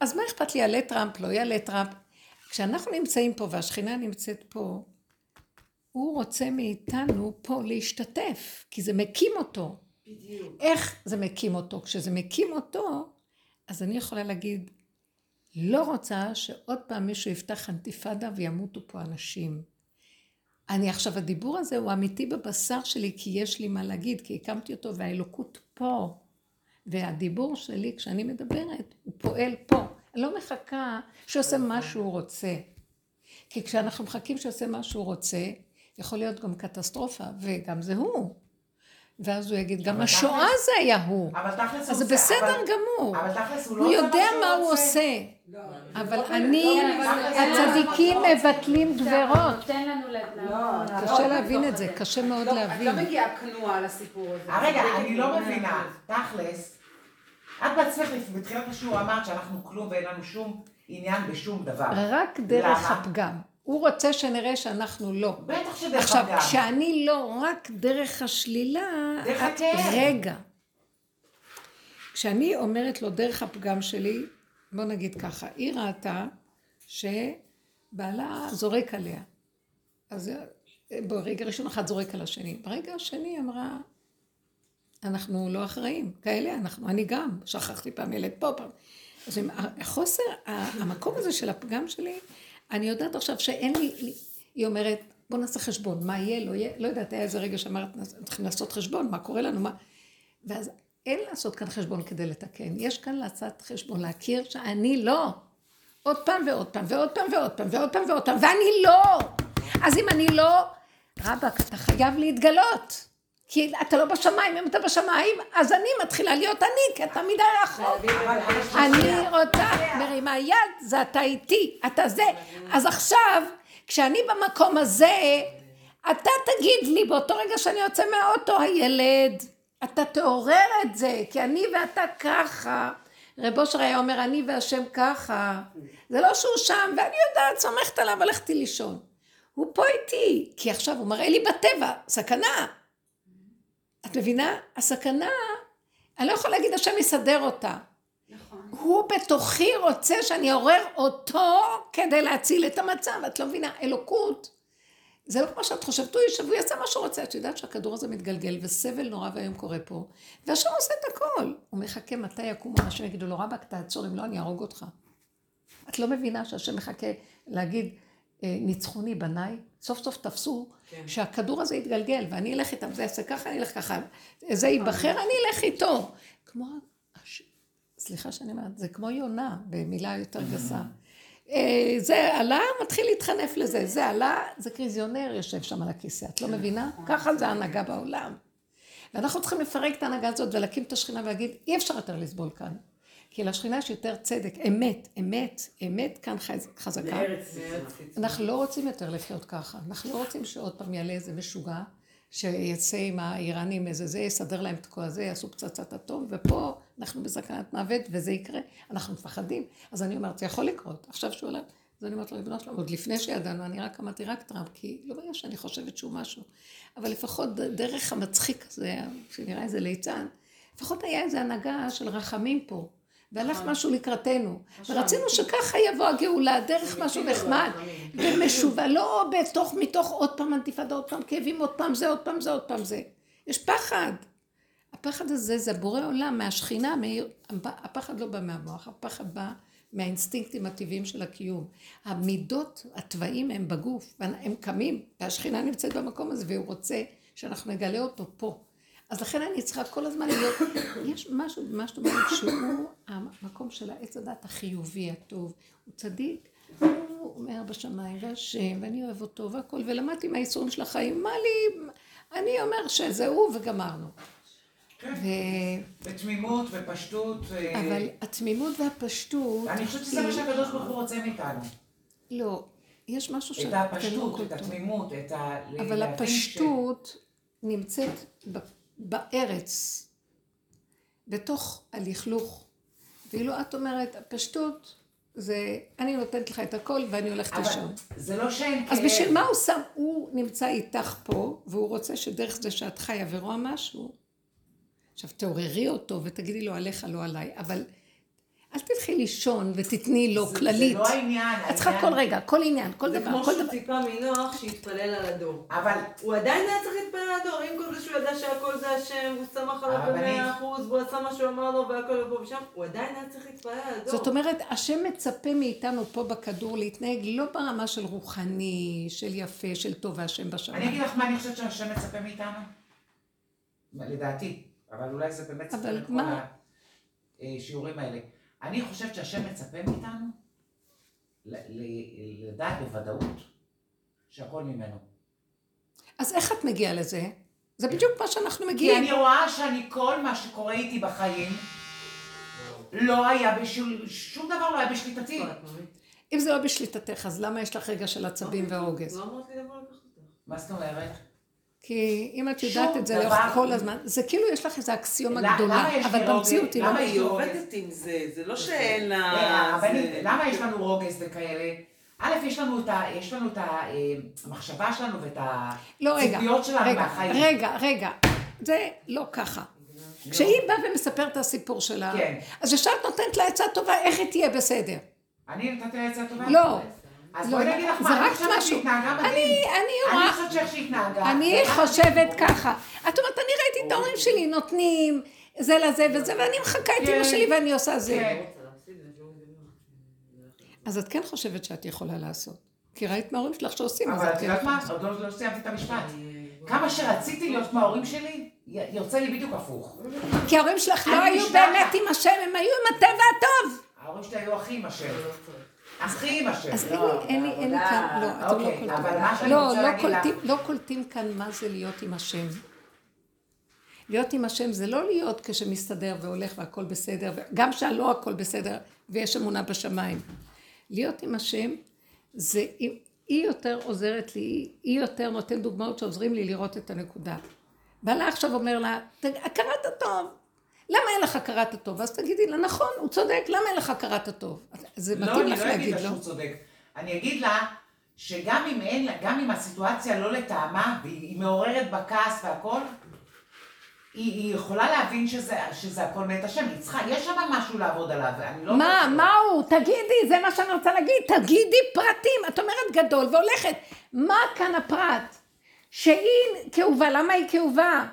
אז מה אכפת לי, יעלה טראמפ, לא יעלה טראמפ? כשאנחנו נמצאים פה והשכינה נמצאת פה, הוא רוצה מאיתנו פה להשתתף, כי זה מקים אותו. בדיוק. איך זה מקים אותו? כשזה מקים אותו, אז אני יכולה להגיד, לא רוצה שעוד פעם מישהו יפתח אנתיפאדה וימותו פה אנשים. אני עכשיו, הדיבור הזה הוא אמיתי בבשר שלי, כי יש לי מה להגיד, כי הקמתי אותו והאלוקות פה. והדיבור שלי, כשאני מדברת, הוא פועל פה. אני לא מחכה שעושה מה שהוא רוצה. כי כשאנחנו מחכים שעושה מה שהוא רוצה, יכול להיות גם קטסטרופה, וגם זה הוא. ואז הוא יגיד, גם השואה תכלס- זה היה הוא. אבל תכלס אז זה הוא עושה- בסדר אבל- גמור. אבל תכלס הוא לא הוא עושה יודע שהוא מה הוא. עושה. אבל לא, אני, הצדיקים מבטלים דברות. נותן לנו ל... לא, קשה להבין את זה, קשה מאוד לא, להבין. את לא מגיעה כנועה לסיפור הזה. אה, רגע, אני לא מבינה. תכלס, את בעצמך בתחילת השיעור אמרת שאנחנו כלום ואין לנו שום עניין בשום דבר. רק דרך? הפגם. הוא רוצה שנראה שאנחנו לא. בטח שדרך עכשיו. כשאני לא, רק דרך השלילה, דרך את- הכאב. רגע. כשאני אומרת לו דרך הפגם שלי, בוא נגיד ככה, היא ראתה שבעלה זורק עליה. אז אה, ברגע ראשון אחד זורק על השני. ברגע השני אמרה, אנחנו לא אחראים, כאלה אנחנו, אני גם, שכחתי פעם ילד פה, פעם. אז החוסר, המקום הזה של הפגם שלי, אני יודעת עכשיו שאין לי, היא אומרת, בוא נעשה חשבון, מה יהיה, לא יהיה, לא יודעת, היה איזה רגע שאמרת, צריכים לעשות חשבון, מה קורה לנו, מה... ואז אין לעשות כאן חשבון כדי לתקן, יש כאן לעשות חשבון, להכיר שאני לא. עוד פעם ועוד פעם ועוד פעם ועוד פעם ועוד פעם ועוד פעם, ואני לא. אז אם אני לא, רבאק, אתה חייב להתגלות. כי אתה לא בשמיים, אם אתה בשמיים, אז אני מתחילה להיות אני, כי אתה מדי רחוק. אני רוצה, מרימה יד, זה אתה איתי, אתה זה. אז עכשיו, כשאני במקום הזה, אתה תגיד לי, באותו רגע שאני יוצא מהאוטו, הילד, אתה תעורר את זה, כי אני ואתה ככה. רב אושר היה אומר, אני והשם ככה. זה לא שהוא שם, ואני יודעת, סומכת עליו, הלכתי לישון. הוא פה איתי, כי עכשיו הוא מראה לי בטבע, סכנה. את מבינה? הסכנה, אני לא יכולה להגיד, השם יסדר אותה. נכון. הוא בתוכי רוצה שאני אעורר אותו כדי להציל את המצב, את לא מבינה? אלוקות, זה לא כמו שאת חושבת, הוא יושב, הוא יעשה מה שהוא רוצה, את יודעת שהכדור הזה מתגלגל וסבל נורא ואיום קורה פה, והשם עושה את הכל. הוא מחכה מתי יקומו אנשים יגידו לו, רבאק תעצור, אם לא אני אהרוג אותך. את לא מבינה שהשם מחכה להגיד, אה, ניצחוני בניי, סוף סוף תפסו כן. שהכדור הזה יתגלגל, ואני אלך איתם, זה יעשה ככה, אני אלך ככה, זה ייבחר, אני אלך איתו. כמו, סליחה שאני אומרת, זה כמו יונה, במילה יותר גסה. אה, זה עלה, מתחיל להתחנף לזה, זה עלה, זה קריזיונר יושב שם על הכיסא, את לא מבינה? ככה זה ההנהגה בעולם. ואנחנו צריכים לפרק את ההנהגה הזאת ולהקים את השכינה ולהגיד, אי אפשר יותר לסבול כאן. כי לשכינה יש יותר צדק, אמת, אמת, אמת כאן חז- חזקה. אנחנו לא רוצים יותר לחיות ככה. אנחנו לא רוצים שעוד פעם יעלה איזה משוגע, שיצא עם האיראנים איזה זה, יסדר להם את כל הזה, יעשו פצצת אטום, ופה אנחנו בסכנת מוות, וזה יקרה. אנחנו מפחדים. אז אני אומרת, זה יכול לקרות. עכשיו שהוא עלה, אז אני אומרת לו, ריבונו שלום, עוד לפני שידענו, אני רק אמרתי רק טראמפ, כי לא בגלל שאני חושבת שהוא משהו, אבל לפחות דרך המצחיק הזה, שנראה איזה ליצן, לפחות היה איזו הנהגה של רחמים פה. והלך משהו לקראתנו, ורצינו שככה יבוא הגאולה, דרך משהו נחמד, ומשובה, לא בתוך, מתוך עוד פעם אנתיפאדה, עוד פעם כאבים, עוד פעם זה, עוד פעם זה, עוד פעם זה. יש פחד. הפחד הזה זה בורא עולם, מהשכינה, מה- הפחד לא בא מהמוח, הפחד בא מהאינסטינקטים הטבעיים של הקיום. המידות, התוואים הם בגוף, הם קמים, והשכינה נמצאת במקום הזה, והוא רוצה שאנחנו נגלה אותו פה. אז לכן אני צריכה כל הזמן להיות, יש משהו במה שאת אומרת שהוא המקום של העץ הדת החיובי, הטוב, הוא צדיק, הוא אומר בשמיים, והשם, ואני אוהב אותו והכל, ולמדתי מהייסורים של החיים, מה לי, אני אומר שזה הוא וגמרנו. ו... בתמימות, בפשטות. אה, אבל התמימות והפשטות, אני חושבת שזה מה שהקדוש ברוך הוא רוצה מאיתנו. לא, יש משהו את שאתם הפשטות, את. התמימות, את ה... אבל ש- הפשטות נמצאת בארץ, בתוך הלכלוך. ואילו את אומרת, הפשטות זה, אני נותנת לך את הכל ואני הולכת אבל לישון. זה לא שאין כאב. אז בשביל מה הוא שם? הוא נמצא איתך פה, והוא רוצה שדרך זה שאת חיה ורואה משהו. עכשיו, תעוררי אותו ותגידי לו עליך, לא עליי, אבל אל תלכי לישון ותתני לו זה- כללית. זה לא העניין. את צריכה כל רגע, כל עניין, כל זה דבר, כמו כל שהוא דבר. ציפה מנוח שיתפלל על הדור. אבל הוא עדיין היה צריך להתפלל על הדור, עם כל זה שהוא ידע שהכל זה השם, הוא סמך עליו. במאה אחוז, והוא עשה מה שהוא אמר לו והכל פה ושם, הוא עדיין היה צריך להתפלל על הדור. זאת אומרת, השם מצפה מאיתנו פה בכדור להתנהג לא ברמה של רוחני, של יפה, של טוב והשם אני בשמיים. אגיד לך מה אני חושבת שהשם מצפה מאיתנו. לדעתי, אבל אולי זה באמת אבל מה? השיעורים האלה. אני חושבת שהשם מצפה מאיתנו ל- ל- לדעת בוודאות שהכל ממנו. אז איך את מגיעה לזה? זה בדיוק מה שאנחנו כי מגיעים. אני רואה שאני, כל מה שקורה איתי בחיים, לא היה בשביל, שום דבר לא היה בשליטתי. אם זה לא בשליטתך, אז למה יש לך רגע של עצבים והרוגז? לא לקחת אותך. מה זאת אומרת? כי אם את יודעת את זה. לאורך כל הזמן, זה כאילו יש לך איזו אקסיומה גדולה, אבל? במציאות היא לא... למה היא? עובדת עם זה, זה לא שאין לה... אה, זה- למה יש לנו רוגז וכאלה? א', יש לנו את ה- יש לנו את ה- אה, המחשבה שלנו ואת לא, הציפיות שלנו מהחיים. רגע, רגע, זה לא ככה. כשהיא באה ומספרת את הסיפור שלה, כן. אז ישר את נותנת לה עצה טובה, איך היא תהיה בסדר. אני נתתי לה עצה טובה? לא. אז לא, בואי נגיד לך מה, אני חושבת. שהיא התנהגה מדהים. אני, חושבת שאיך שהיא התנהגה. אני חושבת ככה. את אומרת, אני ראיתי את ההורים שלי נותנים זה לזה וזה, ואני מחקה את כן. אמא שלי ואני עושה זה. כן. אז את כן חושבת שאת יכולה לעשות. כי ראית מההורים שלך שעושים, אז אבל את את כן יודעת יכולה. מה? עוד לא- לא סיימתי את המשפט. כמה שרציתי להיות כמו ההורים שלי, יוצא לי בדיוק הפוך. כי ההורים שלך לא היו. באמת עם השם, הם היו עם הטבע הטוב. ההורים שלי היו הכי עם השם. עם השם. אז אין לי, אין לי, אין לי כאן, לא, אתם לא אוקיי, קולטים. לא, לא קולטים, לא קולטים כאן מה זה להיות עם השם. להיות עם השם זה לא להיות כשמסתדר והולך והכל בסדר, גם שהלא הכל בסדר ויש אמונה בשמיים. להיות עם השם זה, היא יותר עוזרת לי, היא יותר נותן דוגמאות שעוזרים לי לראות את הנקודה. בעלה עכשיו אומר לה, הכרת הטוב, למה אין לך הכרת הטוב? אז תגידי לה, נכון, הוא צודק, למה אין לך הכרת הטוב? זה מתאים לך להגיד, לא? לא? אני לא אגיד לה שהוא צודק. אני אגיד לה שגם אם אין לה, גם אם הסיטואציה לא לטעמה, והיא מעוררת בכעס והכל, היא, היא יכולה להבין שזה, שזה הכל מאת השם, היא צריכה, יש שם משהו לעבוד עליו, אני לא... מה, מה הוא? תגידי, זה מה שאני רוצה להגיד, תגידי פרטים. את אומרת גדול והולכת. מה כאן הפרט? שהיא כאובה, למה היא כאובה?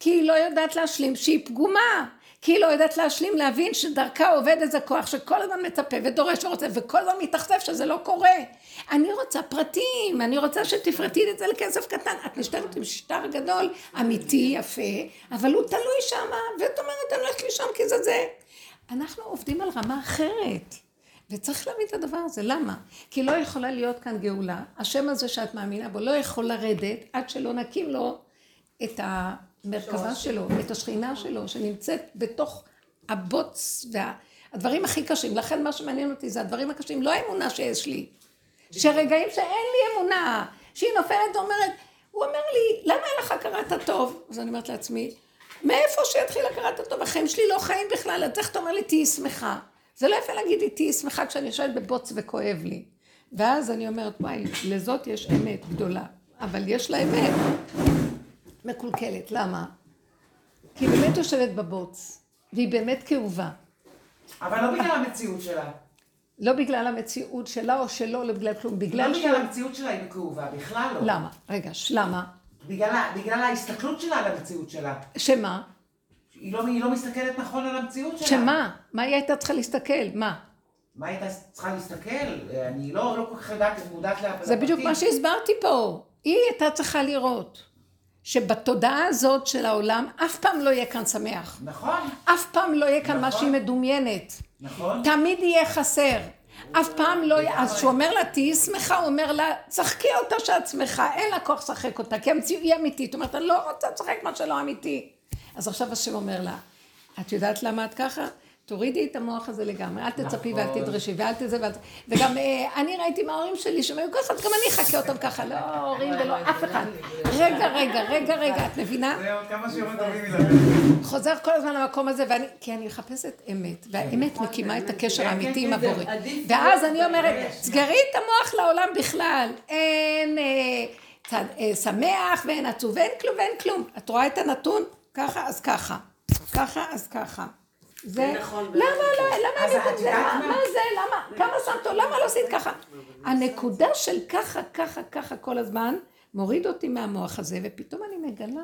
כי היא לא יודעת להשלים שהיא פגומה. כי היא לא יודעת להשלים, להבין שדרכה עובד איזה כוח שכל הזמן מצפה ודורש ורוצה, וכל הזמן מתאכזב שזה לא קורה. אני רוצה פרטים, אני רוצה שתפרטי את זה לכסף קטן. את נשארת עם שטר גדול, אמיתי, יפה, אבל הוא תלוי שם, ואת אומרת, אני הולכת לשם כי זה זה. אנחנו עובדים על רמה אחרת. וצריך להבין את הדבר הזה, למה? כי לא יכולה להיות כאן גאולה, השם הזה שאת מאמינה בו לא יכול לרדת עד שלא נקים לו את המרכבה שלו, את השכינה שלו, שנמצאת בתוך הבוץ והדברים הכי קשים. לכן מה שמעניין אותי זה הדברים הקשים, לא האמונה שיש לי. שרגעים שאין לי אמונה, שהיא נופלת ואומרת, הוא אומר לי, למה אין לך הכרת הטוב? אז אני אומרת לעצמי, מאיפה שיתחיל הכרת הטוב? החיים שלי לא חיים בכלל, אז איך אתה אומר לי, תהיי שמחה? זה לא יפה להגיד לי, תהיי שמחה כשאני יושבת בבוץ וכואב לי. ואז אני אומרת, וואי, לזאת יש אמת גדולה, אבל יש לה אמת מקולקלת. למה? כי היא באמת יושבת בבוץ, והיא באמת כאובה. אבל לא בגלל המציאות שלה. לא בגלל המציאות שלה או שלו, לא בגלל כלום, בגלל לא. בגלל המציאות שלה היא כאובה, בכלל לא. למה? רגע, למה? בגלל, בגלל ההסתכלות שלה על המציאות שלה. שמה? היא לא, היא לא מסתכלת נכון על המציאות שלה. שמה? מה היא הייתה צריכה להסתכל? מה? מה הייתה צריכה להסתכל? אני לא, לא כל כך יודעת, מודעת לפרטים. זה בדיוק מה שהסברתי פה. היא הייתה צריכה לראות שבתודעה הזאת של העולם אף פעם לא יהיה כאן שמח. נכון. אף פעם לא יהיה כאן נכון. מה שהיא מדומיינת. נכון. תמיד יהיה חסר. אף פעם לא אז כשהוא אומר לה תהיי שמחה, הוא אומר לה, צחקי אותה שאת שמחה, אין לה כוח לשחק אותה, כי המציאות היא אמיתית. אומרת, אני לא רוצה לשחק מה שלא אמיתי. אז עכשיו השם אומר לה, את יודעת למה את ככה? תורידי את המוח הזה לגמרי, אל תצפי ואל נכון. תדרשי ואל תזה ואל ת... וגם אה, אני ראיתי מההורים שלי שהם היו ככה, אז גם אני אחכה אותם ככה, לא הורים ולא אף אחד. רגע, רגע, רגע, רגע, את מבינה? זה עוד כמה שיעורים טובים מזה. חוזר כל הזמן למקום הזה, ואני, כי אני מחפשת אמת, והאמת מקימה את הקשר כן, האמיתי כן, עם כן, הבורא. ואז אני אומרת, סגרי את המוח לעולם בכלל. אין אה, אה, שמח ואין עצוב ואין כלום ואין כלום. את רואה את הנתון? ככה, אז ככה. ככה, אז ככה. זה, נכון, למה לא, למה את זה, מה? זה, למה, כמה שמת, למה לא עשית ככה? הנקודה של ככה, ככה, ככה כל הזמן, מוריד אותי מהמוח הזה, ופתאום אני מגלה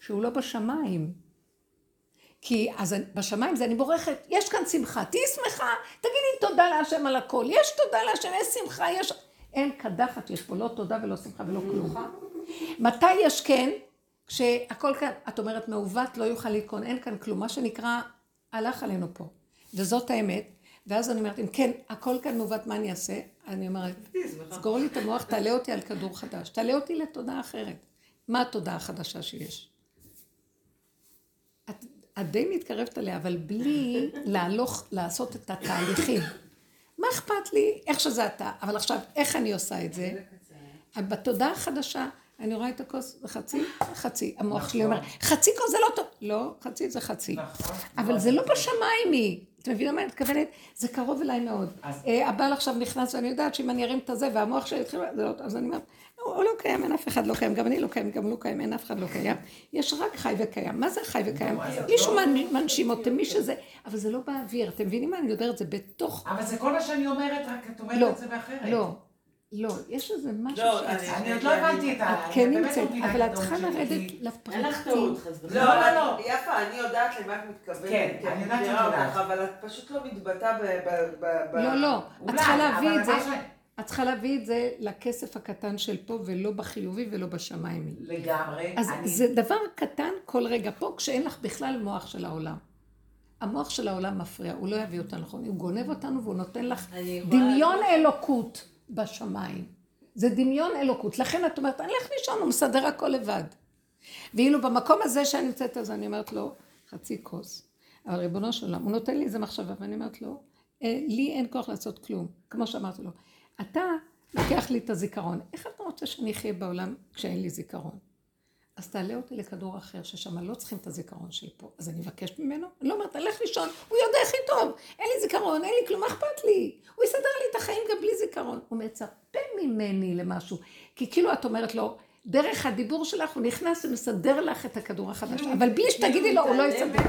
שהוא לא בשמיים. כי אז בשמיים זה אני בורכת, יש כאן שמחה, תהיי שמחה, תגידי תודה להשם על הכל, יש תודה להשם, יש שמחה, יש... אין קדחת, יש פה לא תודה ולא שמחה ולא כלום. מתי יש כן? כשהכל כאן, את אומרת מעוות, לא יוכל לתקון, אין כאן כלום, מה שנקרא, הלך עלינו פה. וזאת האמת. ואז אני אומרת, אם כן, הכל כאן מעוות, מה אני אעשה? אני אומרת, סגור לי את המוח, תעלה אותי על כדור חדש, תעלה אותי לתודעה אחרת. מה התודעה החדשה שיש? את, את די מתקרבת עליה, אבל בלי להלוך, לעשות את התהליכים. מה אכפת לי? איך שזה אתה. אבל עכשיו, איך אני עושה את זה? בתודעה החדשה, אני רואה את הכוס, זה חצי, חצי. המוח שלי אומר, חצי כוס זה לא טוב. לא, חצי זה חצי. נכון. אבל זה לא בשמיים היא. את מבינה מה אני מתכוונת? זה קרוב אליי מאוד. אז- אה, הבעל עכשיו נכנס, ואני יודעת שאם אני ארים את הזה, והמוח שלי יתחיל, זה לא- אז אני אומרת, הוא לא קיים, אין אף אחד לא קיים, גם אני לא קיים, גם לא קיים, אין אף אחד לא קיים. יש רק חי וקיים. מה זה חי וקיים? מישהו לא- מנ- מנשים אותי, מי שזה, אבל זה לא באוויר. אתם מבינים מה אני מדברת? זה בתוך... אבל זה כל מה שאני אומרת, רק את לא, אומרת את זה באחרת. לא, לא, יש איזה משהו לא, שאת- אני- עוד לא הבנתי את ה... את כן נמצאת, לא אבל את צריכה לרדת כי- אין לך לפרטים. טעות, חס לא, וחלילה. לא, אבל לא. יפה, אני יודעת למה את מתכוונת. כן, אני יודעת שאת יודעת. אבל את פשוט לא מתבטאה ב... ב- ב- ב- לא, לא, את צריכה להביא את זה, ש- את צריכה להביא את זה לכסף הקטן של פה, ולא בחיובי ולא בשמיים. לגמרי. אז אני- זה דבר קטן כל רגע פה, כשאין לך בכלל מוח של העולם. המוח של העולם מפריע, הוא לא יביא אותנו נכון, הוא גונב אותנו והוא נותן לך דמיון אלוקות בשמיים. זה דמיון אלוקות. לכן את אומרת, אני אלך לישון, הוא מסדר הכל לבד. ואילו במקום הזה שאני נמצאת, אז אני אומרת לו, חצי כוס. אבל ריבונו של עולם, הוא נותן לי איזה מחשבה, ואני אומרת לו, "אה, לי אין כוח לעשות כלום. כמו שאמרתי לו, אתה לוקח לי את הזיכרון, איך אתה רוצה שאני אחיה בעולם כשאין לי זיכרון? אז תעלה אותי לכדור אחר, ששם לא צריכים את הזיכרון של פה. אז אני מבקשת ממנו, אני לא אומרת, לך לישון, הוא יודע הכי טוב, אין לי זיכרון, אין לי כלום, מה אכפת לי? הוא יסדר לי את החיים גם בלי זיכרון. הוא מצפה ממני למשהו, כי כאילו את אומרת לו, דרך הדיבור שלך הוא נכנס ומסדר לך את הכדור החדש, אבל בלי שתגידי לו, הוא לא יסדר.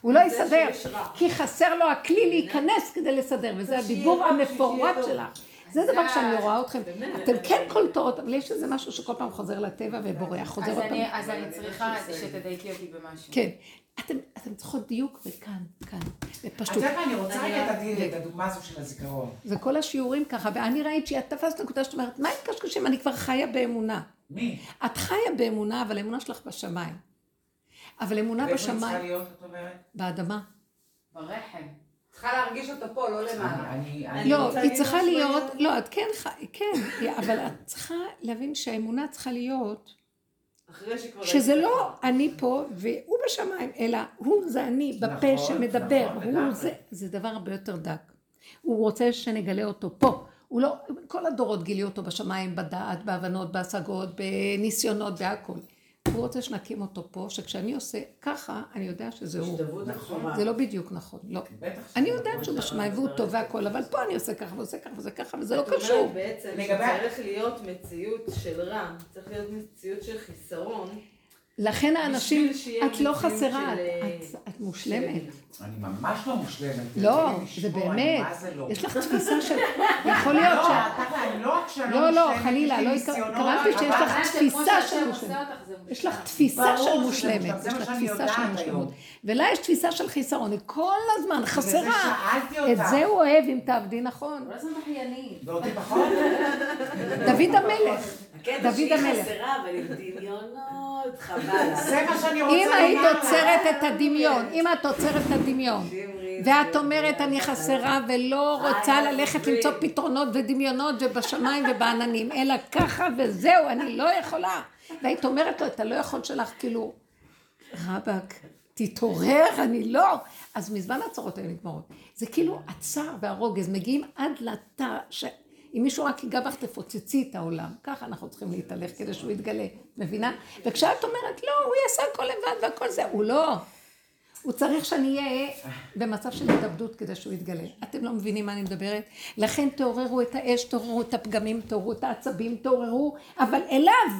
הוא לא יסדר, כי חסר לו הכלי להיכנס כדי לסדר, וזה הדיבור המפורט שלך. זה דבר שאני רואה אתכם, אתם כן קולטות, אבל יש איזה משהו שכל פעם חוזר לטבע ובורח, חוזר אז עוד פעם. אז אני צריכה שתדייקי אותי במשהו. כן. אתם, אתם צריכות דיוק וכאן, כאן, את בפשטות. יודעת מה, אני רוצה רגע את את הדוגמה הזו של הזיכרון. וכל השיעורים ככה, ואני ראית שאת תפסת נקודה שאת אומרת, מה עם קשקושים? אני כבר חיה באמונה. מי? את חיה באמונה, אבל האמונה שלך בשמיים. אבל אמונה ואיפה היא צריכה בשמיים, להיות, את אומרת? באדמה. ברחם. צריכה להרגיש אותו פה, לא למעלה. אני, אני אני, לא, היא צריכה להיות? לא, את כן חי, כן, אבל את צריכה להבין שהאמונה צריכה להיות. שזה לא. אני פה והוא בשמיים, אלא הוא זה אני בפה נכון, שמדבר, נכון, הוא לגמרי. זה, זה דבר הרבה יותר דק. הוא רוצה שנגלה אותו פה. הוא לא, כל הדורות גילי אותו בשמיים, בדעת, בהבנות, בהשגות, בניסיונות, בהכל. הוא רוצה שנקים אותו פה, שכשאני עושה ככה, אני יודע שזה הוא. נכון. זה לא בדיוק נכון, לא. אני שזה יודעת נכון. שהוא בשמיים והוא טוב והכל, אבל פה אני עושה ככה ועושה ככה וזה ככה, וזה לא את אומרת קשור. בעצם שצריך להיות מציאות של רע, צריך להיות מציאות של חיסרון. לכן האנשים, את לא חסרה, של, אה, את- מושלמת. אני ממש לא מושלמת. לא, זה באמת. לא. יש לך תפיסה של... יכול להיות לא, ש... לא לא, לא, חלילה, לא התכוונתי שיש לך תפיסה של מושלמת. יש לך. תפיסה של מושלמת, יש לך תפיסה של. מושלמות. ולה יש תפיסה של חיסרון, היא כל הזמן חסרה. את. זה הוא אוהב אם תעבדי נכון. כל הזמן בחיינית. ואותי פחות? דוד המלך. הקטע דוד המלך. דמיונות, חבל. זה מה שאני רוצה אם לומר היית לך. עוצרת את הדמיון, אם את עוצרת את הדמיון, ואת אומרת אני חסרה ולא רוצה ללכת. למצוא פתרונות ודמיונות ובשמיים ובעננים, אלא ככה וזהו, אני לא יכולה. והיית אומרת לו, אתה לא יכול שלך, כאילו, רבאק, תתעורר, אני לא. אז מזמן הצרות האלה נגמרות. זה כאילו הצער והרוגז מגיעים עד לתא, שאם מישהו רק ייגע בך, תפוצצי את העולם. ככה אנחנו צריכים להתהלך כדי שהוא יתגלה, מבינה? וכשאת אומרת, לא, הוא יעשה הכל לבד והכל זה, הוא לא. הוא צריך שאני אהיה במצב של התאבדות כדי שהוא יתגלה. אתם לא מבינים מה אני מדברת? לכן תעוררו את האש, תעוררו את הפגמים, תעוררו את העצבים, תעוררו, אבל אליו.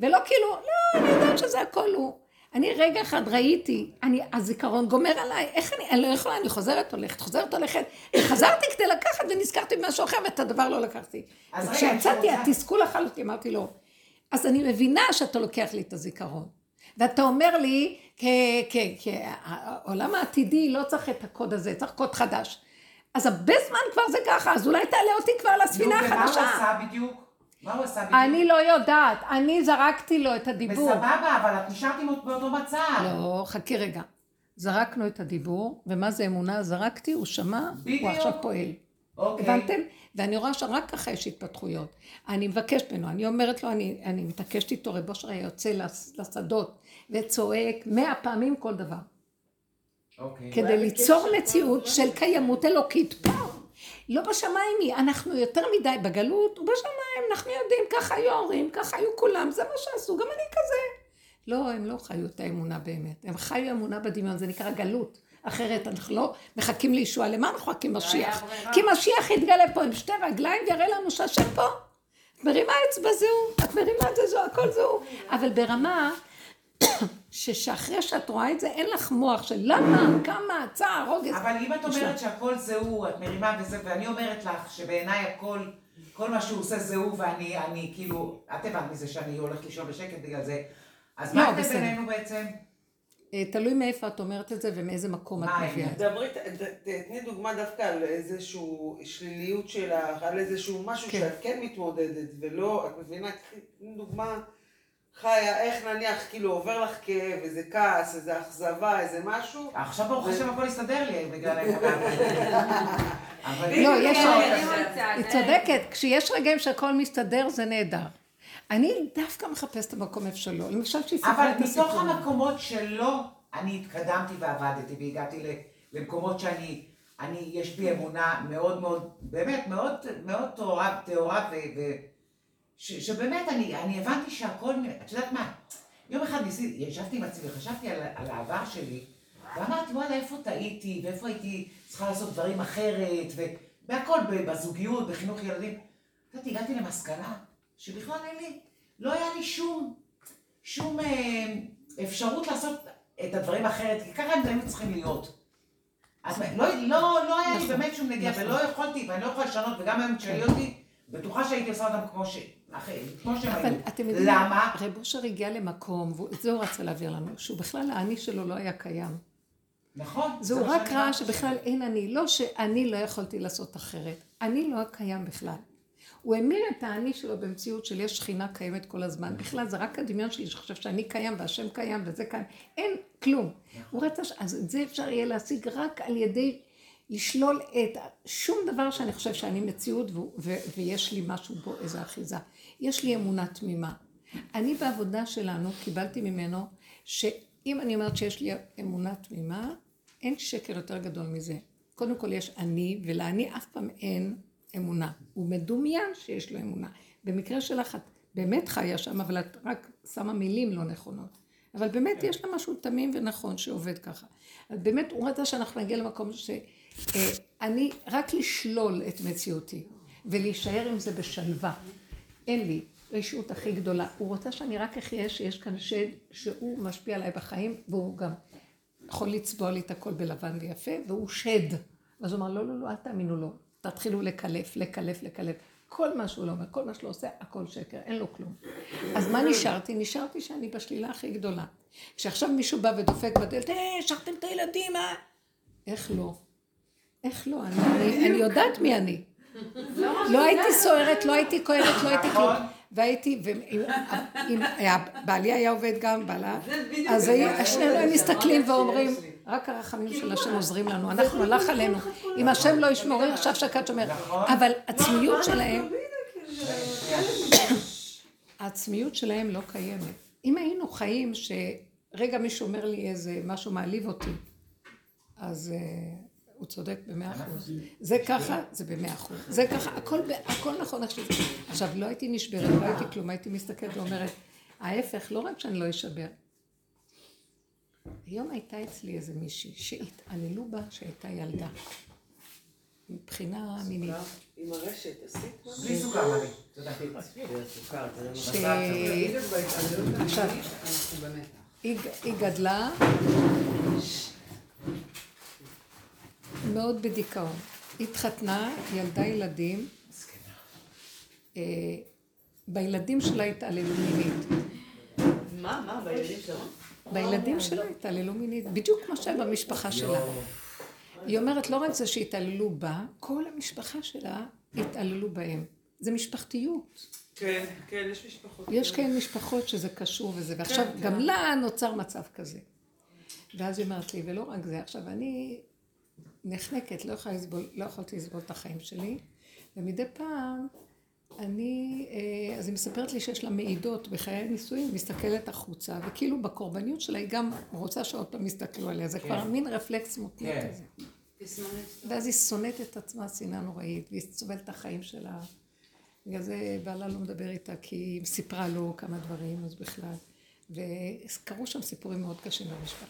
ולא כאילו, לא, אני יודעת שזה הכל הוא. אני רגע אחד ראיתי, אני, הזיכרון גומר עליי, איך אני, אני לא יכולה, אני חוזרת הולכת, חוזרת הולכת, וחזרתי כדי לקחת ונזכרתי במשהו אחר, ואת הדבר לא לקחתי. אז רוצה- התסכול אכל אותי, אמרתי לו, אז אני מבינה שאתה לוקח לי את הזיכרון. ואתה אומר לי, העולם העתידי לא צריך את הקוד הזה, צריך קוד חדש. אז הרבה זמן כבר זה ככה, אז אולי תעלה אותי כבר לספינה נו, ומה הוא החדשה. עשה בדיוק? מה הוא עשה בדיוק? אני לא יודעת, אני זרקתי לו את הדיבור. בסבבה, אבל את נשארת עם- באותו מצב. לא, חכי רגע. זרקנו את הדיבור, ומה זה אמונה? זרקתי, הוא שמע, בדיוק. הוא עכשיו פועל. אוקיי. הבנתם? ואני רואה שרק ככה יש התפתחויות. אני מבקשת ממנו, אני אומרת לו, אני, אני מתעקשת איתו, רב אושר היה יוצא לשדות וצועק מאה פעמים כל דבר. אוקיי. כדי ליצור מציאות של קיימות אלוקית פה. לא בשמיים היא, אנחנו יותר מדי בגלות, ובשמיים אנחנו יודעים, ככה היו ההורים, ככה היו כולם, זה מה שעשו, גם אני כזה. לא, הם לא חיו את האמונה באמת, הם חיו אמונה בדמיון, זה נקרא גלות. אחרת אנחנו לא מחכים לישועה, למה אנחנו מחכים משיח? כי משיח יתגלה פה עם שתי רגליים ויראה לנו שהשם פה. את מרימה אצבע זהו, את מרימה את זה זהו, הכל זהו. אבל ברמה ששאחרי שאת רואה את זה, אין לך מוח של למה, כמה, צער, רוגז. אבל אם את אומרת שהכל זה הוא, את מרימה וזה, ואני אומרת לך שבעיניי הכל, כל מה שהוא עושה זה הוא, ואני, אני כאילו, את הבנת מזה שאני הולכת לישון בשקט בגלל זה, אז לא, מה ההבדל בסדר. בינינו בעצם? אה, תלוי מאיפה את אומרת את זה ומאיזה מקום את מביאה. דברי, תתני דוגמה דווקא על איזושהי שליליות שלך, על איזשהו משהו כן. שאת כן מתמודדת, ולא, את מבינה, דוגמה חיה, איך נניח, כאילו עובר לך כאב, איזה כעס, איזה אכזבה, איזה משהו, עכשיו ברוך השם הכל הסתדר לי בגלל האמונה. אבל לא, יש... היא צודקת, כשיש רגעים שהכל מסתדר זה נהדר. אני דווקא מחפשת את המקום איפה שלא. למשל, שהיא אבל סיפרה את מתוך הסיפור. המקומות שלא, אני התקדמתי ועבדתי והגעתי ל- למקומות שאני, אני, יש בי אמונה מאוד מאוד, באמת מאוד מאוד טהורה, טהורה ו... ו ש, שבאמת אני, אני הבנתי שהכל, את יודעת מה, יום אחד ניסיתי, ישבתי עם עצמי וחשבתי על, על העבר שלי, ואמרתי, וואלה, איפה טעיתי, ואיפה הייתי צריכה לעשות דברים אחרת, ובהכל, ב- בזוגיות, בחינוך ילדים. את יודעת, הגעתי למסקנה שבכלל אין לי, לא היה לי שום, שום אה, אפשרות לעשות את הדברים אחרת, כי ככה הם היו צריכים להיות. אז לא, לא, לא היה לי נכון, באמת שום נגיעה, נכון. ולא יכולתי, ואני לא יכולה לשנות, וגם היום תשאלי אותי, בטוחה שהייתי עושה אותם כמו ש... אחרי, כמו שהם אבל היו. אתם יודעים, למה? רב אושר הגיע למקום, ואת זה הוא רצה להעביר לנו, שהוא בכלל האני שלו לא היה קיים. נכון. זה הוא רק ראה. שבכלל אין אני, לא שאני לא יכולתי לעשות אחרת, אני לא קיים בכלל. הוא המיר את האני שלו במציאות של יש שכינה קיימת כל הזמן. בכלל זה רק הדמיון שלי שחושב שאני קיים והשם קיים וזה קיים. אין כלום. הוא רצה, אז את זה אפשר יהיה להשיג רק על ידי לשלול את שום דבר שאני חושב שאני מציאות ו- ו- ויש לי משהו בו, איזו אחיזה. יש לי אמונה תמימה. אני בעבודה שלנו קיבלתי ממנו שאם אני אומרת שיש לי אמונה תמימה, אין שקר יותר גדול מזה. קודם כל יש אני, ולאני אף פעם אין אמונה. הוא מדומיין שיש לו אמונה. במקרה שלך את באמת חיה שם, אבל את רק שמה מילים לא נכונות. אבל באמת יש לה משהו תמים ונכון שעובד ככה. אז באמת הוא רצה שאנחנו נגיע למקום שאני, רק לשלול את מציאותי ולהישאר עם זה בשלווה. אין לי רשעות הכי גדולה. הוא רוצה שאני רק אחיה שיש כאן שד שהוא משפיע עליי בחיים, והוא גם יכול לצבוע לי את הכל בלבן ויפה, והוא שד. אז הוא אמר, לא, לא, לא, אל תאמינו לו. תתחילו לקלף, לקלף, לקלף. כל מה שהוא לא אומר, כל מה שהוא עושה, הכל שקר, אין לו כלום. אז מה נשארתי? נשארתי שאני בשלילה הכי גדולה. כשעכשיו מישהו בא ודופק בדלת, אה, השארתם את הילדים, אה? איך לא? איך לא? אני, אני יודעת מי אני. לא הייתי סוערת, לא הייתי כואבת, לא הייתי כלום. והייתי, ואם בעלי היה עובד גם, בעלה, אז שנינו הם מסתכלים ואומרים, רק הרחמים של השם עוזרים לנו, אנחנו הלך עלינו. אם השם לא ישמור, עכשיו שקד שומר. אבל עצמיות שלהם, העצמיות שלהם לא קיימת. אם היינו חיים שרגע מישהו אומר לי איזה משהו מעליב אותי, אז אה, הוא צודק במאה אחוז. זה ככה, זה במאה אחוז. זה ככה, הכל, הכל נכון שזה. עכשיו, לא הייתי נשברת, לא הייתי כלום, הייתי מסתכלת ואומרת, ההפך, לא רק שאני לא אשבר. היום הייתה אצלי איזה מישהי שהתעללו בה שהייתה ילדה. מבחינה מינית. עם הרשת, עשית משהו? בלי סוכר, מלי. תודה. עכשיו, היא גדלה מאוד בדיכאון. התחתנה, ילדה ילדים. אה, בילדים שלה התעללו מינית. מה, מה, בילדים שלו? בילדים שלה התעללו מינית, בדיוק כמו שהיה במשפחה שלה. היא אומרת, לא רק זה שהתעללו בה, כל המשפחה שלה התעללו בהם. זה משפחתיות. כן, כן, יש משפחות. יש כאלה משפחות שזה קשור וזה, ועכשיו גם לה נוצר מצב כזה. ואז היא אומרת לי, ולא רק זה, עכשיו אני נחנקת, לא, יכולה לסבול, לא יכולתי לסבול את החיים שלי, ומדי פעם אני, אה, אז היא מספרת לי שיש לה מעידות בחיי הנישואים, היא מסתכלת החוצה, וכאילו בקורבניות שלה היא גם רוצה שעוד פעם יסתכלו עליה, זה כבר מין רפלקס מותנה כן. כזה. ואז היא שונאת את עצמה שנאה נוראית, והיא סובלת את החיים שלה. בגלל זה בעלה לא מדבר איתה, כי היא סיפרה לו כמה דברים, אז בכלל. וקרו שם סיפורים מאוד קשים במשפחה.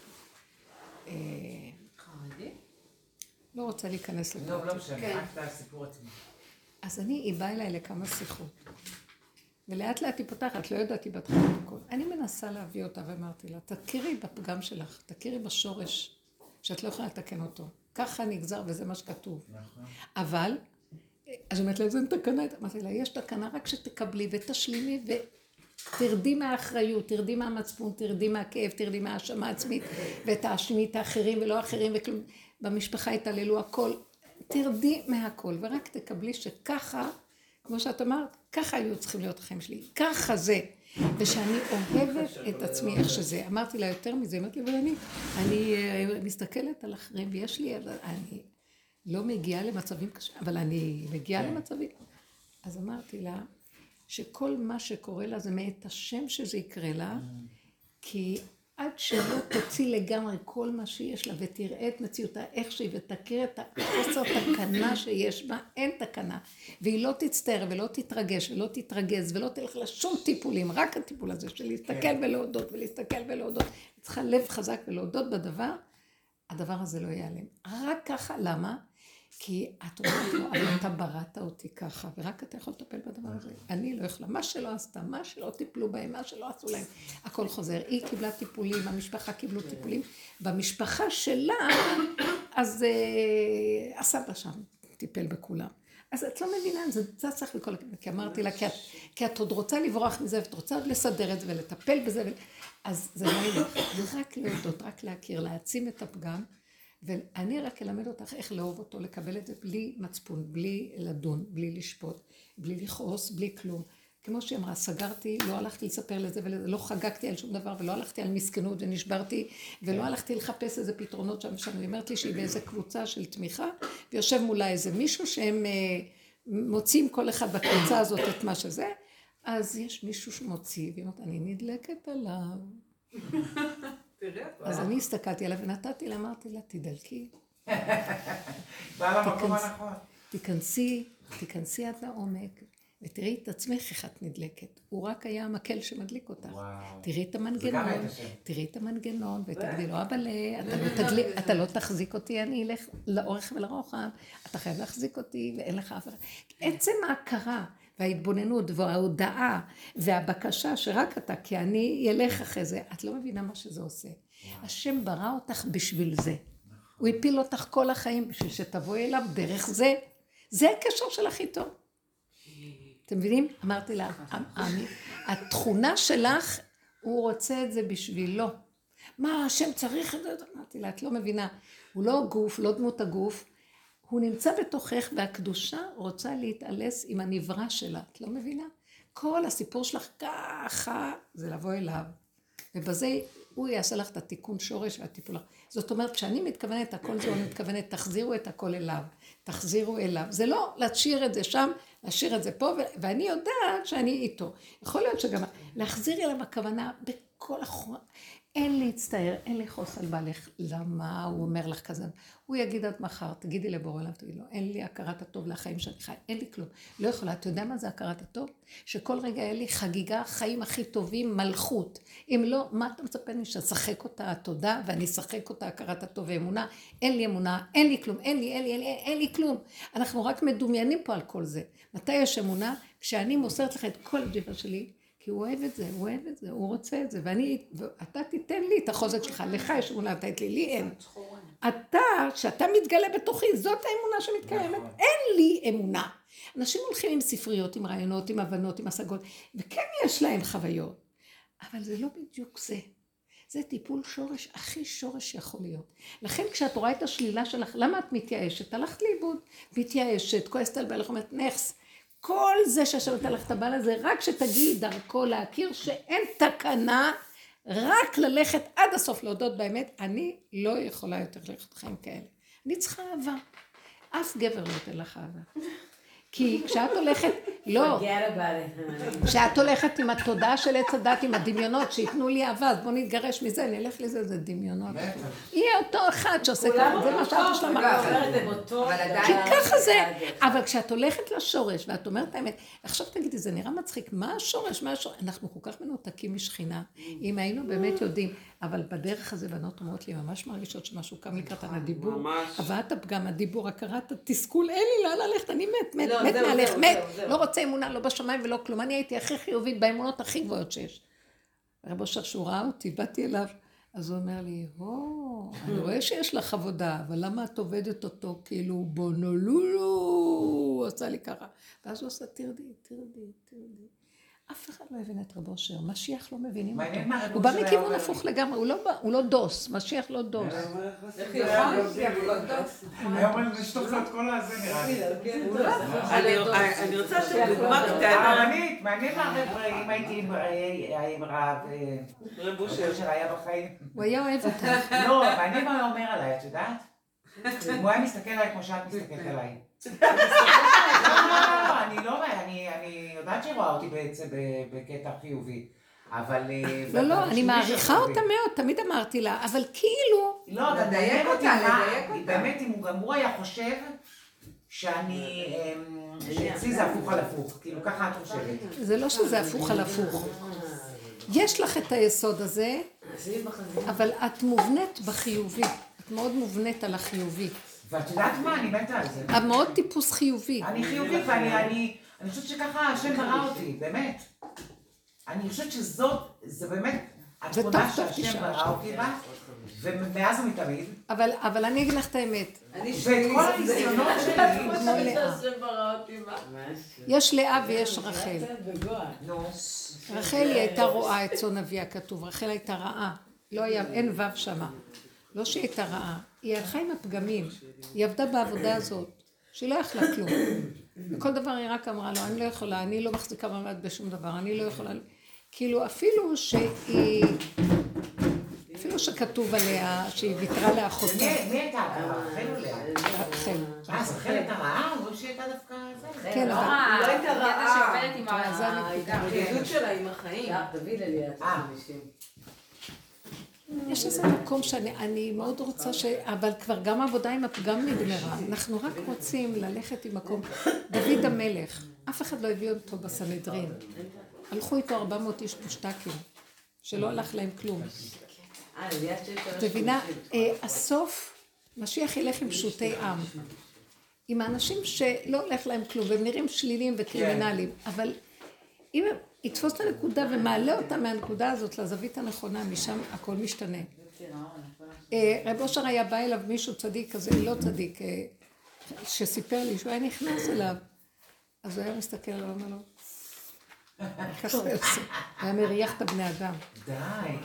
לא רוצה להיכנס לזה. לא, לא משנה, רק את הסיפור עצמו. אז אני, היא באה אליי לכמה שיחות. ולאט לאט היא פותחת, לא ידעתי בהתחלה את הכל. אני מנסה להביא אותה ואמרתי לה, תכירי בפגם שלך, תכירי בשורש, שאת לא יכולה לתקן אותו. ככה נגזר וזה מה שכתוב. נכון. אבל, אז היא אומרת לה, איזה תקנה? אמרתי לה, יש תקנה רק שתקבלי ותשלימי ותרדי מהאחריות, תרדי מהמצפון, תרדי מהכאב, תרדי מהאשמה עצמית, ותאשימי את האחרים ולא האחרים וכלום. במשפחה התעללו הכל. תרדי מהכל, ורק תקבלי שככה, כמו שאת אמרת, ככה היו צריכים להיות החיים שלי. ככה זה. ושאני אוהבת את עצמי איך שזה. אמרתי לה יותר מזה, אמרתי לי, אבל אני, אני אה, מסתכלת על אחרים, ויש לי, אני לא מגיעה למצבים קשים, אבל אני מגיעה למצבים. אז אמרתי לה, שכל מה שקורה לה זה מאת השם שזה יקרה לה, כי עד שלא תוציא לגמרי כל מה שיש לה ותראה את מציאותה איך שהיא ותכיר את החוסר תקנה שיש בה, אין תקנה. והיא לא תצטער ולא תתרגש ולא תתרגז ולא תלך לה שום טיפולים, רק הטיפול הזה של להסתכל כן. ולהודות ולהסתכל ולהודות. היא צריכה לב חזק ולהודות בדבר, הדבר הזה לא ייעלם. רק ככה, למה? כי את אומרת לו, אבל אתה בראת אותי ככה, ורק אתה יכול לטפל בדבר הזה. אני לא יכולה. מה שלא עשתה, מה שלא טיפלו בהם, מה שלא עשו להם, הכל חוזר. היא קיבלה טיפולים, המשפחה קיבלו טיפולים. במשפחה שלה, אז אה, הסבא שם טיפל בכולם. אז את לא מבינה, זה צצח וכל הכבוד. כי אמרתי לה, כי את, עוד רוצה לברוח מזה, ואת רוצה עוד לסדר את זה ולטפל בזה. אז זה לא ילך. זה רק להודות, רק להכיר, להעצים את הפגם. ואני רק אלמד אותך איך לאהוב אותו, לקבל את זה בלי מצפון, בלי לדון, בלי לשפוט, בלי לכעוס, בלי כלום. כמו שהיא אמרה, סגרתי, לא הלכתי לספר לזה ולזה, לא חגגתי על שום דבר ולא הלכתי על מסכנות ונשברתי ולא הלכתי לחפש איזה פתרונות שם ושם. היא אומרת לי שהיא באיזה קבוצה של תמיכה ויושב מולה איזה מישהו שהם אה, מוצאים כל אחד בקבוצה הזאת את מה שזה, אז יש מישהו שמוציא, והיא אומרת, אני נדלקת עליו. אז אני הסתכלתי עליה ונתתי לה, אמרתי לה, תדלקי, בא למקום הנכון. תיכנסי, תיכנסי עד לעומק, ותראי את עצמך איך את נדלקת. הוא רק היה המקל שמדליק אותך. תראי את המנגנון. תראי את המנגנון, ותגידי לו, אבל אתה לא אתה לא תחזיק אותי, אני אלך לאורך ולרוחב, אתה חייב להחזיק אותי, ואין לך אף אחד. עצם ההכרה וההתבוננות וההודעה והבקשה שרק אתה, כי אני אלך אחרי זה, את לא מבינה מה שזה עושה. השם ברא אותך בשביל זה. הוא הפיל אותך כל החיים בשביל שתבואי אליו דרך זה. זה הקשר שלך איתו. אתם מבינים? אמרתי לה, אני- התכונה שלך, הוא רוצה את זה בשבילו. מה, השם צריך את זה? אמרתי לה, את לא מבינה. הוא לא גוף, לא דמות הגוף, הוא נמצא בתוכך, והקדושה רוצה להתעלס עם הנברא שלה. את לא מבינה? כל הסיפור שלך ככה, זה לבוא אליו. ובזה הוא יעשה לך את התיקון שורש והטיפול. זאת אומרת, כשאני מתכוונת הכל זה, אני מתכוונת, תחזירו את הכל אליו. תחזירו אליו. זה לא להשאיר את זה שם, להשאיר את זה פה, ו- ואני יודעת שאני איתו. יכול להיות שגם להחזיר אליו הכוונה בכל החור... אין להצטער, אין לכעוס על בעלך. למה הוא אומר לך כזה? הוא יגיד עד מחר, תגידי לבורא עליו, תגידי לו, אין לי הכרת הטוב לחיים שאני חי, אין לי כלום. לא יכולה, אתה יודע מה זה הכרת הטוב? שכל רגע היה לי חגיגה, חיים הכי טובים, מלכות. אם לא, מה אתה מצפה לי שאשחק אותה התודה, ואני אשחק אותה הכרת הטוב ואמונה? אין לי אמונה, אין לי כלום, אין לי, אין לי, אין לי, אין לי כלום. אנחנו רק מדומיינים פה על כל זה. מתי יש אמונה? כשאני מוסרת לך את כל הג'יבה שלי, כי הוא אוהב את זה, הוא אוהב את זה, הוא רוצה את זה, ואני, ואתה תיתן לי את החוזק שלך, לך יש אמונה, אתה את לי, לי אין. אתה, שאתה מתגלה בתוכי, זאת האמונה שמתקיימת, אין לי אמונה. אנשים הולכים עם ספריות, עם רעיונות, עם הבנות, עם השגות, וכן יש להם חוויות, אבל זה לא בדיוק זה. זה טיפול שורש, הכי שורש שיכול להיות. לכן כשאת רואה את השלילה שלך, למה את מתייאשת? הלכת לאיבוד, מתייאשת, כועסת על בעלך, אומרת, נכס. כל זה שהשם נתן לך את הבעל הזה, רק שתגיעי דרכו להכיר שאין תקנה, רק ללכת עד הסוף להודות באמת, אני לא יכולה יותר ללכת חיים כאלה. אני צריכה אהבה. אף גבר לא ייתן לך אהבה. כי כשאת הולכת, לא. כשאת הולכת עם התודעה של עץ הדת, עם הדמיונות, שייתנו לי אהבה, אז בוא נתגרש מזה, נלך לזה, זה דמיונות. יהיה אותו אחד שעושה ככה, זה מה שאבא שלה אמר. כי ככה זה, אבל כשאת הולכת לשורש ואת אומרת האמת, עכשיו תגידי, זה נראה מצחיק, מה השורש, מה השורש? אנחנו כל כך מנותקים משכינה, אם היינו באמת יודעים, אבל בדרך הזה בנות אומרות לי, ממש מרגישות שמשהו קם לקראתן הדיבור, ממש. הבאת הפגם, הדיבור, הכרת התסכול, אין לי לאן ללכת, אני מת, מת, לא, מת מהלך, מת. לא רוצה אמונה, לא בשמיים ולא כלום, אני הייתי הכי חיובית באמונות הכי גבוהות שיש. רב אושר, שהוא ראה אותי, באתי אליו, אז הוא אומר לי, הו, אני רואה שיש לך עבודה, אבל למה את עובדת אותו כאילו בונולולו? הוא עשה לי ככה. ואז הוא עשה, תרדי, תרדי, תרדי. אף אחד לא הבין את רב אושר, משיח לא מבינים אותו. הוא בא היה מכיוון הפוך לגמרי, הוא לא בא- הוא לא דוס, משיח לא דוס. היום אני לו את כל הזה נראה לי. אני- אני רוצה דוגמה קטנה. מעניין מה אם הייתי עם- רב, אה, רב אושר. שהיה בחיים. הוא היה אוהב אותך. לא, מעניין מה הוא אומר עליי, את יודעת? הוא היה מסתכל עליי כמו שאת מסתכלת עליי. לא, לא, אני לא, אני אני יודעת שהיא רואה אותי בעצם בקטע חיובי. אבל... אה, לא, לא, אני מעריכה. אותה מאוד, תמיד אמרתי לה, אבל כאילו, לא, גם לדייק אותה, לדייק אותה. באמת, אם הוא גם הוא היה חושב שאני, אמ, שאצלי זה הפוך על הפוך, כאילו ככה את חושבת. זה לא שזה הפוך על הפוך. יש לך את היסוד הזה, אבל את מובנית בחיובי. את מאוד מובנית על החיובי. ואת יודעת מה, אני מתה על זה. את מאוד טיפוס חיובי. אני חיובית ואני, אני, אני חושבת שככה השם ברא אותי, באמת. אני חושבת שזאת, זה באמת זה טוב, התכונה טוב, שהשם. ברא אותי בה, ומאז ומתמיד, אבל, אבל אני אגיד לך את האמת, אני ואת כל הניסיונות שלי. יש לאה ויש רחל. רחל היא הייתה רואה את צאן אביה כתוב, רחל הייתה רעה. לא היה, אין וו שמה. לא שהיא הייתה רעה, היא הלכה עם הפגמים. היא עבדה בעבודה הזאת, שהיא לא יכלה כלום. וכל דבר היא רק אמרה לו, אני לא יכולה, אני לא מחזיקה מעמד בשום דבר, אני לא יכולה... כאילו, אפילו שהיא... אפילו שכתוב עליה שהיא ויתרה לאחותה. מי הייתה? רחל או לאה? רחל. אה, אז רחל הייתה רעה? אומרים שהיא הייתה דווקא זה. כן, לא אבל... רעה, לא הייתה רעה. שעובדת עם. זה הנקודה. ההתמודדות שלה עם החיים. דוד. 50. יש איזה מקום שאני אני מאוד רוצה ש... אבל כבר גם העבודה עם הפגם נגמרה. אנחנו רק רוצים ללכת עם מקום. דוד המלך, אף אחד לא הביא אותו בסנהדרין. הלכו איתו 400 איש פושטקים, שלא הלך להם כלום. את מבינה? אה, הסוף, משיח ילך עם פשוטי עם. עם האנשים שלא הולך להם כלום, והם נראים שליליים וקרימינליים. אבל אם הם יתפוס את הנקודה ומעלה אותם מהנקודה הזאת לזווית הנכונה, משם הכל משתנה. אה, רב אושר היה בא אליו מישהו צדיק כזה, לא צדיק, אה, שסיפר לי שהוא היה נכנס אליו. אז הוא היה מסתכל עליו ואומר לו, היה מריח את הבני אדם. די.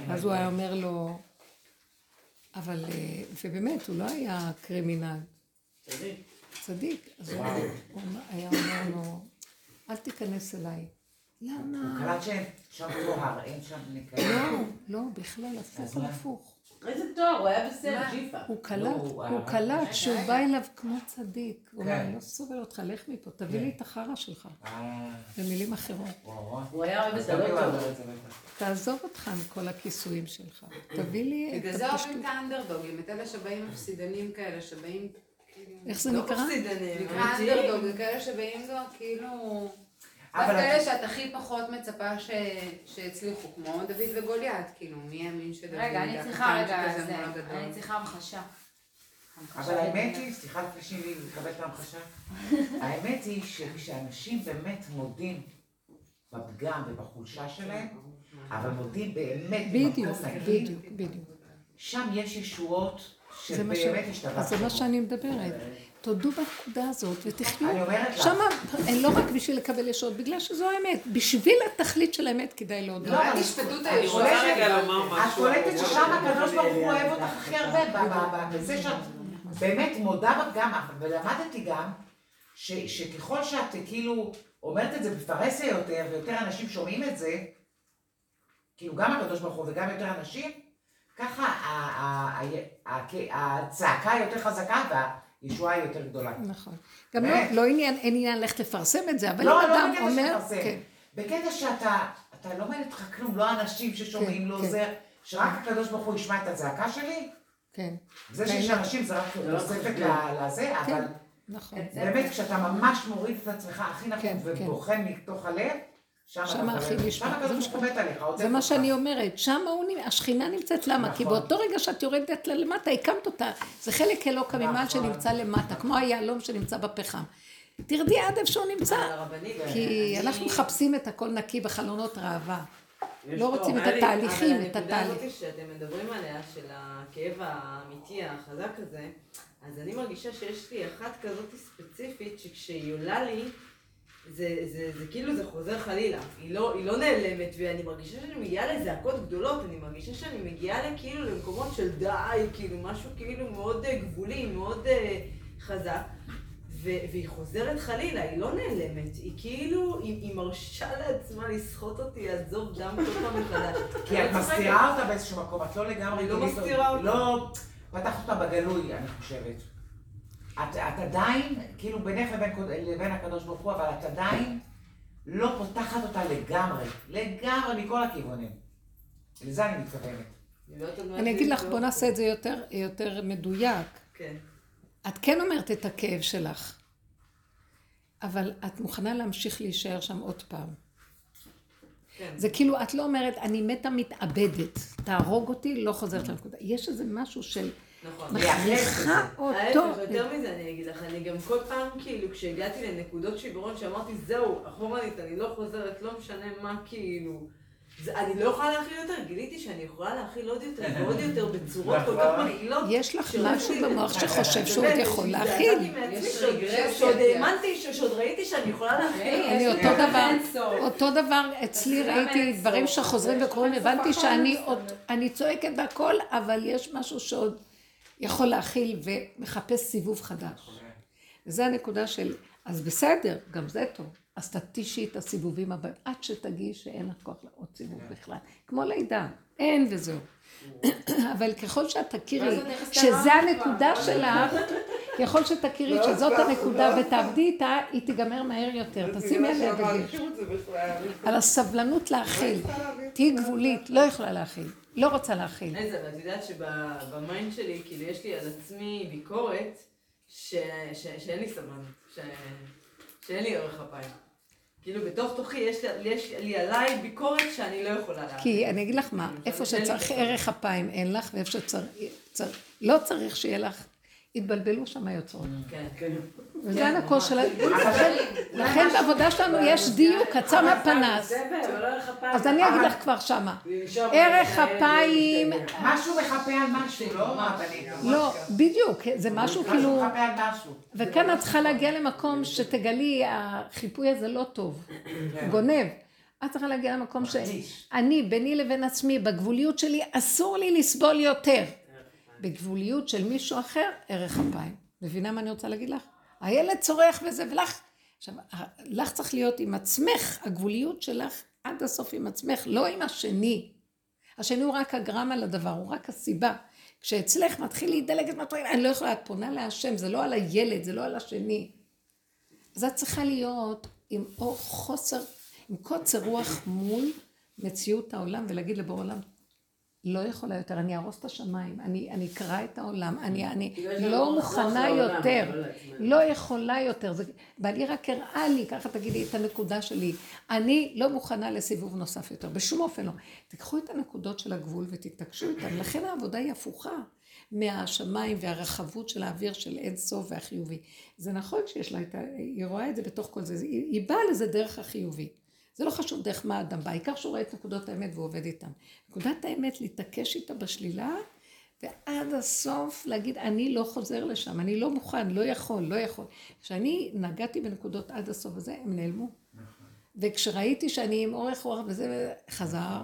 אז הוא היה אומר לו, אבל, אה, ובאמת, הוא לא היה קרימינל. צדיק. אז הוא הוא היה אומר לו, אל תיכנס אליי. למה? קלט שאין שם תואר, אין שם ניקיון. לא, לא, בכלל, הפוך על הפוך. איזה תואר, הוא היה בסרט ג'יפה. הוא קלט, לא, הוא- הוא קלט שהוא בא אליו כמו צדיק. הוא אומר, כן. אני לא סובל אותך, לך מפה, תביא לי את החרא שלך. אה, במילים אחרות. הוא היה אוהב את גם זה בטח. תעזוב אותך מכל הכיסויים שלך. תביא לי בגלל את זה הפשטות. אוהבים את האנדרדוגים, את אלה שבאים מפסידנים כאלה, שבאים... כאילו- איך זה לא נקרא? מפסידנים. נקרא אנדרדוג, זה כאלה שבאים לו כאילו... אבל דווקא את- אלה שאת הכי פחות מצפה ש- שהצליחו, כמו דוד וגוליית, כאילו, מי האמין שדוד... רגע, אני צריכה רגע? אני צריכה המחשה. אבל האמת. היא, סליחה לפני שהיא מקבלת את ההמחשה, האמת היא שכשאנשים באמת מודים בפגם ובחולשה שלהם, אבל מודים באמת בדיוק, במקום בדיוק, בדיוק. שם יש ישועות. שבאמת אז השתבחנו. זה מה שאני מדברת. תודו בנקודה הזאת ותחיו. אני אומרת לך. שמה, לא רק בשביל לקבל ישועות, בגלל שזו האמת. בשביל התכלית של האמת כדאי להודות. לא, אל אני- תשפטו את הישועות. לומר את משהו. קולטת ששם הקדוש ברוך הוא אוהב אותך הכי הרבה, בזה שאת באמת מודה בפגם, ולמדתי גם שככל שאת כאילו אומרת את זה בפרהסיה יותר, ויותר אנשים שומעים את זה, כאילו גם הקדוש ברוך הוא וגם יותר אנשים, ככה הצעקה יותר חזקה והישועה היא יותר גדולה. נכון. גם לא. לא עניין, אין עניין ללכת לפרסם את זה, אבל לא, אם לא אדם בקטע אומר... שתפרסם. כן, בקטע שאתה, אתה לא מעניין אותך כלום, לא האנשים ששומעים, כן, לא כן. זה, שרק הקדוש ברוך הוא ישמע את הזעקה שלי, כן, זה שיש באמת. אנשים זה רק תוספת ל- לזה, כן. אבל נכון. באמת כשאתה ממש מוריד את עצמך הכי נכון כן, כן. ובוכה מתוך הלב, שם הכי. נשמע. שם זה הקדוש מה ברוך עליך, זה. שאני אומרת, שם השכינה נמצאת, למה? כי נכון. באותו רגע שאת יורדת למטה, הקמת אותה. זה חלק אלוקא ממעל נכון. שנמצא למטה, כמו היהלום שנמצא בפחם. תרדי עד איפה שהוא נמצא. כי אנחנו מחפשים את הכל נקי בחלונות ראווה. לא רוצים את אבל- התהליכים, אבל את הנקודה התהליך. הזאת שאתם מדברים עליה, של הכאב האמיתי, החזק הזה, אז אני מרגישה שיש לי אחת כזאת ספציפית, שכשהיא עולה לי, זה, זה, זה כאילו זה חוזר חלילה. היא לא, היא לא נעלמת, ואני מרגישה שאני מגיעה לזעקות גדולות, אני מרגישה שאני מגיעה לכאילו למקומות של די, כאילו משהו כאילו מאוד אה, גבולי, מאוד אה, חזק. ו- והיא חוזרת חלילה, היא לא נעלמת, היא כאילו, היא, היא מרשה לעצמה לסחוט אותי עד זוב דם כל פעם מחדש. כי את מסתירה אותה באיזשהו מקום, את לא לגמרי... אני לא מסתירה אותה. לא פתחת אותה בגלוי, אני חושבת. את, את עדיין, כאילו בינך לבין, לבין הקדוש ברוך הוא, אבל את עדיין לא פותחת אותה לגמרי, לגמרי מכל הכיוונים. לזה אני מתכוונת. אני אגיד לך, בוא נעשה את זה יותר, יותר מדויק. כן. את כן אומרת את הכאב שלך, אבל את מוכנה להמשיך להישאר שם עוד פעם. כן. זה כאילו, את לא אומרת, אני מתה מתאבדת, תהרוג אותי, לא חוזרת לנקודה. יש איזה משהו של. מכריחה אותו. ההפך, יותר מזה אני אגיד לך, אני גם כל פעם, כאילו, כשהגעתי לנקודות שיברון, שאמרתי, זהו, אחורנית, אני לא חוזרת, לא משנה מה, כאילו, זה, אני לא יכולה להכיל יותר, גיליתי שאני יכולה להכיל עוד יותר ועוד יותר בצורות כל כך מגעילות. יש לך משהו במוח שחושב שהוא עוד יכול להכיל. שעוד- רגרסיה, שעוד. האמנתי, ש- שעוד ראיתי שאני יכולה להכיל. אני אותו דבר. אותו דבר אצלי ראיתי דברים. שחוזרים וקורים, הבנתי הכל, שאני צועקת בהכל, אבל יש משהו שעוד יכול להכיל ומחפש סיבוב חדש. וזו הנקודה של, אז בסדר, גם זה טוב. אז תתישי את הסיבובים הבאים, עד שתגיעי שאין לך כוח לעוד סיבוב בכלל. כמו לידה, אין וזהו. אבל ככל שאת תכירי שזה הנקודה. שלך, ככל שתכירי לא שזאת הנקודה לא ותעבדי איתה, היא תיגמר מהר יותר. תשימי עליה דגש. את. על הסבלנות להכיל. תהיי גבולית, לא יכולה להכיל. לא רוצה להכיל. איזה, ואת יודעת שבמיינד שלי, כאילו, יש לי על עצמי ביקורת ש- ש- שאין לי סבלנות, ש- שאין לי ערך אפיים. כאילו, בתוך תוכי יש יש לי עליי ביקורת שאני לא יכולה להכין. כי אני אגיד לך מה, איפה שצריך. ערך אפיים אין לך, ואיפה שצריך, לא צריך שיהיה לך, התבלבלו שם היוצרות. כן, כן. וזה הנקול של ה... לכן בעבודה שלנו יש דיוק, ולא לך פעם. אז אני אגיד לך כבר שמה. ערך אפיים. משהו מחפה על משהו, לא. לא, בדיוק, זה משהו כאילו... משהו מחפה על משהו. וכאן את צריכה להגיע למקום שתגלי, החיפוי הזה לא טוב, גונב. את צריכה להגיע למקום שאני, ביני לבין עצמי, בגבוליות שלי, אסור לי לסבול יותר. בגבוליות של מישהו אחר, ערך אפיים. מבינה מה אני רוצה להגיד לך? הילד צורח וזה, ולך... עכשיו, לך צריך להיות עם עצמך, הגבוליות שלך עד הסוף עם עצמך, לא עם השני. השני הוא רק הגרם על הדבר, הוא רק הסיבה. כשאצלך מתחיל להידלק את מטרים, אני לא יכולה, את פונה להשם, זה לא על הילד, זה לא על השני. אז את צריכה להיות עם חוסר, עם קוצר רוח מול מציאות העולם, ולהגיד לבורא עולם, לא יכולה יותר, אני אהרוס את השמיים, אני, אני אקרע את העולם, אני, אני יש לנו לא מוכנה יותר, לא. לא יכולה יותר, זה, בעלי רק הראה לי, ככה תגידי את הנקודה שלי, אני לא מוכנה לסיבוב נוסף יותר, בשום אופן לא. תיקחו את הנקודות של הגבול ותתעקשו איתן, לכן העבודה היא הפוכה מהשמיים והרחבות של האוויר של אין סוף והחיובי. זה נכון שיש לה את ה... היא רואה את זה בתוך כל זה, היא, היא באה לזה דרך החיובי. זה לא חשוב דרך מה האדם בא, העיקר שהוא רואה את נקודות האמת והוא עובד איתן. נקודת האמת, להתעקש איתה בשלילה, ועד הסוף להגיד, אני לא חוזר לשם, אני לא מוכן, לא יכול, לא יכול. כשאני נגעתי בנקודות עד הסוף הזה, הם נעלמו. וכשראיתי שאני עם אורך רוח וזה, חזר.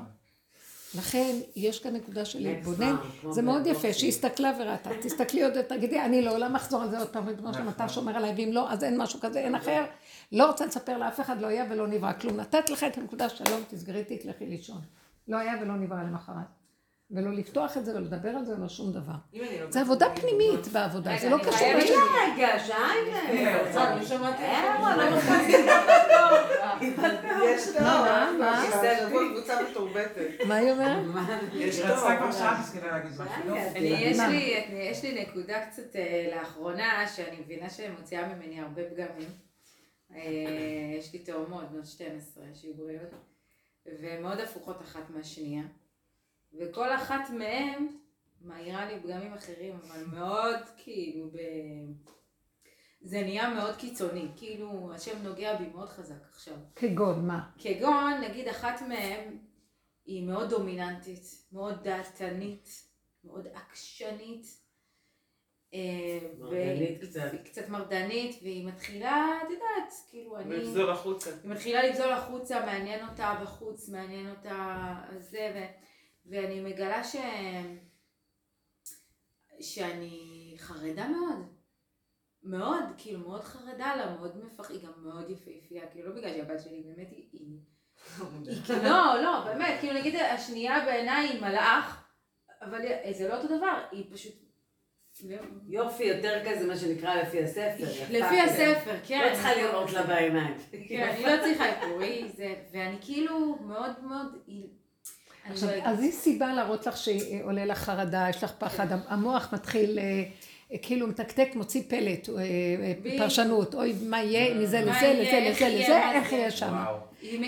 לכן, יש כאן נקודה של להתבונן. כמו זה מאוד. יפה, שהיא הסתכלה וראתה. תסתכלי עוד, תגידי, אני לעולם אחזור על זה עוד פעם, ריבונו שלום, אתה שומר עליי, ואם לא, אז אין משהו כזה, אין אחר. לא רוצה לספר לאף אחד, לא היה ולא נברא כלום. נתת לך את הנקודה, שלום, תסגרי תיק, לכי לישון. לא היה ולא נברא למחרת. ולא לפתוח את זה, ולא לדבר על זה, ולא שום דבר. לוקחת זה עבודה פנימית בעבודה, רגע, זה לא אני קשור חייבת לשם. רגע, שיילה. אה, לא שמעתי. אה, לא יש לו. מה, מה? קבוצה מתורבתת. מה היא אומרת? יש משהו, לא? אני, יש? לי, נקודה קצת אה, לאחרונה, שאני מבינה שמוציאה ממני הרבה פגמים. אה, יש לי תאומות, בנות 12, שיהיו בריאות, והן מאוד הפוכות אחת מהשנייה. וכל אחת מהן מעירה לי פגמים אחרים, אבל מאוד כאילו ב... זה נהיה מאוד קיצוני, כאילו השם נוגע בי מאוד חזק עכשיו. כגון, מה? כגון, נגיד אחת מהן היא מאוד דומיננטית, מאוד דעתנית, מאוד עקשנית. אה, מרדנית והיא- קצת. היא קצת מרדנית, והיא מתחילה, את יודעת, כאילו אני... ולחזור החוצה. היא מתחילה לגזול החוצה, מעניין אותה בחוץ, מעניין אותה זה, ו... ואני מגלה ש... שאני חרדה מאוד. מאוד, כאילו מאוד חרדה לה, מאוד מפח... היא גם מאוד יפהפייה, כאילו לא בגלל שהבת שלי באמת היא... היא... היא כאילו, לא, לא, באמת, כאילו נגיד השנייה בעיניי היא מלאך, אבל זה לא אותו דבר, היא פשוט יופי יותר כזה, מה שנקרא לפי הספר. לפי כזה. הספר, כן. לא צריכה לראות לה בעיניים. כן, אני לא צריכה איפורי, זה, ואני כאילו מאוד מאוד... עכשיו, לא. אז היא סיבה להראות לך שעולה לך חרדה, יש לך פחד, המוח מתחיל אה, כאילו מתקתק, מוציא פלט, אה, אה, פרשנות, אוי, מה יהיה מזה לזה, לזה, איך לזה, לזה, איך זה? יהיה שם.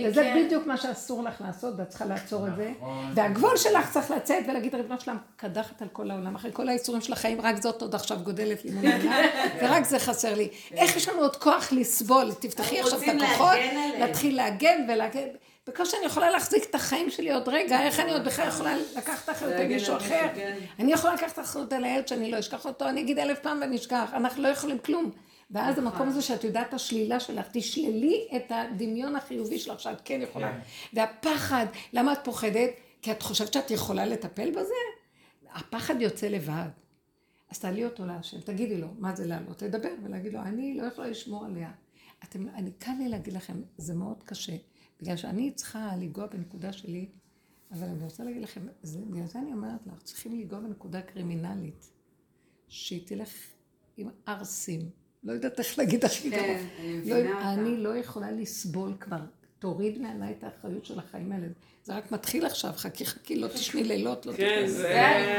וזה כן. בדיוק מה שאסור לך לעשות, ואת צריכה לעצור את זה. נכון. והגבול שלך צריך לצאת ולהגיד, ריבונו שלם, קדחת על כל העולם, אחרי כל האיסורים של החיים, רק זאת עוד עכשיו גודלת לי מול העיניים, ורק זה חסר לי. איך יש לנו עוד כוח לסבול? תפתחי עכשיו את הכוחות. להתחיל להגן ולהגן. בקושי אני יכולה להחזיק את החיים שלי עוד רגע, איך אני עוד בכלל יכולה לקחת אחריות על מישהו אחר? כן. אני יכולה לקחת אחריות על הילד שאני לא אשכח אותו, אני אגיד אלף פעם ואני אשכח, אנחנו לא יכולים כלום. ואז המקום הזה שאת יודעת השלילה שלך, תשללי את הדמיון החיובי שלך שאת כן יכולה. והפחד, למה את פוחדת? כי את חושבת שאת יכולה לטפל בזה? הפחד יוצא לבד. אז תעלי אותו להשם, תגידי לו, מה זה לעלות? תדבר ולהגיד לו, אני לא יכולה לשמור עליה. אתם, אני, קל לי להגיד לכם, זה מאוד קשה, בגלל שאני צריכה לנגוע בנקודה שלי, אבל אני רוצה להגיד לכם, זה, בגלל זה אני אומרת לך, צריכים לנגוע בנקודה קרימינלית, שהיא תלך עם ערסים. לא יודעת איך להגיד הכי כן, טוב. אני לא, מבינה אותה. אני לא יכולה לסבול כבר. תוריד מעליי את האחריות של החיים האלה. זה רק מתחיל עכשיו, חכי חכי, לא תשמעי לילות, לא כן. זה... אני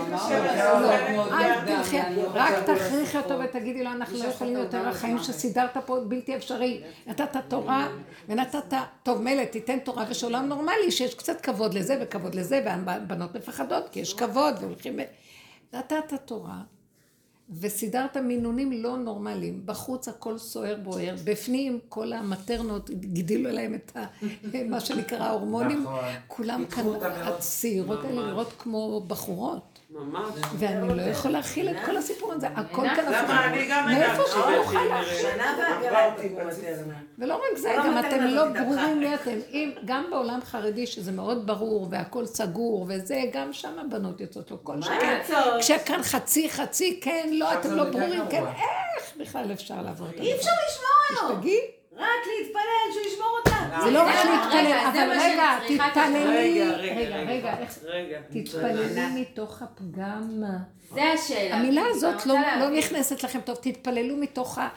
מתקשר לא, אל תלכי, רק תכריחי אותו ותגידי לו, אנחנו לא יכולים יותר, החיים שסידרת פה בלתי אפשרי. נתת תורה ונתת, טוב מילא תיתן תורה ויש עולם נורמלי, שיש קצת כבוד לזה וכבוד לזה, והבנות מפחדות כי יש כבוד והולכים. נתת תורה וסידרת מינונים לא נורמליים. בחוץ הכל סוער בוער, בפנים כל המטרנות הגדילו להם את ה, מה שנקרא ההורמונים. נכון. כולם כאן. הצעירות האלה. נראות כמו בחורות. ממש. ואני לא יכולה להכיל את כל הסיפור הזה, הכל כאן הפוך. למה אני גם מאיפה שאני אוכל להכיל? אותי ולא רק זה, גם אתם לא. ברורים מי אתם. אם, גם בעולם חרדי, שזה מאוד ברור, והכל סגור, וזה, גם שם הבנות יוצאות לו כל שכן. יוצאות? כשכאן חצי חצי, כן, לא, אתם לא ברורים, כן. איך בכלל אפשר לעבור את אי זה? אפשר לשמור עליו. תשתגעי. רק להתפלל שהוא ישמור אותה. זה לא רק להתפלל, אבל רגע, תתפללי. רגע, רגע. תתפללי מתוך הפגם. זה השאלה. המילה הזאת לא. לא נכנסת לכם טוב, תתפללו מתוך ה...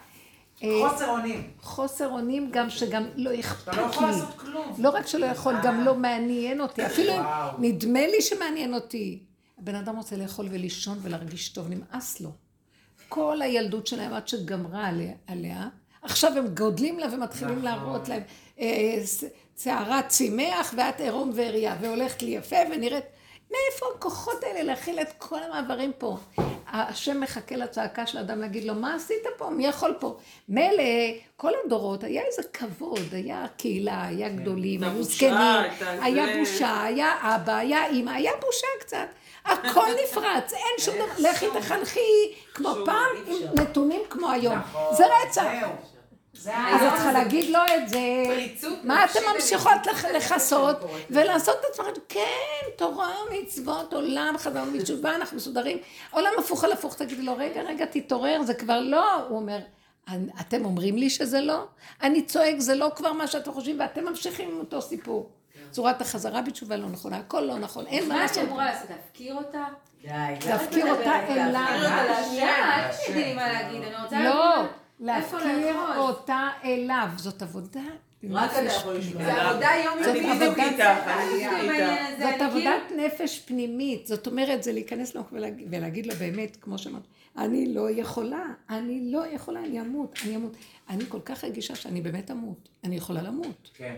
אה, חוסר אונים. חוסר אונים גם שגם לא אתה אכפת לא יכול לי. לעשות כלום. לא רק שלא יכול, גם לא מעניין אותי. אפילו אם. נדמה לי שמעניין אותי. הבן אדם רוצה לאכול ולישון ולהרגיש טוב, נמאס לו. כל הילדות שלהם עד שגמרה עליה, עליה עכשיו הם גודלים לה ומתחילים נכון. להראות להם אה, ש- שערת צמח ואת עירום ועריה, והולכת לי יפה ונראית... מאיפה הכוחות האלה להכיל את כל המעברים פה? השם מחכה לצעקה של האדם להגיד לו, מה עשית פה? מי יכול פה? מילא, כל הדורות, היה איזה כבוד, היה קהילה, היה גדולים, את היו זקנים. היה בושה, היה אבא, היה אימא, היה בושה קצת. הכל נפרץ, אין שום דבר, לכי תחנכי כמו פעם, עם. נתונים כמו היום. נכון. זה רצח. אז את צריכה להגיד לו את זה. מה אתם נפשית ממשיכות לכסות. ולעשות את עצמכם, כן, תורה, מצוות, עולם, חזרנו מתשובה, אנחנו מסודרים. עולם הפוך על הפוך, תגידי לו, רגע, רגע, תתעורר, זה כבר לא. הוא אומר, "אני- אתם אומרים לי שזה לא? אני צועק, זה לא כבר מה שאתם חושבים, ואתם ממשיכים עם אותו סיפור. צורת החזרה בתשובה לא נכונה, הכל לא נכון, אין מה מה לעשות. אני אמורה לעשות? להפקיר אותה? די. להפקיר אותה אליו. שנייה, אל תגידי לי מה להגיד, אני רוצה לא, לאחוז. אותה אליו. זאת עבודה. רק אתה נפש יכול לשמוע. פנימית. זה עבודה יומיומית. זאת אני בדיוק עבודת- איתך, אני בדיוק איתך. בעניין הזה, זאת אני עבודת נפש פנימית, זאת אומרת, זה להיכנס לעומק ולהגיד, לו באמת, כמו שאמרת, אני לא יכולה, אני לא יכולה, אני אמות, אני אמות. אני כל כך רגישה שאני באמת אמות, אני יכולה למות. כן.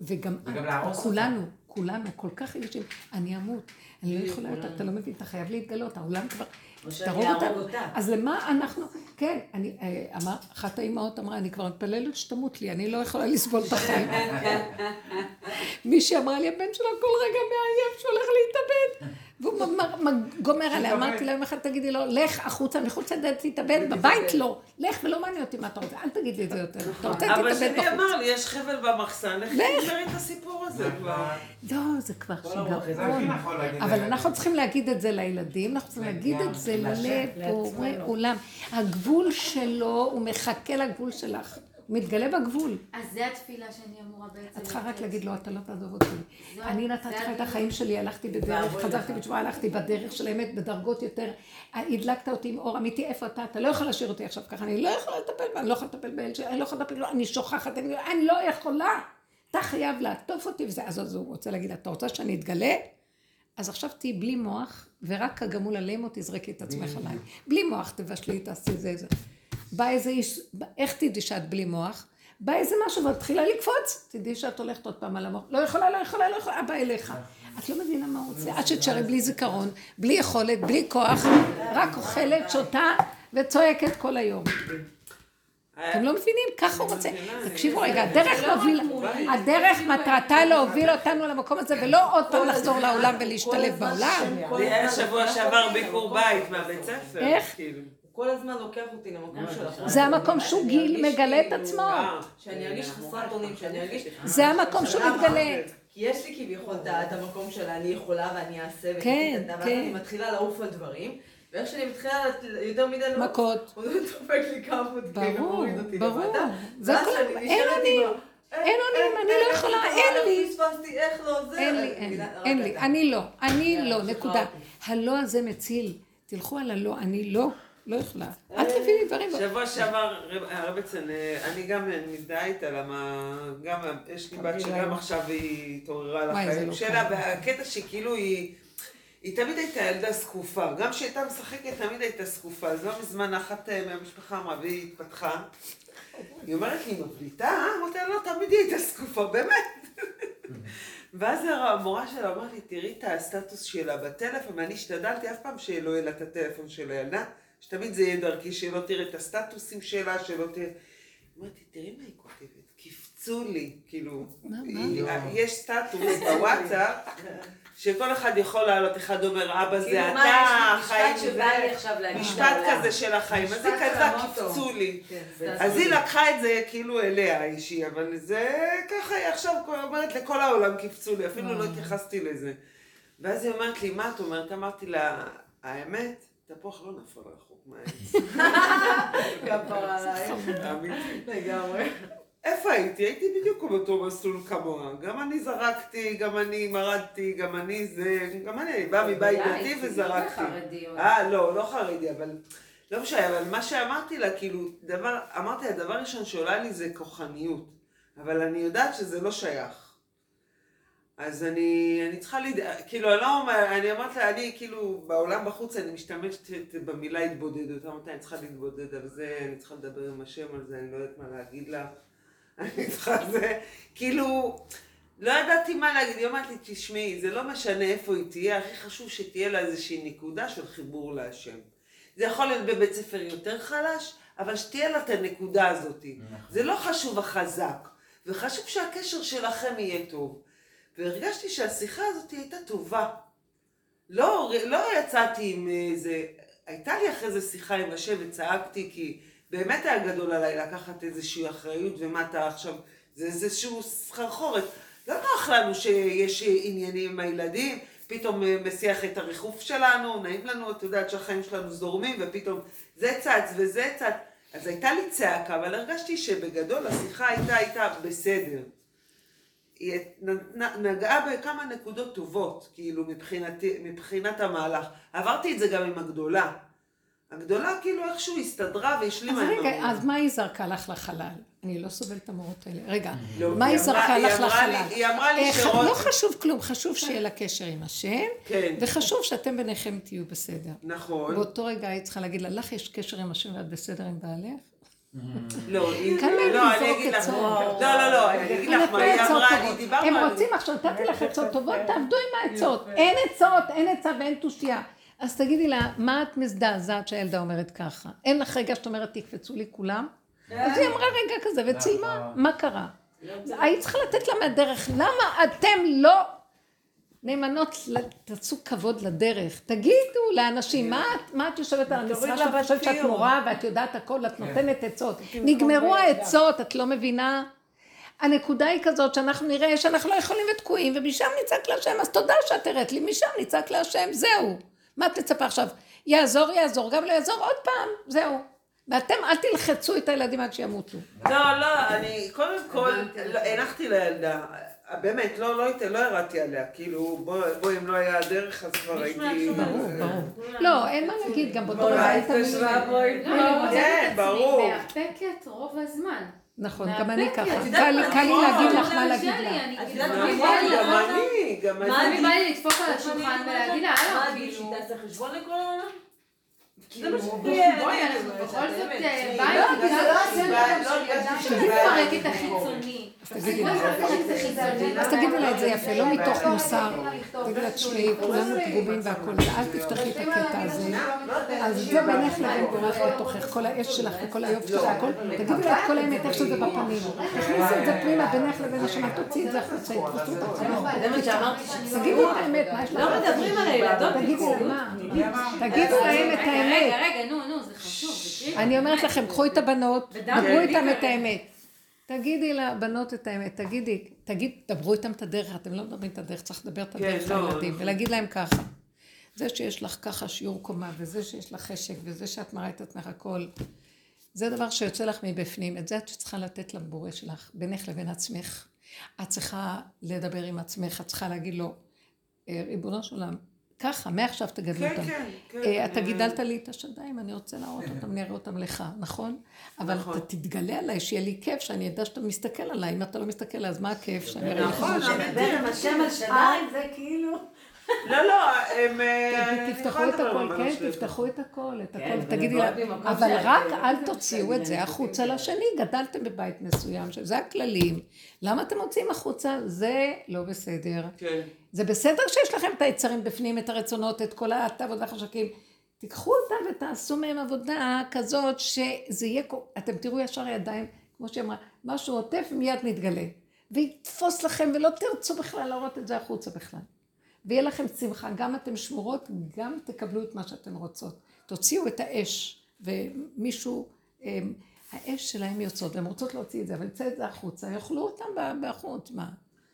וגם את, כולנו, כולנו כל כך רגישים, אני אמות, אני לא יכולה אתה לא מבין, אתה חייב להתגלות, העולם כבר, או שאני תהרוג אהרוג אותנו. אותה. אז למה אנחנו, כן, אני, אה, אמר, אחת האימהות אמרה, אני כבר מתפללת שתמות לי, אני לא יכולה לסבול את החיים. מישהי אמרה לי, הבן שלה כל רגע מאיים שהולך להתאבד. והוא גומר עליה, אמרתי לה יום אחד, תגידי לו, לך החוצה, מחוץ לדלת תתאבד, בבית לא. לך ולא מעניין אותי מה אתה רוצה, אל תגיד לי את זה יותר. אתה רוצה אבל תתאבד שני בחוץ. אמר לי, יש חבל במחסן, לך. תגמרי את הסיפור הזה כבר. לא, זה כבר שיגעון. נכון אבל. אנחנו צריכים להגיד את זה לילדים, אנחנו צריכים להגיד את זה לבורא עולם. הגבול שלו, הוא מחכה לגבול שלך. מתגלה בגבול. אז זה התפילה שאני אמורה בעצם... את צריכה רק. להגיד לו, אתה לא תעזוב אותי. אני נתתי לך את. החיים שלי, הלכתי בדרך, חזרתי בתשובה, הלכתי בדרך של האמת, בדרגות יותר. הדלקת אותי עם אור אמיתי, איפה אתה? אתה לא יכול להשאיר אותי עכשיו ככה, אני לא יכולה לטפל בה, אני לא יכולה לטפל באל שלי, אני לא יכולה לטפל, לא, אני שוכחת, אני אני לא יכולה. אתה חייב לעטוף אותי וזה, אז אז הוא רוצה להגיד, לה, אתה רוצה שאני אתגלה? אז עכשיו תהיי בלי מוח, ורק כגמול הלימו תזרקי את עצמך עליי. בלי מוח תבשלי, תעשי זה, זה. בא איזה איש, איך תדעי שאת בלי מוח? בא איזה משהו ואת מתחילה לקפוץ, תדעי שאת הולכת עוד פעם על המוח. לא יכולה, לא יכולה, לא יכולה, בא אליך. את לא מבינה מה הוא רוצה. עד שתשארי בלי זיכרון, בלי יכולת, בלי כוח, רק אוכלת, שותה וצועקת כל היום. אתם לא מבינים? ככה הוא רוצה. תקשיבו רגע, הדרך להוביל, הדרך מטרתה להוביל אותנו למקום הזה, ולא עוד פעם לחזור לעולם ולהשתלב בעולם. היה שבוע שעבר ביקור בית מהבית ספר. איך? כאילו. כל הזמן לוקח אותי למקום של החוסר. זה המקום שהוא גיל מגלה את עצמו. שאני ארגיש חסרת אונים, שאני ארגיש... זה המקום שהוא מתגלה. כי יש לי כביכול את המקום של אני יכולה ואני אעשה, כן, ואז כן. אני מתחילה לעוף על דברים, ואיך שאני מתחילה יותר מדי לא... מכות. הוא דופק לי כאפות, כאילו, ברור, מוריד אותי ברור. זה ואז הכל, אני אין. עם ה- אין אונים, אני לא יכולה, אין לי. פספסתי, איך לא, זה... אין לי, אין לי. אני לא, אני כן, לא. נקודה. הלא הזה מציל. תלכו על הלא, אני לא, לא יכולה. אל תביאי דברים. שבוע שעבר, רב- הרבצן, אה, אני גם מזדהה איתה, למה גם יש לי בת שגם עכשיו היא התעוררה לחיים לא שלה. והקטע שכאילו היא, היא תמיד הייתה ילדה זקופה, גם כשהייתה משחקת תמיד הייתה זקופה, אז לא מזמן אחת אה, מהמשפחה אמרה, והיא התפתחה, היא אומרת לי, מבליטה? אמרתי לה, לא, תמיד היא הייתה זקופה, באמת. ואז המורה שלה אמרת לי, תראי את הסטטוס שלה בטלפון, ואני השתדלתי אף פעם שלא יהיה לה את הטלפון של הילדה, שתמיד זה יהיה דרכי, שלא תראה את הסטטוסים שלה, שלא תראה... אמרתי, תראי מה היא כותבת, קפצו לי, כאילו, היא- יש סטטוס בוואטסאפ, שכל אחד יכול לעלות, אחד אומר, אבא זה כאילו, אתה, מה, יש החיים משפט זה, שבא לי עכשיו להגיד משפט. כזה של החיים, אז היא כתבה. קפצו לי. כן, אז היא לקחה את זה כאילו אליה האישי, אבל זה ככה היא עכשיו אומרת לכל העולם קפצו לי, אפילו לא התייחסתי לזה. ואז היא אומרת לי, מה את אומרת? אמרתי לה, האמת, תפוח לא נפל רחוק כפרה עלייך. לגמרי. איפה הייתי? הייתי בדיוק באותו מסלול כמוה. גם אני זרקתי, גם אני מרדתי, גם אני זה, גם אני באה מבית דתי וזרקתי. חרדיות. אה, לא, לא חרדי, אבל... לא משנה, אבל מה שאמרתי לה, כאילו, דבר, אמרתי לה, דבר ראשון שעולה לי זה כוחניות. אבל אני יודעת שזה לא שייך. אז אני, אני צריכה לד... כאילו, אני לא אומר, אני אמרתי לה, אני כאילו, בעולם בחוץ אני משתמשת במילה התבודדות. אמרתי לה, אני צריכה להתבודד על זה, אני צריכה לדבר עם השם על זה, אני לא יודעת מה להגיד לה. אני צריכה זה, כאילו, לא ידעתי מה להגיד, היא אמרת לי, תשמעי, זה לא משנה איפה היא תהיה, הכי חשוב שתהיה לה איזושהי נקודה של חיבור להשם. זה יכול להיות בבית ספר יותר חלש, אבל שתהיה לה את הנקודה הזאת. זה לא חשוב החזק, וחשוב שהקשר שלכם יהיה טוב. והרגשתי שהשיחה הזאת הייתה טובה. לא, לא יצאתי עם איזה... הייתה לי אחרי זה שיחה עם השם וצעקתי, כי באמת היה גדול עליי לקחת איזושהי אחריות, ומה אתה עכשיו... זה איזשהו סחרחורת. לא נוח לנו שיש עניינים עם הילדים, פתאום מסיח את הריחוף שלנו, נעים לנו, את יודעת שהחיים שלנו זורמים, ופתאום זה צץ וזה צץ. אז הייתה לי צעקה, אבל הרגשתי שבגדול השיחה הייתה, הייתה בסדר. היא נגעה בכמה נקודות טובות, כאילו, מבחינתי, מבחינת המהלך. עברתי את זה גם עם הגדולה. הגדולה כאילו איכשהו הסתדרה אז והשלימה עם רגע, המורה. אז מה היא זרקה לך לחלל? אני לא סובלת את המורות האלה. רגע, לא, מה היא היא אמרה- זרקה היא לך אמרה לי- לחלל? היא אמרה לי אה, שרוצ- לא חשוב כלום, חשוב שיהיה לה קשר עם השם, כן, וחשוב שאתם ביניכם תהיו בסדר. נכון. באותו רגע היית צריכה להגיד לה, לך יש קשר עם השם ואת בסדר עם בעלך? לא, לא, אני לזרוק אגיד לך, עצות. לא, לא, לא, אני אגיד לך מה היא אמרה. אני דיברנו הם על... רוצים עכשיו, נתתי לך עצות טובות, תעבדו עם העצות. אין עצות, אין עצה ואין תושייה. אז תגידי לה, מה את מזדעזעת שהילדה אומרת ככה? אין לך רגע שאת אומרת, תקפצו לי כולם? אז היא אמרה רגע כזה וצילמה, מה קרה? היית צריכה לתת לה מהדרך, למה אתם לא נאמנות, תעשו כבוד לדרך, תגידו לאנשים, מה את- מה את יושבת על המשרה שלך, את חושבת שאת מורה ואת יודעת הכל, את נותנת עצות. נגמרו העצות, את לא מבינה? הנקודה היא כזאת שאנחנו נראה שאנחנו לא יכולים ותקועים, ומשם נצעק להשם, אז תודה שאת הראת לי, משם נצעק להשם, זהו. מה את מצפה עכשיו? יעזור, יעזור, גם לא יעזור, עוד פעם, זהו. ואתם אל תלחצו את הילדים עד שימותו. לא, לא, אני קודם כל הנחתי לילדה. באמת, לא, לא, לא ירדתי עליה, כאילו, בואי, בוא, אם לא היה הדרך, אז כבר הייתי... ברור, ברור. לא, אין מה להגיד, גם באותו רגע היית התקשרה מילה. בואי. לא, אני מוצאת כן, את ברור. עצמי מאפקת רוב הזמן. נכון, גם אני. ככה. קל לי- מה, נכון. להגיד לך מה מה להגיד שלי, לה. את כאילו, יודעת אני מה, גם לראות- אני, גם מה אני. לי בא לי לדפוק על השולחן ולהגיד לה, הלו, מה, כאילו, שהיא תעשה חשבון לכל העולם? כאילו, זה מה בואי, שתהיה, אנחנו בכל זאת. אה, לא, בית, כי זה לא לא לא תפסיקו שזה לפרק את החיצוני. אז תגידי לה את זה יפה, לא מתוך מוסר. תגידי לה, תשמעי, כולנו פגומים והכול, ואל תפתחי את הקטע הזה. אז זה בינך לבין בורך בתוכך, כל האש שלך וכל היופי שלך והכל. תגידי לה את כל האמת, איך שזה בפנים. תכניסי את זה פנימה בינך לבין השמה, תוציאי את זה החוצה, יתפסו את שאמרתי. תגידי את האמת, מה יש לך? לא מדברים על הילדות. תגידי לה מה? תגידו להם את האמת. רגע, רגע, נו, נו, זה חשוב, קריטי. אני אומרת לכם, קחו את הבנות, דברו איתם את. האמת. תגידי לבנות את האמת, תגידי, תגיד, דברו איתם את הדרך, אתם לא מדברים את הדרך, צריך לדבר את כן, הדרך לא, לילדים, נכון. ולהגיד להם ככה. זה שיש לך ככה שיעור קומה, וזה שיש לך חשק, וזה שאת מראה את עצמך הכל, זה דבר שיוצא לך מבפנים, את זה את צריכה לתת לבורא שלך, בינך לבין עצמך. את צריכה לדבר עם עצמך, את צריכה להגיד לו, "אה, ריבונו של עולם, ככה, מעכשיו תגדלו כן, אותם. כן, כן. אה, אתה גידלת לי את השדיים, אני רוצה להראות אותם, אני אראה אותם לך, נכון? אבל נכון. אתה תתגלה עליי, שיהיה לי כיף, שאני אדע שאתה מסתכל עליי. אם אתה לא מסתכל, אז מה הכיף? שאני אראה לך נכון? אמיתי. לדבר עם השם על שדיים זה כאילו... לא, לא, הם... אה, תפתחו את הכל, כן. תפתחו את הכל, את כן, הכל, תגידי לה, אבל רק אל זה תוציאו את זה החוצה. לשני, גדלתם בבית מסוים, שזה הכללים. למה אתם מוציאים החוצה? זה לא בסדר. כן. זה בסדר שיש לכם את היצרים בפנים, את הרצונות, את כל התאוות והחשקים. תיקחו אותם ותעשו מהם עבודה כזאת שזה יהיה, אתם תראו ישר ידיים, כמו שהיא אמרה, משהו עוטף מיד מתגלה. ויתפוס לכם ולא תרצו בכלל להראות את זה החוצה בכלל. ויהיה לכם שמחה, גם אתם שמורות, גם תקבלו את מה שאתן רוצות. תוציאו את האש, ומישהו, הם, האש שלהם יוצאות, והן רוצות להוציא את זה, אבל יצא את זה החוצה, יאכלו אותם בחוץ, מה?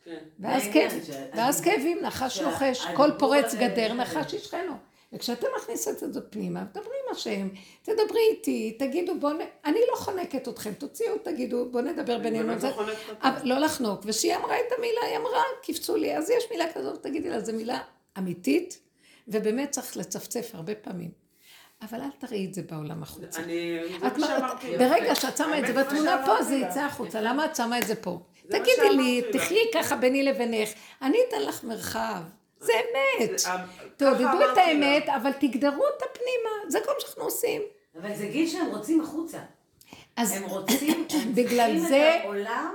כן. ואז העניין כאב, ש- ואז כאבים, נחש לוחש, הדיבור כל פורץ הזה- גדר, נחש ישכנו. וכשאתם מכניסות את זה פנימה, דברי עם השם, תדברי איתי, תגידו בוא נ... אני לא חונקת אתכם, תוציאו, תגידו, בוא נדבר בינינו. זה... לא לא לחנוק. וכשהיא אמרה את המילה, היא אמרה, קיפצו לי. אז יש מילה כזאת, תגידי לה, זו מילה אמיתית, ובאמת צריך לצפצף הרבה פעמים. אבל אל תראי את זה בעולם החוצה. אני... שאמרתי. ברגע שאת שמה את זה בתמונה פה, זה יצא. החוצה. למה את שמה את זה פה? תגידי לי. תחיי ככה ביני לבינך, אני אתן לך מרחב. זה אמת. ככה תעודדו את. האמת, אבל תגדרו אותה פנימה. זה כל מה שאנחנו עושים. אבל זה גיל שהם רוצים החוצה. אז הם רוצים, הם בגלל צריכים זה- את העולם,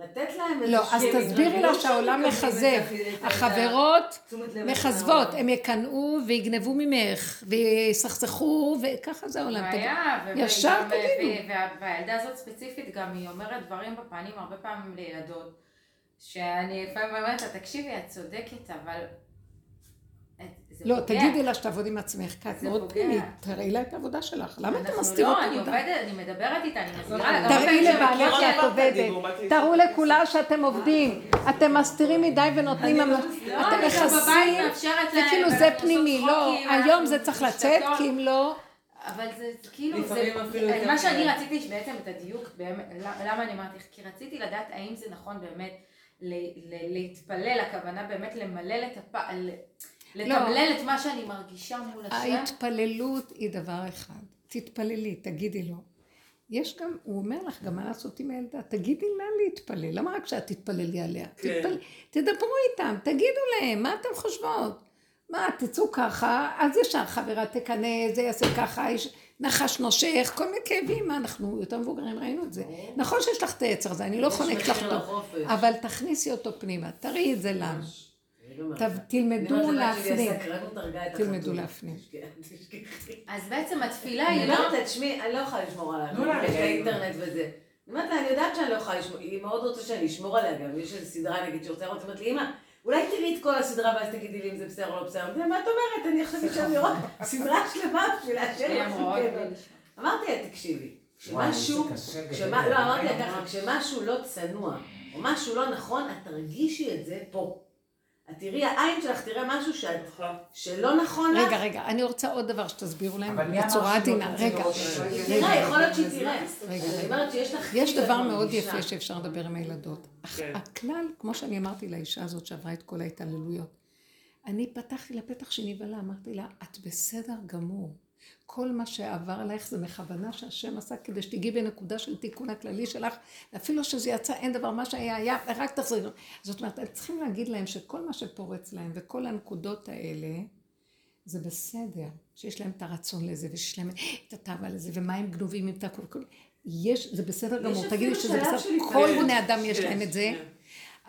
לתת להם איזה לא, אז תסבירי לה שהעולם מחזב. החברות מחזבות, הם יקנאו ויגנבו ממך, ויסכסכו, וככה זה העולם. בעיה, ישר תגידו. והילדה הזאת ספציפית גם היא אומרת דברים בפנים הרבה פעמים לילדות, שאני לפעמים אומרת לה, תקשיבי, את צודקת, אבל... זה לא, פוגע." תגידי לה שתעבוד עם עצמך, כי את מאוד. פנימית. תראי לה את העבודה שלך. למה אתם מסתירות לא, את אני? עובדת, אני מדברת איתה, אני מסבירה לה. תראי לבעלך שאת עובדת. תראו לכולה שאתם עובדים. אתם מסתירים מדי ונותנים... לא, אתם מכסים. זה כאילו זה פנימי. לא, צחוקים, היום זה צריך לצאת. כי אם לא... אבל זה כאילו, זה, מה שאני. רציתי בעצם את הדיוק, באמת, למה אני אמרתי, כי רציתי לדעת האם זה נכון באמת ל- ל- להתפלל, הכוונה באמת למלל את הפ... ל- לתמלל את מה שאני מרגישה מול השם. ההתפללות היא דבר אחד. תתפללי, תגידי לו. יש גם, הוא אומר לך גם מה לעשות עם הילדה, תגידי לה להתפלל, למה רק שאת תתפללי עליה? כן. תתפל... תדברו איתם, תגידו להם, מה אתם חושבות? מה, תצאו ככה, אז ישר חברה תקנא, זה יעשה ככה, יש נחש נושך, כל מיני כאבים, מה, אנחנו יותר מבוגרים, ראינו את זה. נכון שיש לך את היצר הזה, אני לא חונקת לך אותו, אבל תכניסי אותו פנימה, תראי את זה לנו. תלמדו להפנים. תלמדו להפנים. אז בעצם התפילה אני היא לא... אומרת לה, תשמעי, אני לא יכולה לשמור עליה, יש. לה אינטרנט וזה. אני אומרת לה, אני יודעת שאני לא יכולה לשמור, היא מאוד רוצה שאני אשמור עליה גם, יש איזו סדרה נגיד שרוצה לראות, היא אומרת לי, אמא, אולי תראי את כל הסדרה ואז תגידי לי אם זה בסדר או לא בסדר. מה את אומרת? אני חושבת שאני רואה סדרה שלמה בשביל לאשר משהו קבר. אמרתי לה, תקשיבי, כשמשהו. לא, אמרתי לה ככה, כשמשהו לא צנוע, או משהו לא נכון, את תרגישי את זה פה. את תראי, העין שלך תראה משהו שאת, נכון. שלא נכון לך. רגע, רגע, אני רוצה עוד דבר שתסבירו להם בצורה עדינה. רגע? תראה, יכול להיות שהיא תראה. רגע. לך... יש דבר מאוד. יפה שאפשר לדבר עם הילדות. כן. הכלל, כמו שאני אמרתי לאישה הזאת שעברה את כל ההתעללויות, אני פתחתי לה פתח שנבהלה, אמרתי לה, את בסדר גמור. כל מה שעבר עלייך זה מכוונה שהשם עשה כדי שתגיעי בנקודה של תיקון הכללי שלך, אפילו שזה יצא, אין דבר, מה שהיה היה, רק תחזרי. זאת אומרת, צריכים להגיד להם שכל מה שפורץ להם וכל הנקודות האלה, זה בסדר, שיש להם את הרצון לזה, ושיש להם את התאווה לזה, ומה הם גנובים עם את הכל. כל- יש, זה בסדר גמור, תגידו אפילו שזה בסדר, כל. בני אדם יש כן, להם את זה, כן.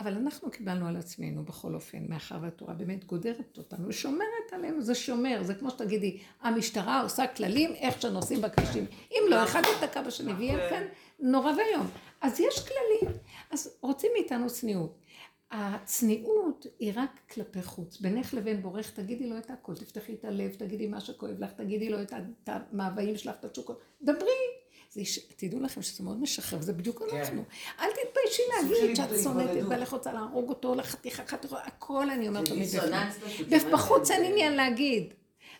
אבל אנחנו קיבלנו על עצמנו בכל אופן, מאחר והתורה באמת גודרת אותנו ושומרת עלינו, זה שומר, זה כמו שתגידי, המשטרה עושה כללים איך שנוסעים בכבישים. אם לא, אחד ייתקע בשני ויהיה כאן נורא ואיום. אז יש כללים, אז רוצים מאיתנו צניעות. הצניעות היא רק כלפי חוץ. בינך לבין בורך, תגידי לו את הכל, תפתחי את הלב, תגידי מה שכואב לך, תגידי לו את המאוויים שלך, את התשוקות, דברי. זה. תדעו לכם שזה מאוד משחרר, זה בדיוק אנחנו. אל תתביישי להגיד שאת שונאת את. בעלך רוצה להרוג אותו לחתיכה חתיכה, הכל אני אומרת תמיד. בפנים. בחוץ אין עניין להגיד.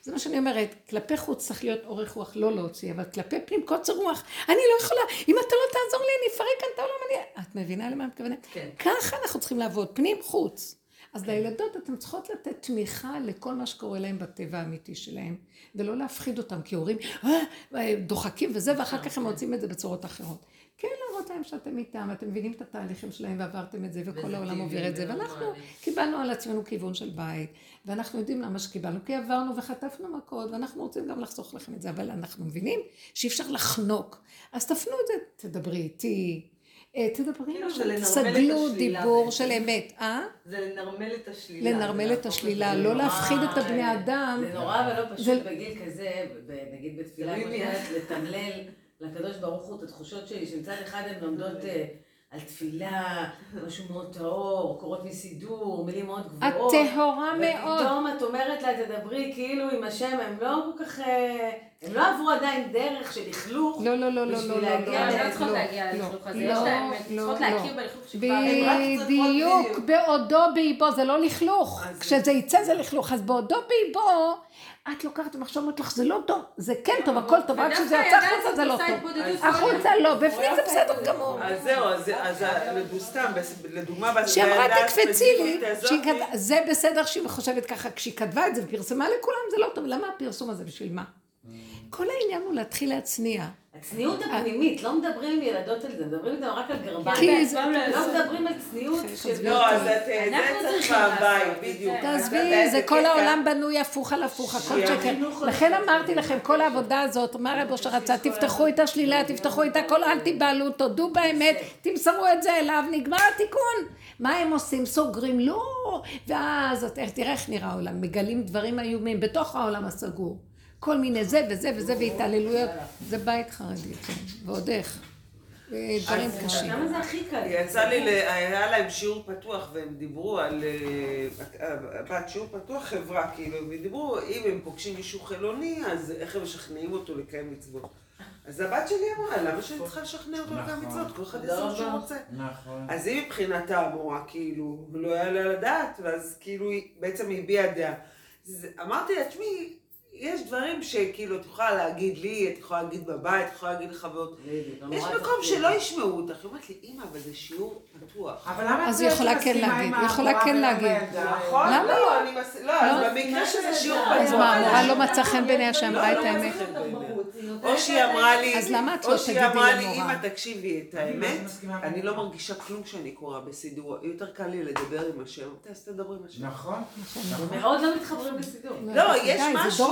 זה מה שאני אומרת, כלפי חוץ צריך להיות אורך רוח, לא להוציא, אבל כלפי פנים קוצר רוח. אני לא יכולה, אם אתה לא תעזור לי, אני אפרק כאן את העולם, אני... את מבינה למה אני מתכוונת? כן. ככה אנחנו צריכים לעבוד, פנים חוץ. אז לילדות אתן צריכות לתת תמיכה לכל מה שקורה להם בטבע האמיתי שלהם, ולא להפחיד אותם, כי הורים "אה, אה, דוחקים וזה, ואחר כך הם מוצאים את זה בצורות אחרות. כן להראות להם שאתם איתם, אתם מבינים את התהליכים שלהם ועברתם את זה, וכל העולם עובר את זה, ואנחנו. קיבלנו על עצמנו כיוון של בית, ואנחנו יודעים למה שקיבלנו, כי עברנו וחטפנו מכות, ואנחנו רוצים גם לחסוך לכם את זה, אבל אנחנו מבינים שאי אפשר לחנוק. אז תפנו את זה, תדברי איתי, תדברי, כאילו לנרמל את תסגלו השלילה דיבור. של אמת, אה? זה לנרמל את השלילה. לנרמל את השלילה, לא להפחיד את הבני אה, אדם. זה נורא ולא פשוט זה- בגיל כזה, ב- נגיד בתפילה, לתמלל לקדוש ברוך הוא את התחושות שלי, שמצד אחד הן לומדות אה, על תפילה, משהו מאוד טהור, קורות מסידור, מילים מאוד את גבוהות. טהורה מאוד. ופתאום את אומרת לה, תדברי כאילו עם השם, הם לא כל כך, אה, הם לא עברו עדיין דרך של לכלוך. לא, לא, לא, לא, לא, לא, לא, הן לא לא, צריכות לא, להגיע לא, ללכלוך הזה, לא, יש להן, הן לא, צריכות לא. להכיר בלכלוך שכבר... בדיוק. בעודו באיבו, זה לא לכלוך. כשזה יצא זה לכלוך, אז בעודו באיבו, את לוקחת ומחשב אומרת לך, זה לא טוב, זה כן טוב, הכל טוב, רק כשזה יצא החוצה זה לא טוב. החוצה לא, בפנים זה בסדר גמור. אז זהו, אז אז סתם, בס- לדוגמה, שאמרה בילדה תקפצי לי, שהיא זה בסדר שהיא חושבת ככה, כשהיא כתבה את זה ופרסמה לכולם זה לא טוב, למה הפרסום הזה בשביל מה? כל העניין הוא להתחיל להצניע. הצניעות הפנימית, לא מדברים עם ילדות על זה, מדברים איתן רק על גרביים. זה- לא מדברים על צניעות של... לא, אז את- זה אנחנו צריך צריכים מהבית, בדיוק. זה. תעזבי, זה כל העולם בנוי הפוך על הפוך, הכל שקר. לכן אמרתי לכם, כל העבודה הזאת, מה רב אושר רצה, תפתחו את השלילה, תפתחו את הכל, אל תיבהלו, תודו באמת, תמסרו את זה אליו, נגמר התיקון. מה הם עושים? סוגרים? לא. ואז תראה איך נראה העולם, מגלים דברים איומים בתוך העולם הסגור. כל מיני זה וזה וזה והתעללויות. זה בית חרדי, כן, ועוד איך. אה, דברים קשים. למה זה הכי קל? יצא לי, היה להם שיעור פתוח והם דיברו על, אה, בת שיעור פתוח חברה, כאילו, והם דיברו, אם הם פוגשים מישהו חילוני, אז איך הם משכנעים אותו לקיים מצוות. אז הבת שלי אמרה, למה שאני צריכה לשכנע אותו לקיים נכון. מצוות? כל אחד יעשה מה שהוא. רוצה. נכון. אז היא מבחינתה אמורה, כאילו, לא יעלה על הדעת, ואז כאילו היא בעצם הביעה דעה. אמרתי לה, תשמעי, יש דברים שכאילו את יכולה להגיד לי, את יכולה להגיד בבית, את יכולה להגיד לחברות. יש מקום. שלא ישמעו אותך. היא אומרת לי, אמא, אבל זה שיעור פתוח. אבל למה אז את היא יכולה כן להגיד, היא יכולה כן להגיד. נכון? למה לא, לא? אני מס... לא, אז במקרה שזה שיעור פתוח. אז מה, המורה לא מצא חן בעיניה שאמרה את לא, לא האמת? או שהיא אמרה לי, אז למה את לא או שהיא תגידי אמרה לי, למורה? אמא, תקשיבי, את אני לא האמת. אני לא מרגישה כלום כשאני קוראה בסידור. יותר קל לי לדבר עם השם. אז תדברי עם השם. נכון. מאוד לא מתחברים לסידור. לא, יש משהו...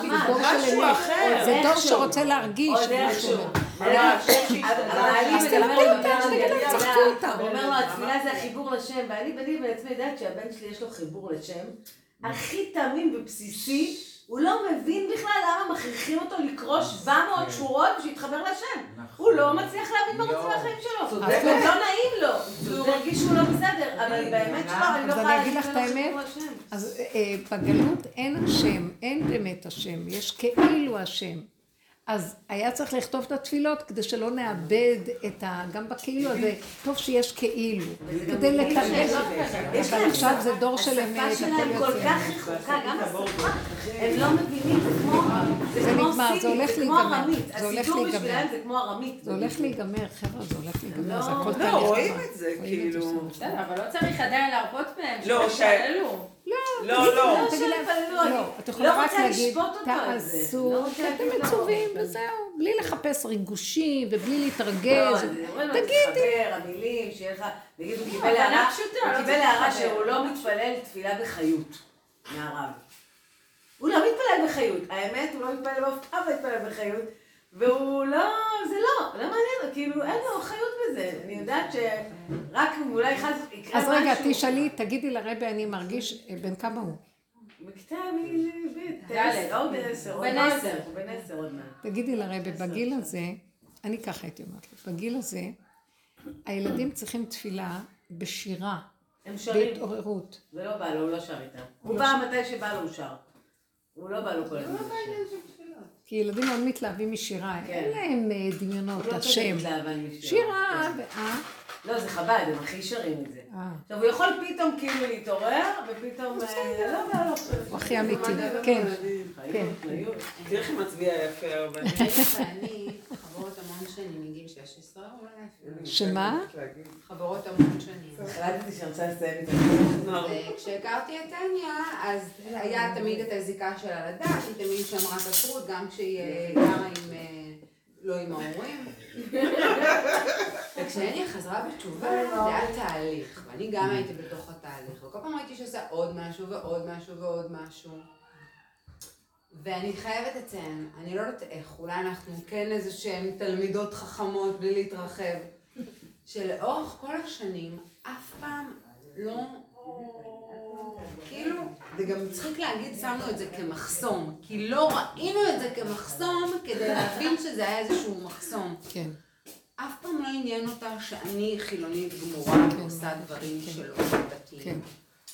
זה דור חדש, זה דור של אמת. זה דור איכשהו. שרוצה להרגיש. עוד איכשהו. אז תלמדו הגדול, צחקו אותה. הוא אומר לו, התפילה זה החיבור לשם, ואני בעצמי יודעת שהבן שלי יש לו חיבור לשם, הכי תמים ובסיסי, הוא לא מבין בכלל למה מכריחים אותו לקרוא 700 שורות ושיתחבר לשם. נכון. הוא לא מצליח להבין מה רוצים. מהחיים שלו. צודק. זה לא נעים לו, הוא מרגיש שהוא לא בסדר, אבל באמת שלא, אני לא יכולה להגיד לך את האמת. אז אה, בגלות אין השם, אין באמת השם, יש כאילו השם. אז היה צריך לכתוב את התפילות כדי שלא נאבד את ה... גם בכאילו הזה, טוב שיש כאילו, כדי לטמא. אבל עכשיו זה דור של אמת, השפה שלהם כל. כך רחוקה, גם השפה, הם לא מבינים, זה כמו זה כמו נגמר, זה סינית, הולך זה כמו להיגמר. ארמית. זה הולך הסיפור להיגמר. בשבילם זה כמו ארמית. זה הולך להיגמר, חבר'ה, זה הולך להיגמר, זה הכל לא, תהליך. רואים עבר. את זה, רואים את זה כאילו. אבל לא צריך עדיין להרפות מהם, לא. לא, לא. לא אני לא, את יכולה לא רק רוצה להגיד, לשפוט אותו על זה. תעשו, לא אתם. מצווים, וזהו, בלי לחפש ריגושים ובלי לא, להתרגז. תגידי. המילים, שיהיה לך... נגיד, הוא קיבל הערה, לא. שהוא לא מתפלל תפילה בחיות מהרב. הוא לא מתפלל בחיות. האמת, הוא לא מתפלל באף פעם לא מתפלל בחיות. והוא לא, זה לא, לא מעניין, לו, כאילו, אין לו חיות בזה. אני יודעת שרק אולי חס יקרה אז משהו. רגע, תשאלי, תגידי לרבי, אני מרגיש, אה, בן כמה הוא? בכיתה ב', ד'. עוד עשר, עוד בן. עשר. בן עשר עוד מעט. תגידי לרבי, בגיל הזה, אני ככה הייתי אומרת לו, בגיל הזה, הילדים צריכים תפילה בשירה, הם שרים. בהתעוררות. זה לא בא לו, הוא לא שר איתם. הוא בא מתי שבא לו, הוא שר. הוא לא בא לו כל הזמן. כי ילדים מאוד מתלהבים משירה, כן. אין להם אה, דמיונות, לא השם. שירה, כן. אה? לא, זה חב"ד, הם הכי שרים את זה. אה. עכשיו, הוא יכול פתאום כאילו להתעורר, ופתאום... אה, לא בא לו. הוא הכי אמיתי, כן, כן. תראי איך היא מצביעה יפה הרבה. שנים מגיל 16, אולי. שמה? חברות המון שנים. החלטתי שאני רוצה לסיים את זה. וכשהכרתי את טניה, אז היה תמיד את הזיקה שלה לדת, היא תמיד שמרה כשרות, גם כשהיא אה, גרה עם... אה, לא עם ההורים. וכשהניה חזרה בתשובה, זה היה תהליך, ואני גם הייתי בתוך התהליך, וכל פעם ראיתי שעושה עוד משהו ועוד משהו ועוד משהו. ואני חייבת לציין, אני לא יודעת איך, אולי אנחנו כן איזה שהן תלמידות חכמות בלי להתרחב, שלאורך כל השנים אף פעם לא... כאילו, זה גם מצחיק להגיד, שמנו את זה כמחסום, כי לא ראינו את זה כמחסום כדי להבין שזה היה איזשהו מחסום. כן. אף פעם לא עניין אותה שאני חילונית גמורה כן, ועושה דברים כן. שלא דתיים.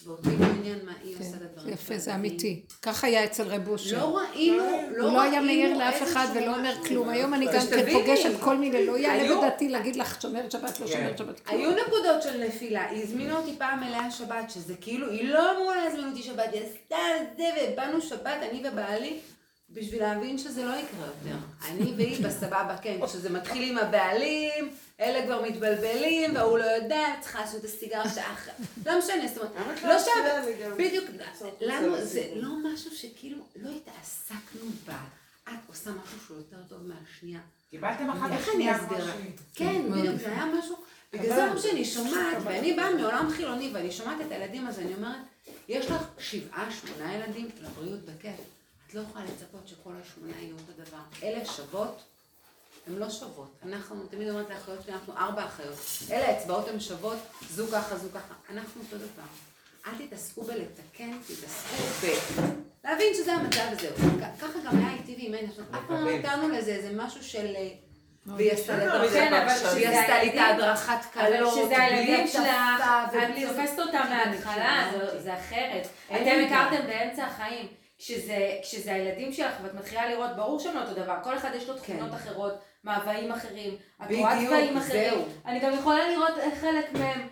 כן. ואותי לא עניין מה היא כן, עושה הדברים יפה, זה. אמיתי. ככה היה אצל רב אושר. לא ראינו, לא הוא לא היה מעיר ראינו לאף אחד ולא אומר. כלום. היום אני גם כן פוגשת כל מיני, לא יעלה בדעתי להגיד לך שומרת שבת, לא שומרת שבת. היו נקודות של נפילה, היא הזמינה אותי פעם מלאה שבת, שזה כאילו, היא לא אמורה להזמין אותי שבת, היא עשתה זה, ובאנו שבת, אני ובעלי, בשביל להבין שזה לא יקרה יותר. אני והיא בסבבה, כן, כשזה מתחיל עם הבעלים, אלה כבר מתבלבלים, והוא לא יודע, צריכה לעשות את הסיגר שעה אחרי, לא משנה, זאת אומרת, לא שם, בדיוק, לנו זה לא משהו שכאילו, לא התעסקנו בה. את עושה משהו שהוא יותר טוב מהשנייה. קיבלתם אחת? כמו שהיא. כן, בדיוק, זה היה משהו, בגלל זה שאני שומעת, ואני באה מעולם חילוני, ואני שומעת את הילדים, אז אני אומרת, יש לך שבעה, שמונה ילדים לבריאות בכיף. את לא יכולה לצפות שכל השמונה יהיו אותו דבר. אלה שוות, הן לא שוות. אנחנו, תמיד אומרת לאחיות שלי, אנחנו ארבע אחיות. אלה האצבעות הן שוות, זו ככה, זו ככה. אנחנו אותו דבר. אל תתעסקו בלתקן, תתעסקו ב... להבין שזה המצב וזהו. כ- ככה גם היה איתי ועם. עכשיו, אף פעם לא נתנו לזה איזה משהו של... אה, והיא עשתה לי את אבל זה כן, עשתה לי את ההדרכת אבל קלות, שזה הילדים שלך, את תופסת אותם מההתחלה, זה- זה אחרת. אין אתם הכרתם באמצע החיים. כשזה, כשזה הילדים שלך ואת מתחילה לראות, ברור שהם לא אותו דבר, כל אחד יש לו תכונות כן. אחרות, מאוויים אחרים, את רואה צבעים אחרים. זהו. אני גם יכולה לראות חלק מהם,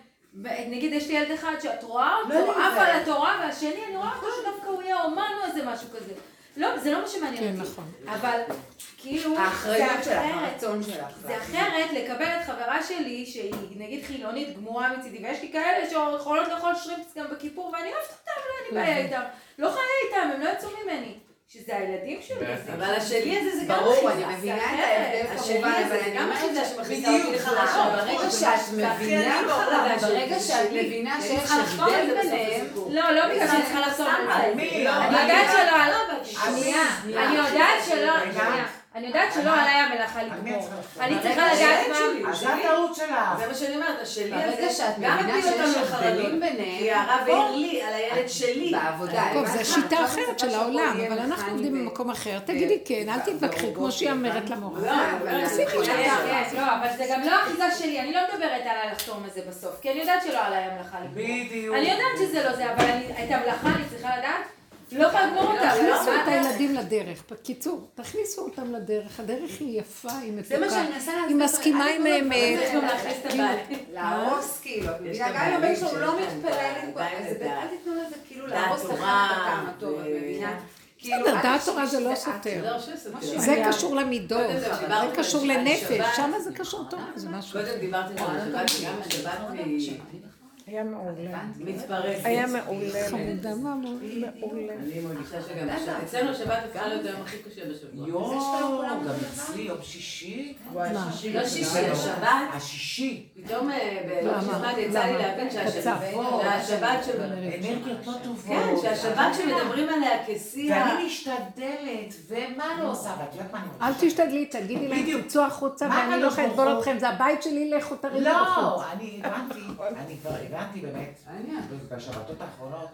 נגיד יש לי ילד אחד שאת רואה לא אותו, עף. על התורה, והשני אני רואה אותו שדווקא הוא יהיה אומן או איזה משהו כזה. לא, זה לא מה שמעניין כן, אותי. נכון. אבל כאילו, האחריות זה שלך, אחרת. הרצון שלך. זה אחרת לקבל את חברה שלי, שהיא נגיד חילונית גמורה מצידי, ויש לי כאלה שיכולות לאכול שרימפס גם בכיפור, ואני אוהבת אותם, לא אין לי בעיה איתם. לא חיה איתם, הם לא יצאו ממני. שזה הילדים שלי. אבל השלי הזה זה גם ברור, אני. מבינה את. ההבדל כמובן, אבל אני גם ש- שמכניסה אותי בדיוק, לחרדה. ברגע זה שאת מבינה, ברגע שאת. מבינה אני שיש הבדל ביניהם. לא, לא בגלל שאני צריכה על על זה. לא, אני? יודעת שלא. אני יודעת שלא. אני יודעת שלא עליי המלאכה לגמור. אני ברגע צריכה לדעת מה... זה הטעות שלך. זה מה שאני אומרת, השלי ברגע הזה, שאת גם מבינה מפיל אותנו שיש. הבדלים ביניהם, כי הרב העיר לי על הילד שלי. בעבודה. טוב. זו שיטה אחרת של העולם, אבל אנחנו ו- במקום אחר. תגידי כן, אל ו- תתווכחי, כמו שהיא אומרת. למורה. לא, אבל זה גם לא אחיזה שלי, אני לא מדברת על הלחתום הזה בסוף, כי אני יודעת שלא עליי המלאכה לגמור. בדיוק. אני יודעת שזה לא זה, אבל את המלאכה אני צריכה לדעת לא יכולה לגמור אותה. תכניסו לא? את הילדים לדרך. בקיצור, תכניסו אותם לדרך. הדרך היא יפה, היא מתוקה. היא. מסכימה עם תיתנו האמת. גם להכניס את הבעל. להרוס כאילו. גם אם הבן שלו לא מתפלל, עדיין אז אל תיתנו לזה כאילו להרוס את הטעם הטוב, את מבינה? כאילו, בסדר, אל דעת תורה זה לא. סותר. לא. זה קשור למידות, זה קשור לנפש. שם זה קשור תורה, זה משהו. קודם דיברתי על השבת, שגם השבת היא היה מעולה. מתפרצת. היה מעולה. חמודה מעולה. אני מרגישה שגם אצלנו השבת הפכה להיות היום הכי קשה בשבוע. יואו, גם אצלי יום שישי. מה? לא שישי, השבת, השישי. פתאום אה, באיזשהו למה? זמן יצא לי? להבין שהשבת, אנרגיות לא טובות. כן, שהשבת שמדברים עליה כשיא ה- ואני משתדלת, ומה לא עושה, ואת יודעת מה אני אל מרגישה? תשתדלי, תגידי להם. תצאו החוצה ואני לא יכולה לסבול? אתכם, זה הבית שלי, לכו תריבו לא, בחוץ. אני הבנתי, אני כבר הבנתי באמת, בשבתות האחרונות,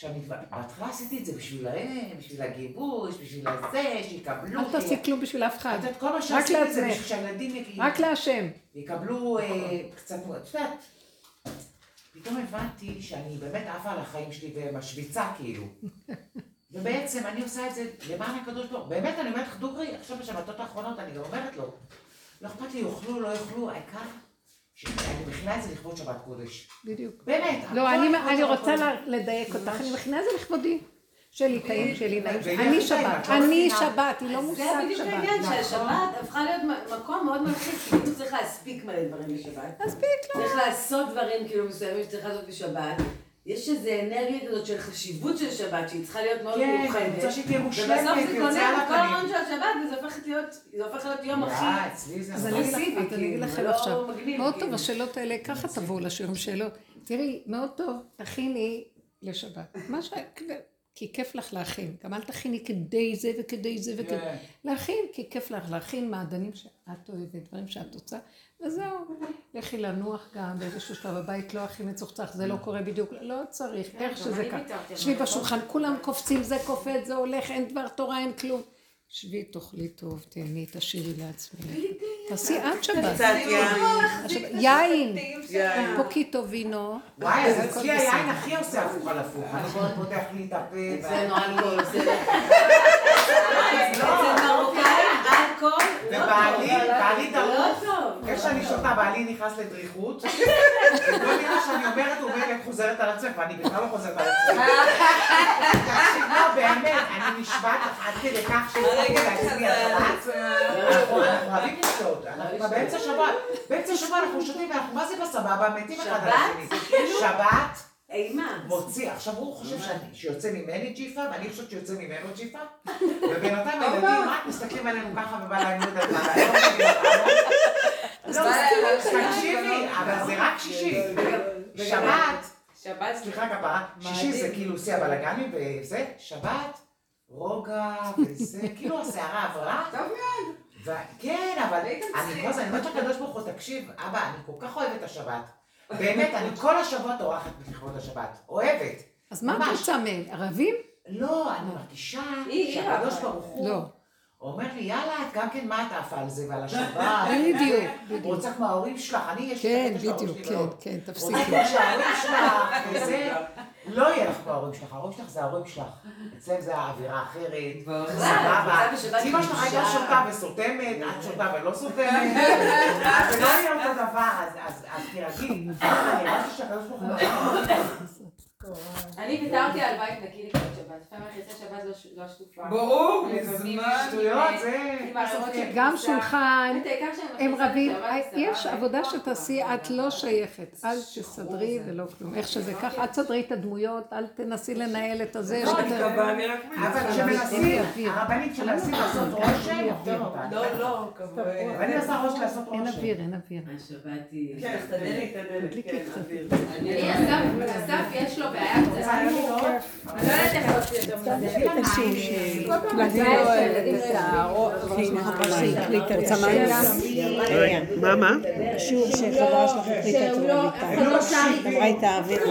שאני בהתחלה עשיתי את זה בשבילהם, בשביל הגיבוש, בשביל הזה, שיקבלו. אל תעשי כלום בשביל אף אחד, את כל מה שעשיתי זה לעצמך. בשביל שהילדים יגיעו. רק להשם. יקבלו אה, קצת, את יודעת, פתאום הבנתי שאני באמת עפה על החיים שלי ומשוויצה כאילו. ובעצם אני עושה את זה למען הקדוש ברוך הוא. באמת, אני אומרת לך, דוגרי, עכשיו בשבתות האחרונות אני גם אומרת לו, לא אכפת לי, יאכלו, לא יאכלו, העיקר שאני מכינה את זה לכבוד שבת קודש. בדיוק. באמת. לא, אני רוצה לדייק אותך, אני מכינה את זה לכבודי. שלי טעים, שלי נעים. אני שבת, לא אני. שבת, היא לא זה מושג בדיוק שבת. העניין, שהשבת הפכה להיות מקום מאוד מלחיץ, כי כאילו צריך להספיק מלא דברים בשבת. מספיק, לא. צריך לעשות דברים כאילו מסוימים שצריך לעשות בשבת. יש איזו אנרגיה כזאת של חשיבות של שבת, שהיא צריכה להיות מאוד כן, אני מיוחדת. רוצה שהיא תהיה ובסוף מושלמת, זה יוצא קונה את כל. הרעיון של השבת, וזה הופך להיות, זה הופך להיות יום הכי... אצלי זה אז. אני אגיד כאילו, לכם לא עכשיו, מאוד טוב כאילו. השאלות האלה, ככה תבואו לשיעורים שאלות. תראי, מאוד טוב, תכיני לשבת. מה ש... כי כיף לך להכין. גם אל תכיני כדי זה וכדי זה וכדי... כן. להכין, כי כיף לך להכין מעדנים שאת אוהבת, דברים שאת רוצה, וזהו. לכי לנוח גם באיזשהו שלב, הבית לא הכי מצוחצח, זה לא קורה בדיוק, לא צריך, איך גם שזה ככה. על שבי בשולחן, כולם קופצים, זה קופץ, זה הולך, אין דבר תורה, אין כלום. שבי, תאכלי טוב, תהני, תשאירי לעצמך. תעשי עד שבת. קצת יין. עכשיו, יין. פוקיטו וינו. וואי, אז אצלי. היין הכי עושה הפוך על הפוך. אני קודם פותח לי את הפה. אצלנו אלכוהול, זה... אצל מרוקאים אלכוהול, לא. ובעלי, בעלי לא דרוך. איך שאני שותה, בעלי נכנס לדריכות. וכל מילה שאני אומרת, הוא אומר את חוזרת על עצמך, ואני בכלל לא חוזרת על עצמי. תקשיב, לא, באמת, אני נשבעת לך עד כדי כך שהצלחתי להצביע שבת. אנחנו אוהבים לשתות, אנחנו באמצע שבת, באמצע שבוע אנחנו שותים ואנחנו מה זה בסבבה, מתים אחד על שבת? השני. שבת, אימה. מוציא, עכשיו הוא חושב שיוצא ממני ג'יפה, ואני חושבת שיוצא ממנו ג'יפה, ובינתיים הילדים רק מסתכלים עלינו ככה ובא להם לא יודעת מה, אני לא מבינה אותנו. לא, תקשיבי, אבל זה רק שישי. שבת, שבת, סליחה כפרה, שישי זה כאילו שיא הבלאגנים וזה, שבת, רוגע וזה, כאילו הסערה עברה. טוב מאוד. כן, אבל אני כל הזמן, אני אומרת לקדוש ברוך הוא, תקשיב, אבא, אני כל כך אוהבת את השבת. באמת, אני כל השבוע טורחת לכבוד השבת. אוהבת. אז מה את. רוצה מהם? ערבים? לא, אני מרגישה שהקדוש ברוך הוא לא. אומר לי, יאללה, את גם כן, מה את עפה על זה ועל השבת? בדיוק, בדיוק. רוצה כמו ההורים שלך, אני יש לי כן, את הקטע של ההורים בדיוק, שלי כן, מאוד. כן, רוצה תפסיקי. כמו שההורים שלך, וזה, לא יהיה לך כמו ההורים שלך, ההורים שלך זה ההורים שלך. אצלם זה האווירה אחרת, סבבה. אמא שלך הייתה. שותה וסותמת, את שותה ולא סותמת, אז זה לא יהיה אותו דבר, אז- תירגעי. אני אמרתי שהקדוש ברוך הוא... אני ויתרתי על בית נקי לקראת שבת. לפעמים אני יוצאת שבת לא ש- לא שטופה. ברור, מזמן. שטויות, זה... גם. שולחן, את הם רבים, לשבת, יש עבודה אין שתעשי. את לא שייכת. אל תסדרי ולא כלום. איך שזה ככה, אל תסדרי את הדמויות, אל תנסי לנהל את הזה. לא, אני אני רק אבל. כשמנסים, הרבנית כשמנסים לעשות רושם, אותה. לא, לא, כבוד. ואני עושה ראש לעשות אין רושם. אוויר, אין אוויר. השבת היא... כן, את. את הדלת, תדליקי כן. אוויר. אני, אסף יש לו לא לא. מה, מה? שיעור שחברה שלך הקליטה זה לליטה. עברה איתה האוויר לך.